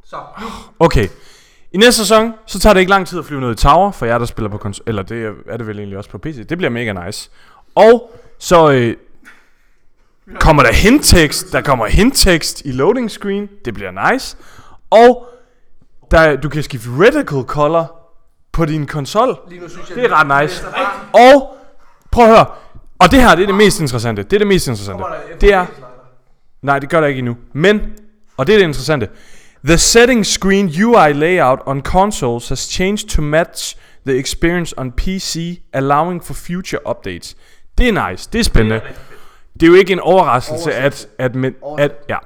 Så, nu. Okay. I næste sæson, så tager det ikke lang tid at flyve ned i Tower, for jer, der spiller på konsol. Eller det er- det vel egentlig også på PC. Det bliver mega nice. Og så øh, kommer der hinttekst. Der kommer hinttekst i loading screen. Det bliver nice. Og der, du kan skifte reticle color på din konsol. Lige nu synes jeg, Det er ret nice. Og prøv at høre. Og det her, det er det mest interessante. Det er det mest interessante. Det er... Nej, det gør der ikke endnu. Men, og det er det interessante. The settings screen UI layout on consoles has changed to match the experience on PC, allowing for future updates. Det er nice. Det er spændende. Det er jo ikke en overraskelse, at, at, med, at ja.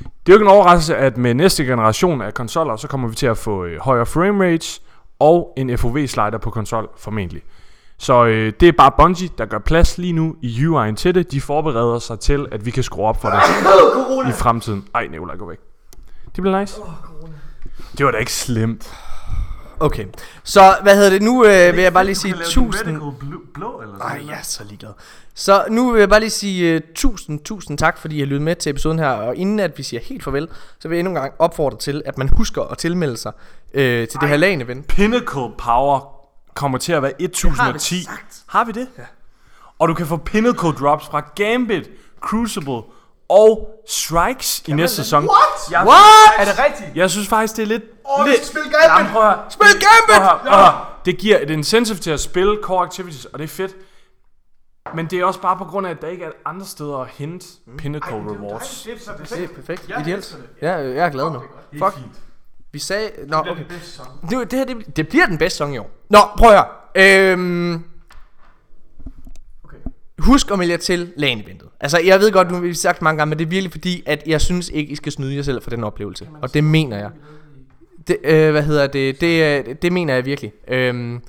Det er jo ikke en overraskelse, at med næste generation af konsoller, så kommer vi til at få øh, højere frame rates og en FOV-slider på konsol formentlig. Så øh, det er bare Bungie, der gør plads lige nu i UI'en til det. De forbereder sig til, at vi kan skrue op for det i fremtiden. Ej, Nicolaj, gå væk. Det bliver nice. Det var da ikke slemt. Okay. Så, hvad hedder det? Nu øh, vil jeg bare lige sige tusind... blå eller Ej, jeg er så ligeglad. Så nu vil jeg bare lige sige uh, tusind, tusind tak, fordi I har lyttet med til episoden her. Og inden at vi siger helt farvel, så vil jeg endnu en gang opfordre til, at man husker at tilmelde sig uh, til det her LAN-event. Pinnacle Power kommer til at være 1010. vi sagt. Har vi det? Ja. Og du kan få Pinnacle Drops fra Gambit, Crucible og Strikes i næste sæson. What? Jeg, What? Er det rigtigt? jeg synes faktisk, det er lidt... Åh, lidt spil Gambit! Jamen, prøv at høre. Spil Gambit! Prøv at høre, prøv at høre. Det giver et incentive til at spille core activities, og det er fedt. Men det er også bare på grund af, at der ikke er andre steder at hente Pinnacle Rewards. Det er så Det er perfekt. perfekt. Jeg Ideelt. elsker det. Ja, jeg er glad nu. Fuck. Vi sagde... Nå, okay. Nu, det her, det, det bliver den bedste sæson i år. Nå, prøv at høre. Øhm, Okay. Husk at melde jer til LAN-eventet. Altså, jeg ved godt, nu har vi sagt mange gange, men det er virkelig fordi, at jeg synes ikke, I skal snyde jer selv for den oplevelse. Og det mener jeg. Det, øh, hvad hedder det? Det, øh, det mener jeg virkelig. Øhm,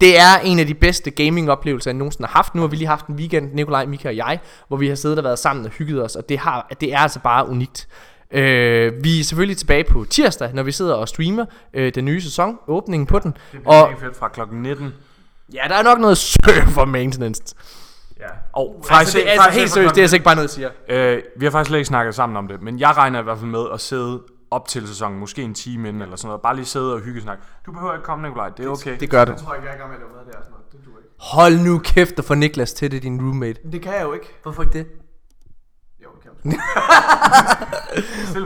det er en af de bedste gaming-oplevelser, jeg nogensinde har haft. Nu har vi lige haft en weekend, Nikolaj, Mika og jeg, hvor vi har siddet og været sammen og hygget os, og det, har, det er altså bare unikt. Øh, vi er selvfølgelig tilbage på tirsdag, når vi sidder og streamer øh, den nye sæson, åbningen på den. Det bliver Og fedt fra klokken 19. ja, der er nok noget server maintenance. Ja. Og Altså, det er altså helt seriøst, det er altså ikke bare noget, jeg siger. Øh, vi har faktisk slet ikke snakket sammen om det, men jeg regner i hvert fald med at sidde op til sæsonen, måske en time inden eller sådan noget. Bare lige sidde og hygge snakke. Du behøver ikke komme, Nikolaj. Det er okay. Det gør du. Jeg tror ikke, jeg er i gang med at lave mad der sådan noget. Det duer ikke. Hold nu kæft og få Niklas til det, din roommate. Det kan jeg jo ikke. Hvorfor ikke det?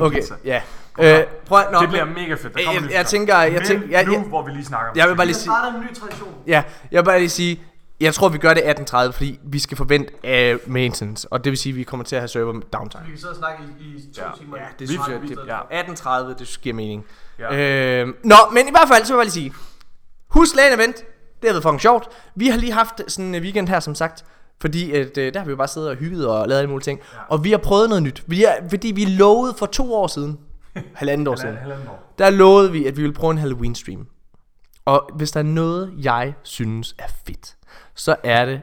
Okay, ja. Øh, prøv, at- nå, Det bliver mega fedt. Der Jeg, kommer jeg, nyt jeg tænker, jeg Men tænker, jeg, nu, jeg, hvor vi lige snakker om jeg vil bare lige sige, en ny tradition. ja, jeg vil bare lige sige, jeg tror vi gør det 18.30, fordi vi skal forvente uh, maintenance, og det vil sige, at vi kommer til at have server downtime. Vi kan sidde og snakke i, i to Ja. timer. Ja, det synes jeg, det, ja. 18.30, det giver mening. Ja. Øh, nå, men i hvert fald, så vil jeg bare lige sige, husk Lane Event, det har været fucking sjovt. Vi har lige haft sådan en weekend her, som sagt, fordi at, øh, der har vi jo bare siddet og hygget og lavet alle mulige ting. Ja. Og vi har prøvet noget nyt. Vi er, fordi vi lovede for to år siden, halvandet år siden, Halvanden år. der lovede vi, at vi ville prøve en Halloween stream. Og hvis der er noget, jeg synes er fedt, så er det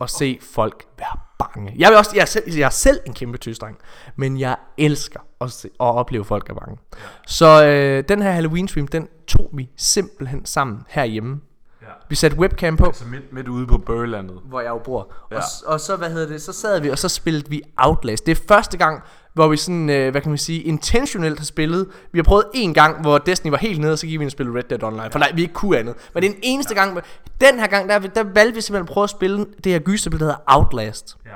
at se folk være bange. Jeg, vil også, jeg, er selv, jeg er selv en kæmpe tøsdreng, men jeg elsker at, se, at opleve folk er bange. Så øh, den her Halloween stream, den tog vi simpelthen sammen herhjemme. Ja. Vi satte webcam på, Altså midt, midt ude på Bøgelandet. hvor jeg jo bor. Ja. Ja. Og, og så, hvad hedder det, så sad vi, og så spillede vi Outlast. Det er første gang, hvor vi sådan, øh, hvad kan man sige, intentionelt har spillet. Vi har prøvet en gang, hvor Destiny var helt nede, og så gik vi ind og spillede Red Dead Online. For nej, vi ikke kunne andet. Men det er den eneste gang, den her gang, der, der valgte vi simpelthen at prøve at spille det her gyserspil, der hedder Outlast. Ja.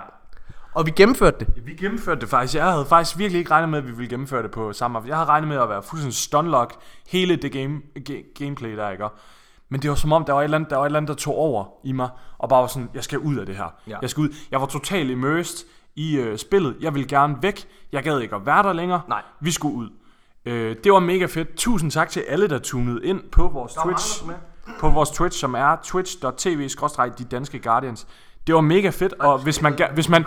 Og vi gennemførte det. Vi gennemførte det faktisk. Jeg havde faktisk virkelig ikke regnet med, at vi ville gennemføre det på samme aften. Jeg havde regnet med at være fuldstændig stunlock hele det game, ga- gameplay der, ikke? Men det var som om, der var, et eller andet, der var et eller andet, der tog over i mig, og bare var sådan, jeg skal ud af det her. Ja. Jeg skal ud. Jeg var totalt immersed i øh, spillet. Jeg ville gerne væk. Jeg gad ikke at være der længere. Nej. Vi skulle ud. Øh, det var mega fedt. Tusind tak til alle, der tunede ind på vores Twitch. På vores Twitch, som er twitch.tv de danske Guardians. Det var mega fedt, og hvis man, hvis man,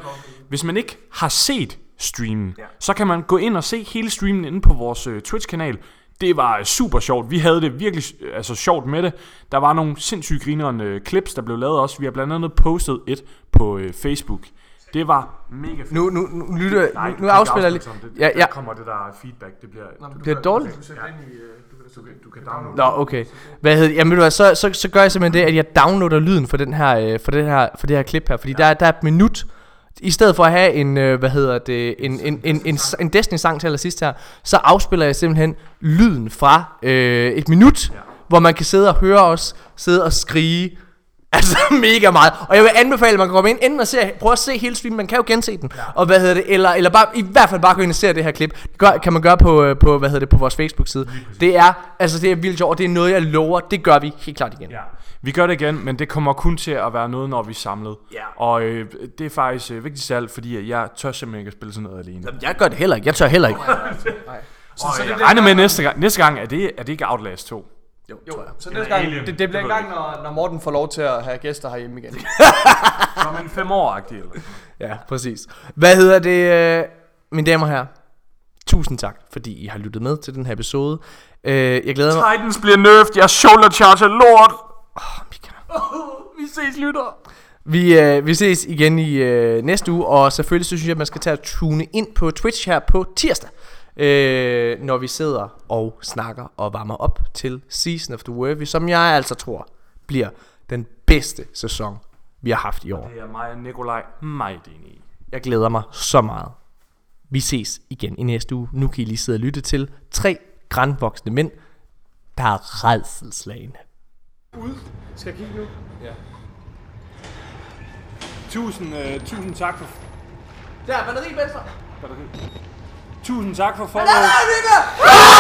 hvis man ikke har set streamen, ja. så kan man gå ind og se hele streamen inde på vores øh, Twitch-kanal. Det var super sjovt. Vi havde det virkelig altså, sjovt med det. Der var nogle sindssygt grinerende øh, clips, der blev lavet også. Vi har blandt andet postet et på øh, Facebook. Det var mega fedt. Nu, nu, nu, lytter, Nej, nu, kan afspiller jeg lige. Det, Ja, ja. Der kommer det der feedback. Det bliver... Det er dårligt. Du i... øh, Du kan, Du kan, du kan downloade. Nå, okay. Hvad hedder, jamen, ved du så, så, så gør jeg simpelthen det, at jeg downloader lyden for, den her, øh, for, det, her, for det her klip her. Fordi ja. der, der er et minut, i stedet for at have en, øh, hvad hedder det, en, en, en, en, en Destiny-sang til allersidst her, så afspiller jeg simpelthen lyden fra øh, et minut, ja. hvor man kan sidde og høre os sidde og skrige. Altså mega meget Og jeg vil anbefale at man kan komme ind Enten og se, prøve at se hele streamen Man kan jo gense den ja. Og hvad hedder det Eller, eller bare, i hvert fald bare gå ind og se det her klip Det gør, kan man gøre på, øh, på, hvad hedder det, på vores Facebook side Det er, altså det er vildt sjovt og Det er noget jeg lover Det gør vi helt klart igen Ja. Vi gør det igen, men det kommer kun til at være noget, når vi er samlet. Ja. Og øh, det er faktisk øh, vigtigt selv, fordi at jeg tør simpelthen ikke at spille sådan noget alene. Jamen, Jeg gør det heller ikke Jeg tør heller ikke Så, så det Jeg bliver regner med næste gang. Næste gang er det, er det ikke Outlast 2. Jo, Jo, tror jeg så næste gang, Alien. det, det bliver en gang, når, når Morten får lov til at have gæster herhjemme igen. Som en fem år agtig eller. Ja, præcis Hvad hedder det øh, Mine damer og herrer Tusind tak Fordi I har lyttet med til den her episode øh, Jeg glæder mig Titans bliver nerfed, jeg shoulder charge lort. Vi ses, lytter! Vi, øh, vi ses igen i øh, næste uge, og selvfølgelig så synes jeg, at man skal tage og tune ind på Twitch her på tirsdag, øh, når vi sidder og snakker og varmer op til Season of the Worthy, som jeg altså tror bliver den bedste sæson, vi har haft i år. Det er mig og Nikolaj meget enig i. Jeg glæder mig så meget. Vi ses igen i næste uge. Nu kan I lige sidde og lytte til tre grandvoksne mænd, der er redselslagende. Skal jeg kigge nu? Tusind, øh, tusind tak for... Der, batteri venstre! Tusind tak for follow. Bare